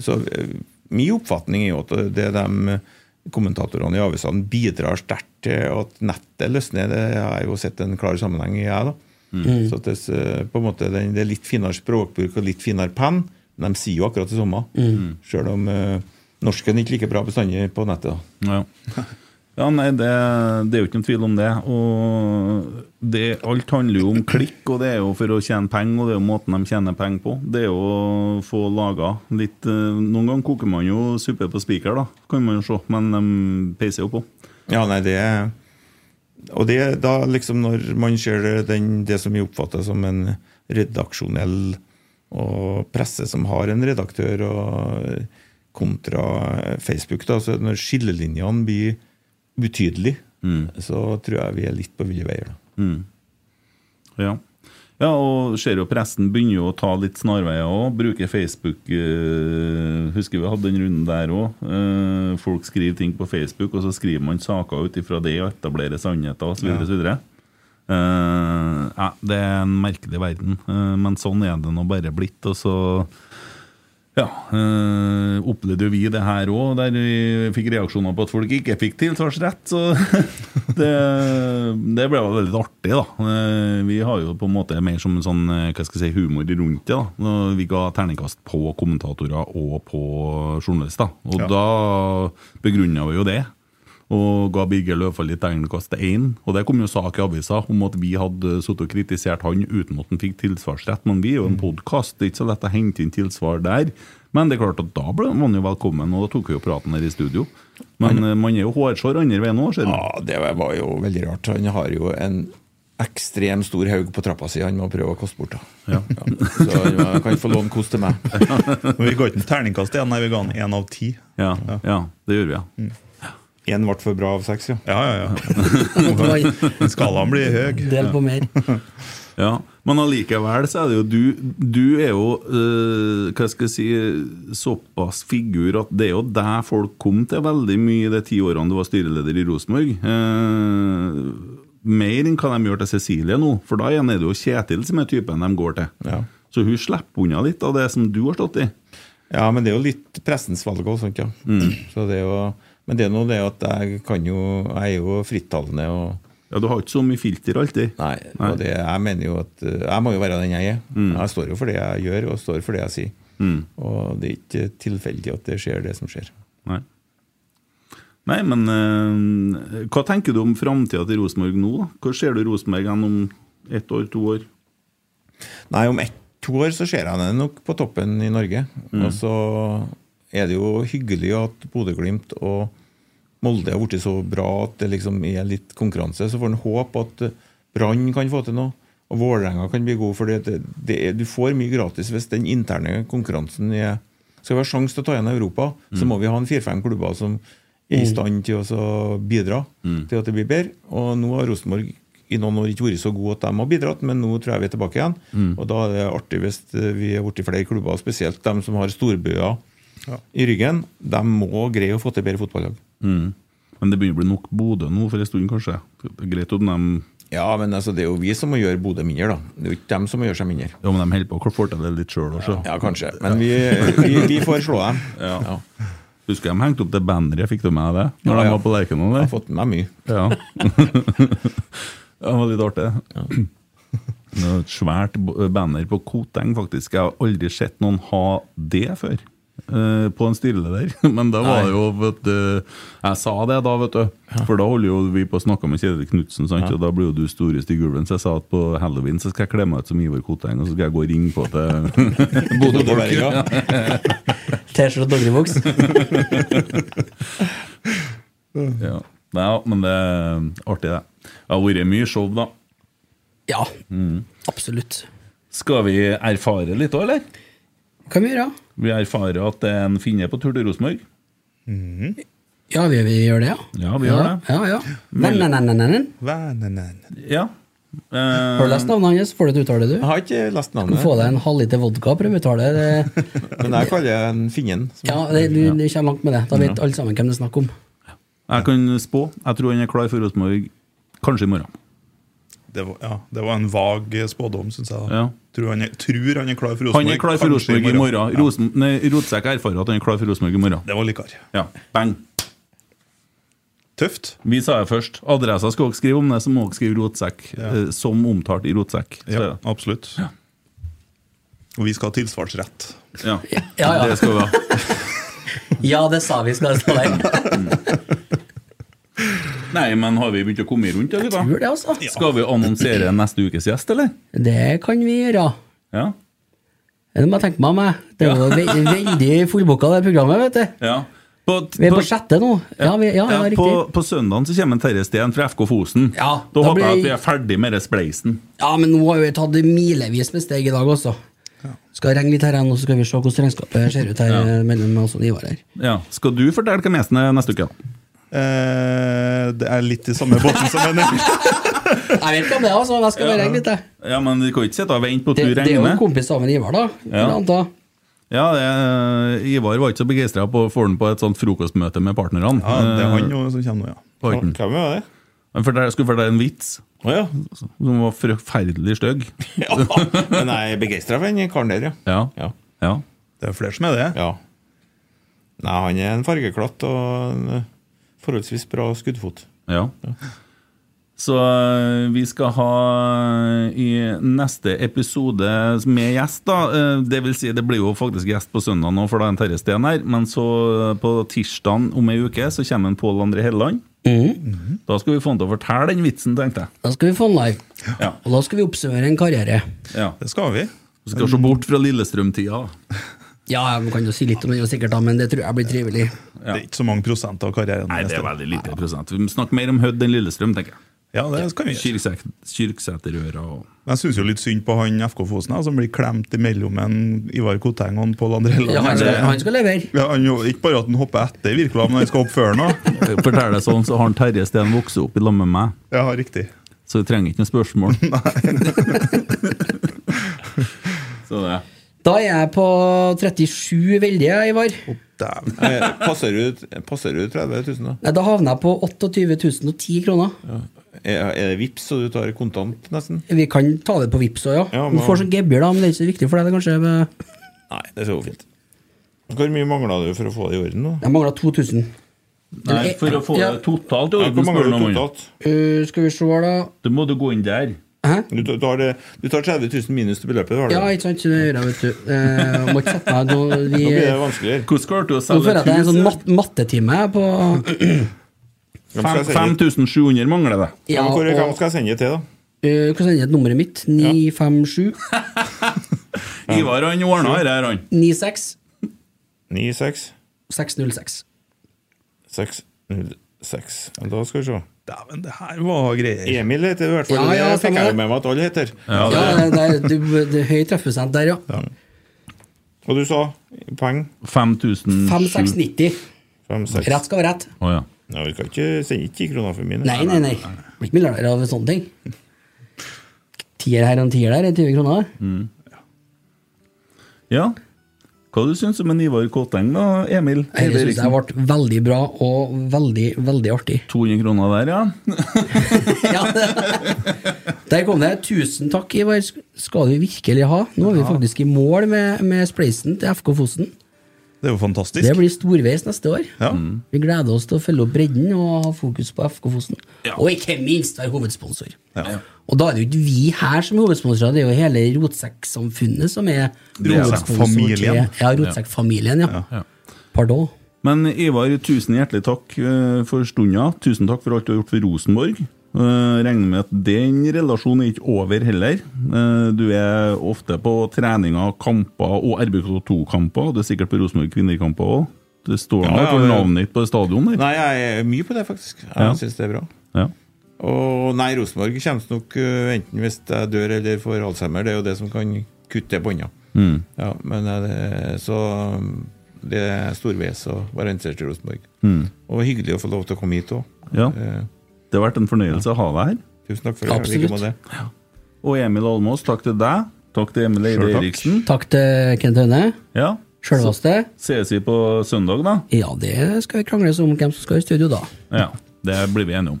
Så eh, min oppfatning er jo at det de eh, kommentatorene i avisene bidrar sterkt til at nettet løsner. Det har jeg jo sett en klar sammenheng i, jeg. da. Så at det, eh, på en måte, det det er litt finere språkbruk og litt finere penn, men de sier jo akkurat det samme. Sjøl om eh, norsken ikke like bra bestandig på nettet. da. Ja. ja, nei, det, det er jo ikke noen tvil om det. Og det, alt handler jo om klikk, og det er jo for å tjene penger, og det er jo måten de tjener penger på. Det er jo å få laga litt eh, Noen ganger koker man jo suppe på spiker, da, kan man jo se, men de peiser jo på. Ja, nei, det er Og det da liksom når man ser den, det som vi oppfatter som en redaksjonell og presse som har en redaktør, og kontra Facebook, da, så når skillelinjene blir utydelige, så tror jeg vi er litt på ville veier. da. Ja. ja, og ser jo pressen begynner jo å ta litt snarveier òg. Bruker Facebook. eh, husker vi hadde den runden der òg. Eh, folk skriver ting på Facebook, og så skriver man saker ut ifra det og etablerer sannheter osv. Ja. Uh, ja, det er en merkelig verden, uh, men sånn er det nå bare blitt. Og så ja, øh, opplevde vi det her òg, der vi fikk reaksjoner på at folk ikke fikk tilsvarsrett. Så det, det ble jo veldig artig, da. Eh, Vi har jo på en måte mer som en sånn eh, hva skal jeg si, humor rundt det. da Vi ga terningkast på kommentatorer og på journalister. Og Ja. da begrunna vi jo det. Og ga Birger Løvfall litt terningkast én. Og det kom jo sak i avisa om at vi hadde sittet og kritisert han uten at han fikk tilsvarsrett. Men vi er jo en podkast, det er ikke så lett å hente inn tilsvar der. Men det er klart at da ble man jo velkommen, og da tok vi jo praten her i studio. Men eh, man er jo hårsår andre veien òg, ser. Ja, det var jo veldig rart. Han har jo en ekstremt stor haug på trappa si han må prøve å koste bort. da. Ja. Så han kan få låne kost til meg. Men vi ga ikke en terningkast igjen, nei, vi ga han én av ti. Ja, ja, det gjør vi, ja. Én ble for bra av seks, ja. Ja, ja, ja. Skalaen blir høy. Del på mer. Ja, Men allikevel så er det jo du Du er jo eh, hva skal jeg si såpass figur at det er jo deg folk kom til veldig mye de ti årene du var styreleder i Rosenborg. Uh, mer enn hva de gjør til Cecilie nå, for da igjen er det jo Kjetil som er typen de går til. Ja. Så hun slipper unna litt av det som du har stått i. Ja, men det er jo litt pressens valg òg, sant, ja. Så det er jo, men det er nå det at jeg kan jo Jeg er jo frittalende og Ja, Du har ikke så mye filter alltid. Nei. Nei. Og det, jeg mener jo at uh, Jeg må jo være den jeg er. Jeg står jo for det jeg gjør, og står for det jeg sier. Mm. Og det er ikke tilfeldig at det skjer, det som skjer. Nei. Nei, men øh, hva tenker du om framtida til Rosenborg nå? da? Hvor ser du Rosenborg igjen om ett år, to år? Nei, om ett, to år så ser jeg det nok på toppen i Norge. Og så er det jo hyggelig at Bodø-Glimt og Molde har blitt så bra at det liksom er litt konkurranse. Så får en håpe at eh, Brann kan få til noe, og Vålerenga kan bli god. For det, det er, du får mye gratis hvis den interne konkurransen er Skal vi ha sjanse til å ta igjen Europa, så må vi ha en fire-fem klubber som er i stand til å bidra bidra til at det blir bedre. Og nå har Rosenborg i noen år ikke vært så gode at de har bidratt, men nå tror jeg vi er tilbake igjen. Og da er det artig hvis vi er blitt flere klubber, spesielt de som har storbyer i ryggen. De må greie å få til bedre fotballag. Mm. Men det begynner å bli nok Bodø nå for en stund, kanskje. Det greit om de Ja, men altså, det er jo vi som må gjøre Bodø mindre, da. Det er jo ikke dem som må gjøre seg mindre. Ja, men de holder på å få til det litt sjøl også. Ja, kanskje. Men vi, vi, vi får slå dem. Ja. Husker de hengte opp det banneret, fikk du med det? Når Ja, de ja. var på Lerkendal Jeg har fått med meg mye. Ja. det var litt artig. Var et svært banner på Koteng, faktisk. Jeg har aldri sett noen ha det før. Eh, på en der Men da var Nei. det jo vet du, Jeg sa det da, vet du. For da holder jo vi på å snakke med Kjetil Knutsen, ja. og da blir jo du storest i gulven. Så jeg sa at på halloween så skal jeg kle meg ut som Ivar Koteng, og så skal jeg gå og ringe på til Bodø-folk. T-skjorte og doggeribukse. Ja. ja, men det er artig, det. Det har vært mye show, da. Ja, Mm. absolutt. Skal vi erfare litt òg, eller? Kan vi gjøre? Vi erfarer at det er en finne på tur til Rosenborg. Ja, vi, vi gjør det, ja. Ja, vi gjør det. Ja, ja. Men, men, men, men, men. Venenen. Ja. Har du lest navnet hans? Får du et uttale, du? Jeg har ikke lest Du få deg en halvliter vodka, prøv å uttale det. Men jeg kaller det en finnen. Ja, det, du, du kommer langt med det. Da vet alle sammen hvem det er snakk om. Jeg kan spå. Jeg tror han er klar for Rosenborg kanskje i morgen. Det var, ja, det var en vag spådom, syns jeg. da. Ja. Tror, han er, tror han er klar for Rosenborg. Han er klar for Rosenborg i morgen. Ja. Rosen, nei, Rotsekk erfarer at han er klar for Rosenborg i morgen. Det var likere. Ja, bang. Tøft. Vi sa det først. Adressa skal dere skrive om det, så må dere skrive Rotsekk. Ja. eh, Som omtalt i Rotsekk. Så, Ja, absolutt. Og vi skal ha tilsvarsrett. ja. Ja, ja. Det skal vi ha. Ja, det sa vi skal stå der. Nei, men har vi begynt å komme rundt, eller? Jeg Tror det, altså. Skal vi annonsere neste ukes gjest, eller? Det kan vi gjøre. Ja. Det må jeg tenke meg om. jeg. Det er jo ve veldig fullbooka, det programmet. vet du. ja. På, Vi er på sjette nå. Ja, vi, ja, ja, på, på søndagen så kommer Terje Steen fra FK Fosen. Ja, da, da håper jeg at vi er ferdig med det spleisen. Ja, men nå har vi tatt milevis med steg i dag også. Skal regne litt her igjen, og så skal vi se hvordan regnskapet ser ut her mellom oss og Ivar her. Ja. Skal du fortelle hvem gjesten er neste uke? da? Eh, det er litt i samme båten som en Jeg vet ikke om det, altså. Jeg skal bare regne litt, jeg. Ja, men Vi kan ikke sitte og vente på at du det er jo en kompis av en Ivar, da. Ja. Ja, det, Ivar var ikke så begeistra på å få den på et sånt frokostmøte med partnerne. Ja, det er han Eh, jo som kommer nå, ja. Parten. Hvem er det? Han skulle fortelle en vits oh, ja. som var forferdelig stygg. ja. Men jeg er begeistra for den karen der, ja. Ja. ja. ja. Det er flere som er det. Ja. Nei, han er en fargeklatt og eh, forholdsvis bra skuddfot. Ja. Så øh, vi skal ha øh, i neste episode med gjest, da. øh, Det vil si, det blir jo faktisk gjest på søndag nå, for da er en Terje Steen her. Men så på tirsdagen om ei uke så kommer en Pål André Helleland. Mhm. Da skal vi få han til å fortelle den vitsen, tenkte jeg. Da skal vi få han live. Ja. Og da skal vi oppsummere en karriere. ja. Det skal vi. Vi skal se bort fra Lillestrøm-tida. Ja, man kan jo si litt om det, jo sikkert, da, men det tror jeg blir trivelig. Det er ikke så mange prosent av karrieren. Nei, det er veldig lite prosent. Vi snakker mer om Hødd enn Lillestrøm, tenker jeg. Ja, det kan vi gjøre. Kyrksæt- Kyrksæterøra og jeg syns jo litt synd på han FK Fosen, som blir klemt imellom en Ivar Koteng og en Pål André Helland. Ja, han, skal, han skal levere. Ja, han jo, ikke bare at han hopper etter, virkelig, men han skal hoppe før nå. Fortell det sånn, så har han Terje Steen vokst opp i lag med meg. Ja, riktig. Så du trenger ikke noe spørsmål. Nei. så det Da er jeg på 37 veldige, Ivar. Eh, Passer du, passer du 30 000, da? Nei, Da havner jeg på 28 010 kroner. Er, er det vips, så du tar kontant, nesten? Vi kan ta det på vips òg, ja. Ja, Du men- får sånn gebyr, da, men det er ikke så viktig for deg. det kanskje Nei, det er så fint. Hvor mye mangla du for å få det i orden? nå? Jeg mangler 2000. Nei, for å få Ja. det totalt i Ja, orden, Hvor spør mangler du du totalt? Uh, skal vi se da. Da må du gå inn der. Hæ? Du tar, du tar 30 000 minus til beløpet? Har du? Ja, ikke sant? Det gjør jeg, vet du. Eh, må ikke sette meg nå, blir det vanskeligere. Hvordan klarte du å Nå selge føler jeg at det er en sånn mat mattetime på Hvem skal jeg Fem- sende- 5700 mangler det. Ja, hvor- Hvem skal jeg sende det til, da? uh, Hva sender jeg nummeret mitt? 957 Ivar han ordna dette, han. 96 96 606. 606. Da skal vi se. Dæven, det her var greier. Emil heter det i hvert fall. Ja, ja, det fikk jeg jo med meg at alle heter. Ja, det, er- du, det er høy treffprosent der, ja. Og du sa poeng? 5690. Rett skal være rett. Oh, ja. Ja, vi kan ikke sende ti kroner for mine. Nei, nei, nei. Blir ikke milliarder av sånne ting. Tier her og en tier der er 20 kroner. ja. Hva du syns om en Ivar Kåteng, da, Emil? Nei, Det syns vært ble veldig bra og veldig, veldig artig. 200 kroner der, ja. Ja. Der kom det. Tusen takk, Ivar. Skal du virkelig ha. Nå er vi faktisk i mål med, med spleisen til FK Fosen. Det er jo fantastisk. Det blir storveis neste år. Ja. Vi gleder oss til å følge opp bredden og ha fokus på FK Fosen. Ja. Og ikke minst være hovedsponsor. Ja. Og da er det jo ikke vi her som er hovedsponsorer, det er jo hele Rotsekksamfunnet som er Rotsekkfamilien. til- Ja, Rotsekkfamilien, ja. Ja. Pardon. Men Ivar, tusen hjertelig takk eh, for stunda. Tusen takk for alt du har gjort for Rosenborg. Uh, regner med at den relasjonen er ikke over heller. Uh, du er ofte på treninger, kamper og RBK2-kamper. Du er sikkert på Rosenborg kvinnekamper òg. Det står Ja, ja, for navnet ditt på stadion der. Nei, jeg er mye på det, faktisk. Jeg Ja. synes det er bra. Ja. Og nei, Rosenborg kommer nok øh, enten hvis jeg dør eller får Alzheimer. Det er jo det som kan kutte bånda. Mm. Ja, men øh, så um, det er storveis å være interessert i Rosenborg. Mm. Og hyggelig å få lov til å komme hit òg. ja. Det har vært en fornøyelse å ha deg her. Tusen takk for det. Absolutt. Like måte. Og Emil Almås, takk til deg. Takk til Emil Eide Eriksen. Takk til Kent Høne. Ja. Sjølvaste. Ses vi på søndag, da? Ja, det skal vi krangles om hvem som skal i studio da. Ja. Det blir vi enige om.